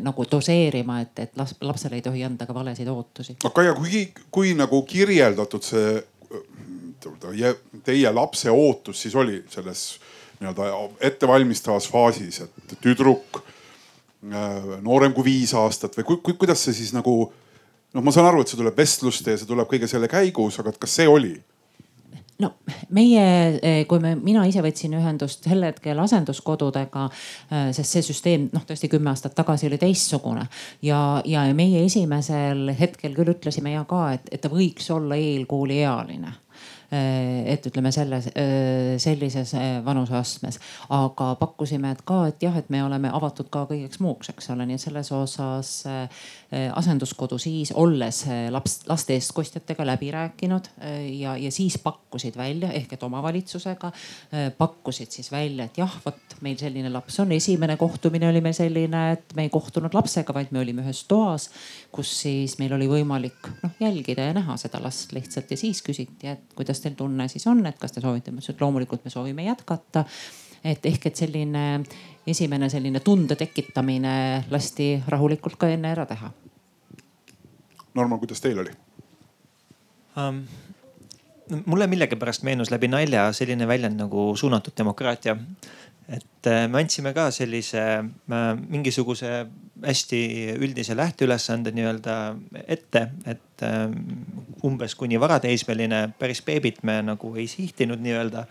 nagu doseerima, et, et lapsele ei tohi anda ka valesid ootusi.
aga Kaia, kui, kui nagu kirjeldatud see teie lapse ootus siis oli selles nii-öelda ettevalmistavas faasis, et tüdruk äh, noorem kui viis aastat või ku, ku, kuidas see siis nagu noh, ma saan aru, et see tuleb vestluste ja see tuleb kõige selle käigus, aga kas see oli?
no meie, eh, kui me, mina ise võtsin ühendust sel hetkel asenduskodudega, eh, sest see süsteem noh, tõesti kümme aastat tagasi oli teistsugune ja, ja meie esimesel hetkel küll ütlesime ja ka, et, et ta võiks olla eelkooliealine et ütleme selles, eh, sellises eh, vanuseastmes. aga pakkusime, et ka, et jah, et me oleme avatud ka kõigeks muuks, eks ole, nii et selles osas asenduskodu siis olles laps, laste eestkostjatega läbi rääkinud ja, ja siis pakkusid välja ehk et omavalitsusega pakkusid siis välja, et jah, vot meil selline laps on. esimene kohtumine oli meil selline, et me ei kohtunud lapsega, vaid me olime ühes toas, kus siis meil oli võimalik noh jälgida ja näha seda last lihtsalt ja siis küsiti, et kuidas kuidas teil tunne siis on, et kas te soovite, ma ütlesin, et loomulikult me soovime jätkata. et ehk, et selline esimene selline tunde tekitamine lasti rahulikult ka enne ära teha.
Norman, kuidas teil oli
um,? mulle millegipärast meenus läbi nalja selline väljend nagu suunatud demokraatia et äh, me andsime ka sellise äh, mingisuguse hästi üldise lähteülesande nii-öelda ette, et äh, umbes kuni varateismeline päris beebit me nagu ei sihtinud nii-öelda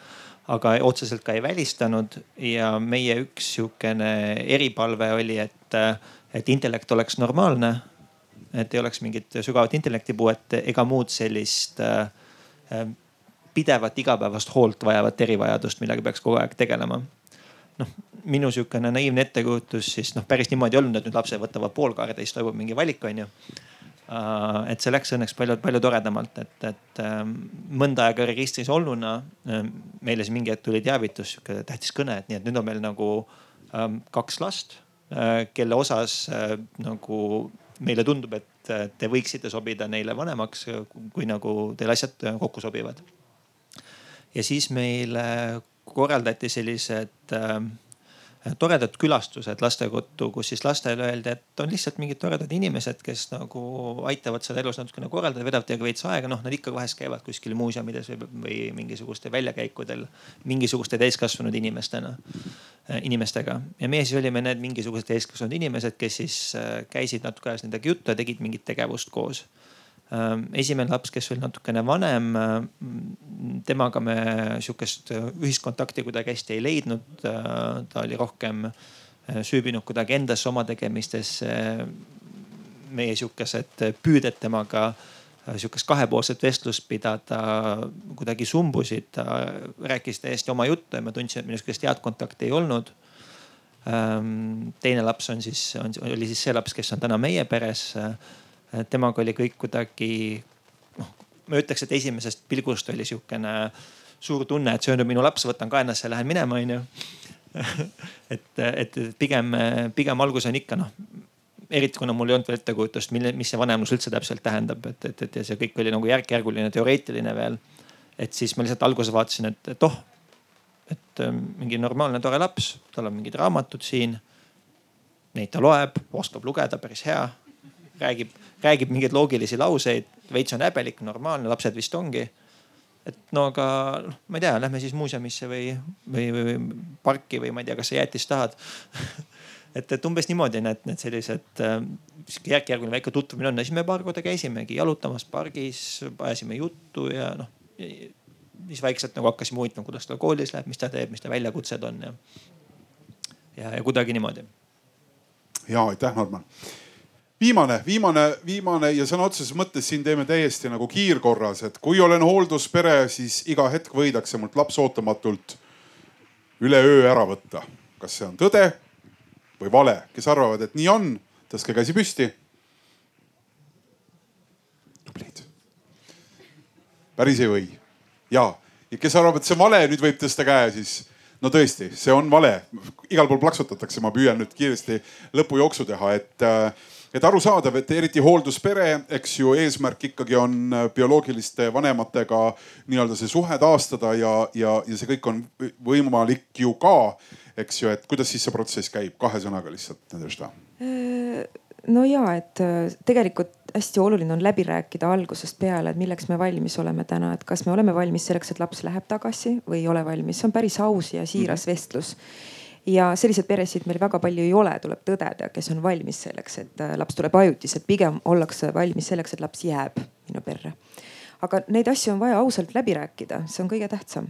aga otseselt ka ei välistanud ja meie üks sihukene eripalve oli, et, et intellekt oleks normaalne. Et ei oleks mingit sügavat intellektipuuet ega muud sellist äh, pidevat igapäevast hoolt vajavat erivajadust, millega peaks kogu aeg tegelema noh, minu sihukene naiivne ettekujutus siis noh, päris niimoodi ei olnud, et nüüd lapsed võtavad poolkaarde siis toimub mingi valik, onju. Uh, et see läks õnneks palju, palju toredamalt, et, et mõnda aega registris olnuna meile siis mingi hetk tuli teavitus, sihuke tähtis kõne, et nii, et nüüd on meil nagu um, kaks last kelle osas nagu meile tundub, et te võiksite sobida neile vanemaks, kui nagu teil asjad kokku sobivad. ja siis meile korraldati sellised äh, toredad külastused lastekodu, kus siis lastele öeldi, et on lihtsalt mingid toredad inimesed, kes nagu aitavad seda elus natukene korraldada, vedavad teiega veits aega, noh nad ikka vahest käivad kuskil muuseumides või, või mingisugustel väljakäikudel mingisuguste täiskasvanud inimestena, inimestega. ja meie siis olime need mingisugused täiskasvanud inimesed, kes siis äh, käisid natuke ajas nendega juttu ja tegid mingit tegevust koos esimene laps, kes oli natukene vanem, ehm, temaga me sihukest ühiskontakti kuidagi hästi ei leidnud. ta oli rohkem süübinud kuidagi endasse oma tegemistesse. meie sihukesed püüded temaga sihukest kahepoolset vestlust pidada kuidagi sumbusid. ta rääkis täiesti oma juttu ja ma tundsin, et meil sihukest head kontakti ei olnud ehm, teine laps on siis, oli siis see laps, kes on täna meie peres temaga oli kõik kuidagi noh, ma ütleks, et esimesest pilgust oli sihukene suur tunne, et see on minu laps, võtan kaenasse ja lähen minema, onju. et, et pigem, pigem algus on ikka noh, eriti kuna mul ei olnud veel ettekujutust, mille, mis see vanemlus üldse täpselt tähendab, et, et, et ja see kõik oli nagu järk-järguline, teoreetiline veel. et siis ma lihtsalt alguses vaatasin, et, et oh, et ähm, mingi normaalne tore laps, tal on mingid raamatud siin. Neid ta loeb, oskab lugeda, päris hea räägib, räägib mingeid loogilisi lauseid, veits on häbelik, normaalne, lapsed vist ongi. et no aga noh, ma ei tea, lähme siis muuseumisse või, või, või parki või ma ei tea, kas sa jäätist tahad et, et umbes niimoodi need, need sellised äh, järk-järguline väike tutvumine on ja siis me paar korda käisimegi jalutamas pargis, ajasime juttu ja noh. siis vaikselt nagu hakkasime huvitama, kuidas tal koolis läheb, mis ta teeb, mis ta väljakutsed on ja, ja, ja kuidagi niimoodi.
ja aitäh, Norman viimane, viimane, viimane ja sõna otseses mõttes siin teeme täiesti nagu kiirkorras, et kui olen hoolduspere, siis iga hetk võidakse mult laps ootamatult üleöö ära võtta. kas see on tõde või vale, kes arvavad, et nii on, tõstke käsi püsti. tublid. päris ei või. ja, ja kes arvab, et see on vale, nüüd võib tõsta käe siis no tõesti, see on vale, igal pool plaksutatakse, ma püüan nüüd kiiresti lõpujooksu teha, et et arusaadav, et eriti hoolduspere, eks ju, eesmärk ikkagi on bioloogiliste vanematega nii-öelda see suhe taastada ja, ja, ja see kõik on võimalik ju ka, eks ju, et kuidas siis see protsess käib, kahe sõnaga lihtsalt, Nadežda
no ja, et äh, tegelikult hästi oluline on läbi rääkida algusest peale, et milleks me valmis oleme täna, et kas me oleme valmis selleks, et laps läheb tagasi või ei ole valmis, see on päris aus ja siiras mhm. vestlus ja selliseid peresid meil väga palju ei ole, tuleb tõdeda, kes on valmis selleks, et äh, laps tuleb ajutiselt, pigem ollakse valmis selleks, et laps jääb minu perre. aga neid asju on vaja ausalt läbi rääkida, see on kõige tähtsam.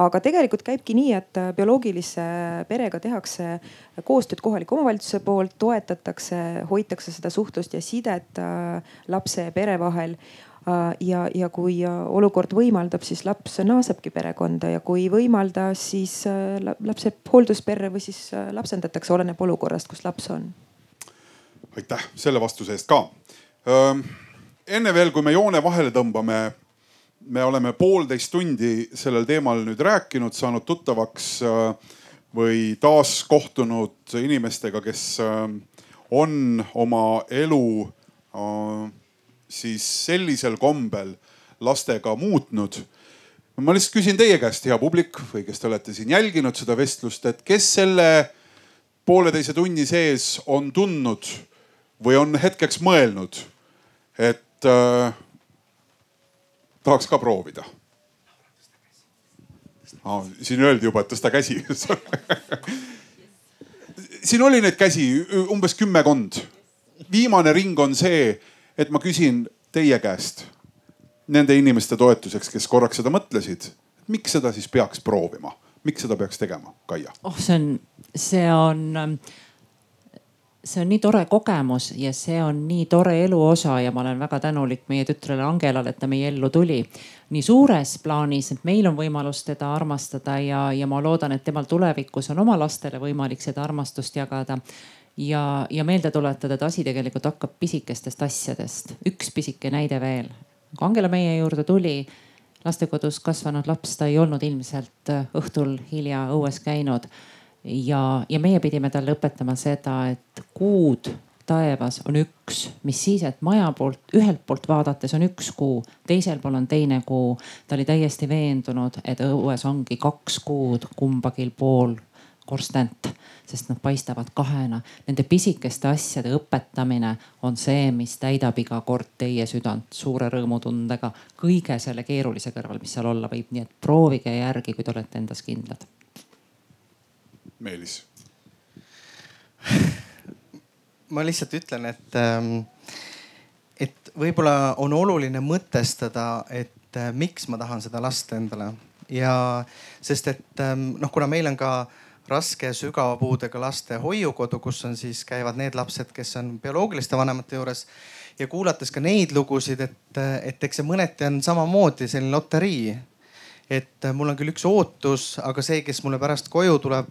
Aga tegelikult käibki nii, et äh, bioloogilise perega tehakse koostööd kohaliku omavalitsuse poolt, toetatakse, hoitakse seda suhtlust ja sidet äh, lapse ja pere vahel ja, ja kui olukord võimaldab, siis laps naasebki perekonda ja kui ei võimalda, siis laps jääb hooldusperre või siis lapsendatakse, oleneb olukorrast, kus laps on.
aitäh selle vastuse eest ka. enne veel, kui me joone vahele tõmbame me oleme poolteist tundi sellel teemal nüüd rääkinud, saanud tuttavaks äh, või taas kohtunud inimestega, kes äh, on oma elu äh, siis sellisel kombel lastega muutnud. ma lihtsalt küsin teie käest, hea publik või kes te olete siin jälginud seda vestlust, et kes selle pooleteise tunni sees on tundnud või on hetkeks mõelnud, et äh, tahaks ka proovida oh,. siin öeldi juba, et tõsta käsi siin oli neid käsi umbes kümmekond. viimane ring on see, et ma küsin teie käest nende inimeste toetuseks, kes korraks seda mõtlesid. miks seda siis peaks proovima, miks seda peaks tegema, Kaia?
oh, see on, see on see on nii tore kogemus ja see on nii tore elu osa ja ma olen väga tänulik meie tütrele Angelale, et ta meie ellu tuli. nii suures plaanis, et meil on võimalus teda armastada ja, ja ma loodan, et temal tulevikus on oma lastele võimalik seda armastust jagada. Ja, ja meelde tuletada, et asi tegelikult hakkab pisikestest asjadest. üks pisike näide veel. kui Angela meie juurde tuli lastekodus kasvanud laps, ta ei olnud ilmselt õhtul hilja õues käinud ja, ja meie pidime talle õpetama seda, et kuud taevas on üks, mis siis, et maja poolt, ühelt poolt vaadates on üks kuu, teisel pool on teine kuu. ta oli täiesti veendunud, et õues ongi kaks kuud kumbagil pool korstent, sest nad paistavad kahena. Nende pisikeste asjade õpetamine on see, mis täidab iga kord teie südant suure rõõmutundega kõige selle keerulise kõrval, mis seal olla võib. nii et proovige järgi, kui te olete endas kindlad
Meelis?
ma lihtsalt ütlen, et, ähm, et võib-olla on oluline mõtestada, et äh, miks ma tahan seda last endale ja sest, et ähm, noh, kuna meil on ka raske sügava puudega laste hoiukodu, kus on siis käivad need lapsed, kes on bioloogiliste vanemate juures ja kuulates ka neid lugusid, et, et eks see mõneti on samamoodi selline loterii. et mul on küll üks ootus, aga see, kes mulle pärast koju tuleb,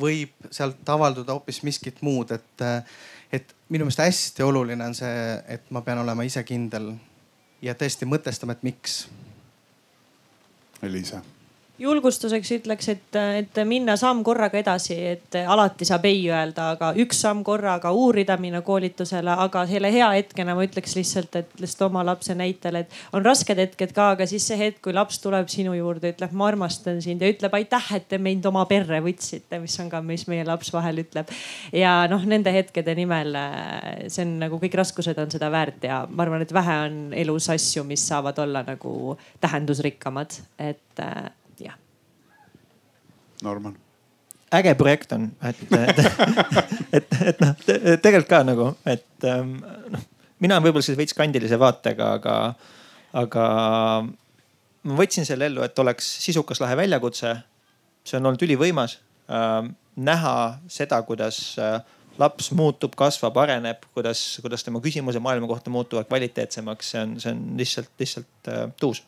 võib sealt avalduda hoopis miskit muud, et, et minu meelest hästi oluline on see, et ma pean olema ise kindel ja tõesti mõtestama, et miks.
Eliisa
julgustuseks ütleks, et, et minna samm korraga edasi, et alati saab ei öelda, aga üks samm korraga uurida, minna koolitusele, aga selle hea hetkena ma ütleks lihtsalt, et lihtsalt oma lapse näitel, et on rasked hetked ka, aga siis see hetk, kui laps tuleb sinu juurde, ütleb, ma armastan sind ja ütleb aitäh, et te mind oma perre võtsite, mis on ka, mis meie laps vahel ütleb. ja noh, nende hetkede nimel, see on nagu kõik raskused on seda väärt ja ma arvan, et vähe on elus asju, mis saavad olla nagu tähendusrikkamad, et
Norman?
äge projekt on, et, et, et, et noh, tegelikult ka nagu, et ähm, noh, mina olen võib-olla siis veits kandilise vaatega, aga, aga ma võtsin selle ellu, et oleks sisukas lahe väljakutse. see on olnud ülivõimas äh,. näha seda, kuidas äh, laps muutub, kasvab, areneb, kuidas, kuidas tema küsimused maailma kohta muutuvad kvaliteetsemaks, see on, see on lihtsalt, lihtsalt äh, tuus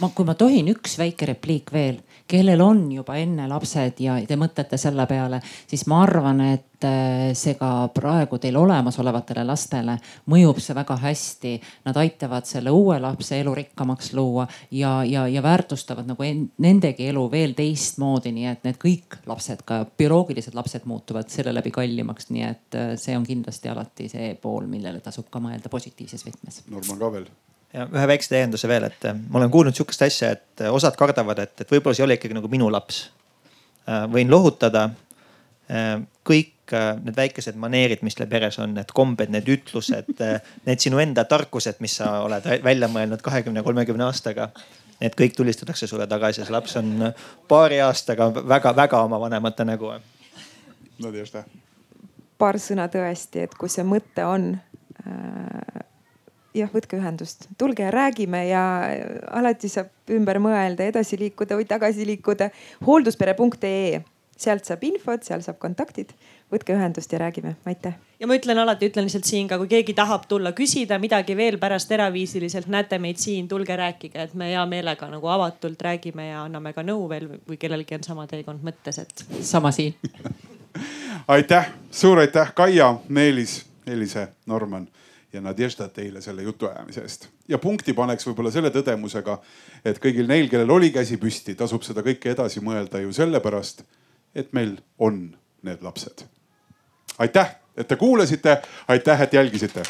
ma, kui ma tohin, üks väike repliik veel, kellel on juba enne lapsed ja te mõtlete selle peale, siis ma arvan, et äh, see ka praegu teil olemasolevatele lastele mõjub see väga hästi. Nad aitavad selle uue lapse elu rikkamaks luua ja, ja, ja väärtustavad nagu en, nendegi elu veel teistmoodi, nii et need kõik lapsed, ka bioloogilised lapsed muutuvad selle läbi kallimaks, nii et äh, see on kindlasti alati see pool, millele tasub ka mõelda positiivses võtmes.
Norman ka veel
ja ühe väikse täienduse veel, et äh, ma olen kuulnud sihukest asja, et äh, osad kardavad, et, et võib-olla see ei ole ikkagi nagu minu laps. Äh, võin lohutada. kõik need väikesed maneerid, mis teil peres on, need kombed, need ütlused, need sinu enda tarkused, mis sa oled välja mõelnud kahekümne, kolmekümne aastaga. Need kõik tulistatakse sulle tagasi ja see laps on paari aastaga väga-väga oma vanemate nägu.
no just jah.
paar sõna tõesti, et kui see mõte on äh, jah, võtke ühendust, tulge ja räägime ja alati saab ümber mõelda, edasi liikuda või tagasi liikuda. hoolduspere.ee, sealt saab infot, seal saab kontaktid. võtke ühendust ja räägime, aitäh.
ja ma ütlen alati, ütlen lihtsalt siin ka, kui keegi tahab tulla küsida midagi veel pärast eraviisiliselt, näete meid siin, tulge rääkige, et me hea meelega nagu avatult räägime ja anname ka nõu veel, kui kellelgi on sama teekond mõttes, et.
sama siin
aitäh, suur aitäh, Kaia, Meelis, Elise, Norman ja Nadežda teile selle jutuajamise eest. ja punkti paneks võib-olla selle tõdemusega, et kõigil neil, kellel oli käsi püsti, tasub seda kõike edasi mõelda ju sellepärast, et meil on need lapsed. aitäh, et te kuulasite, aitäh, et jälgisite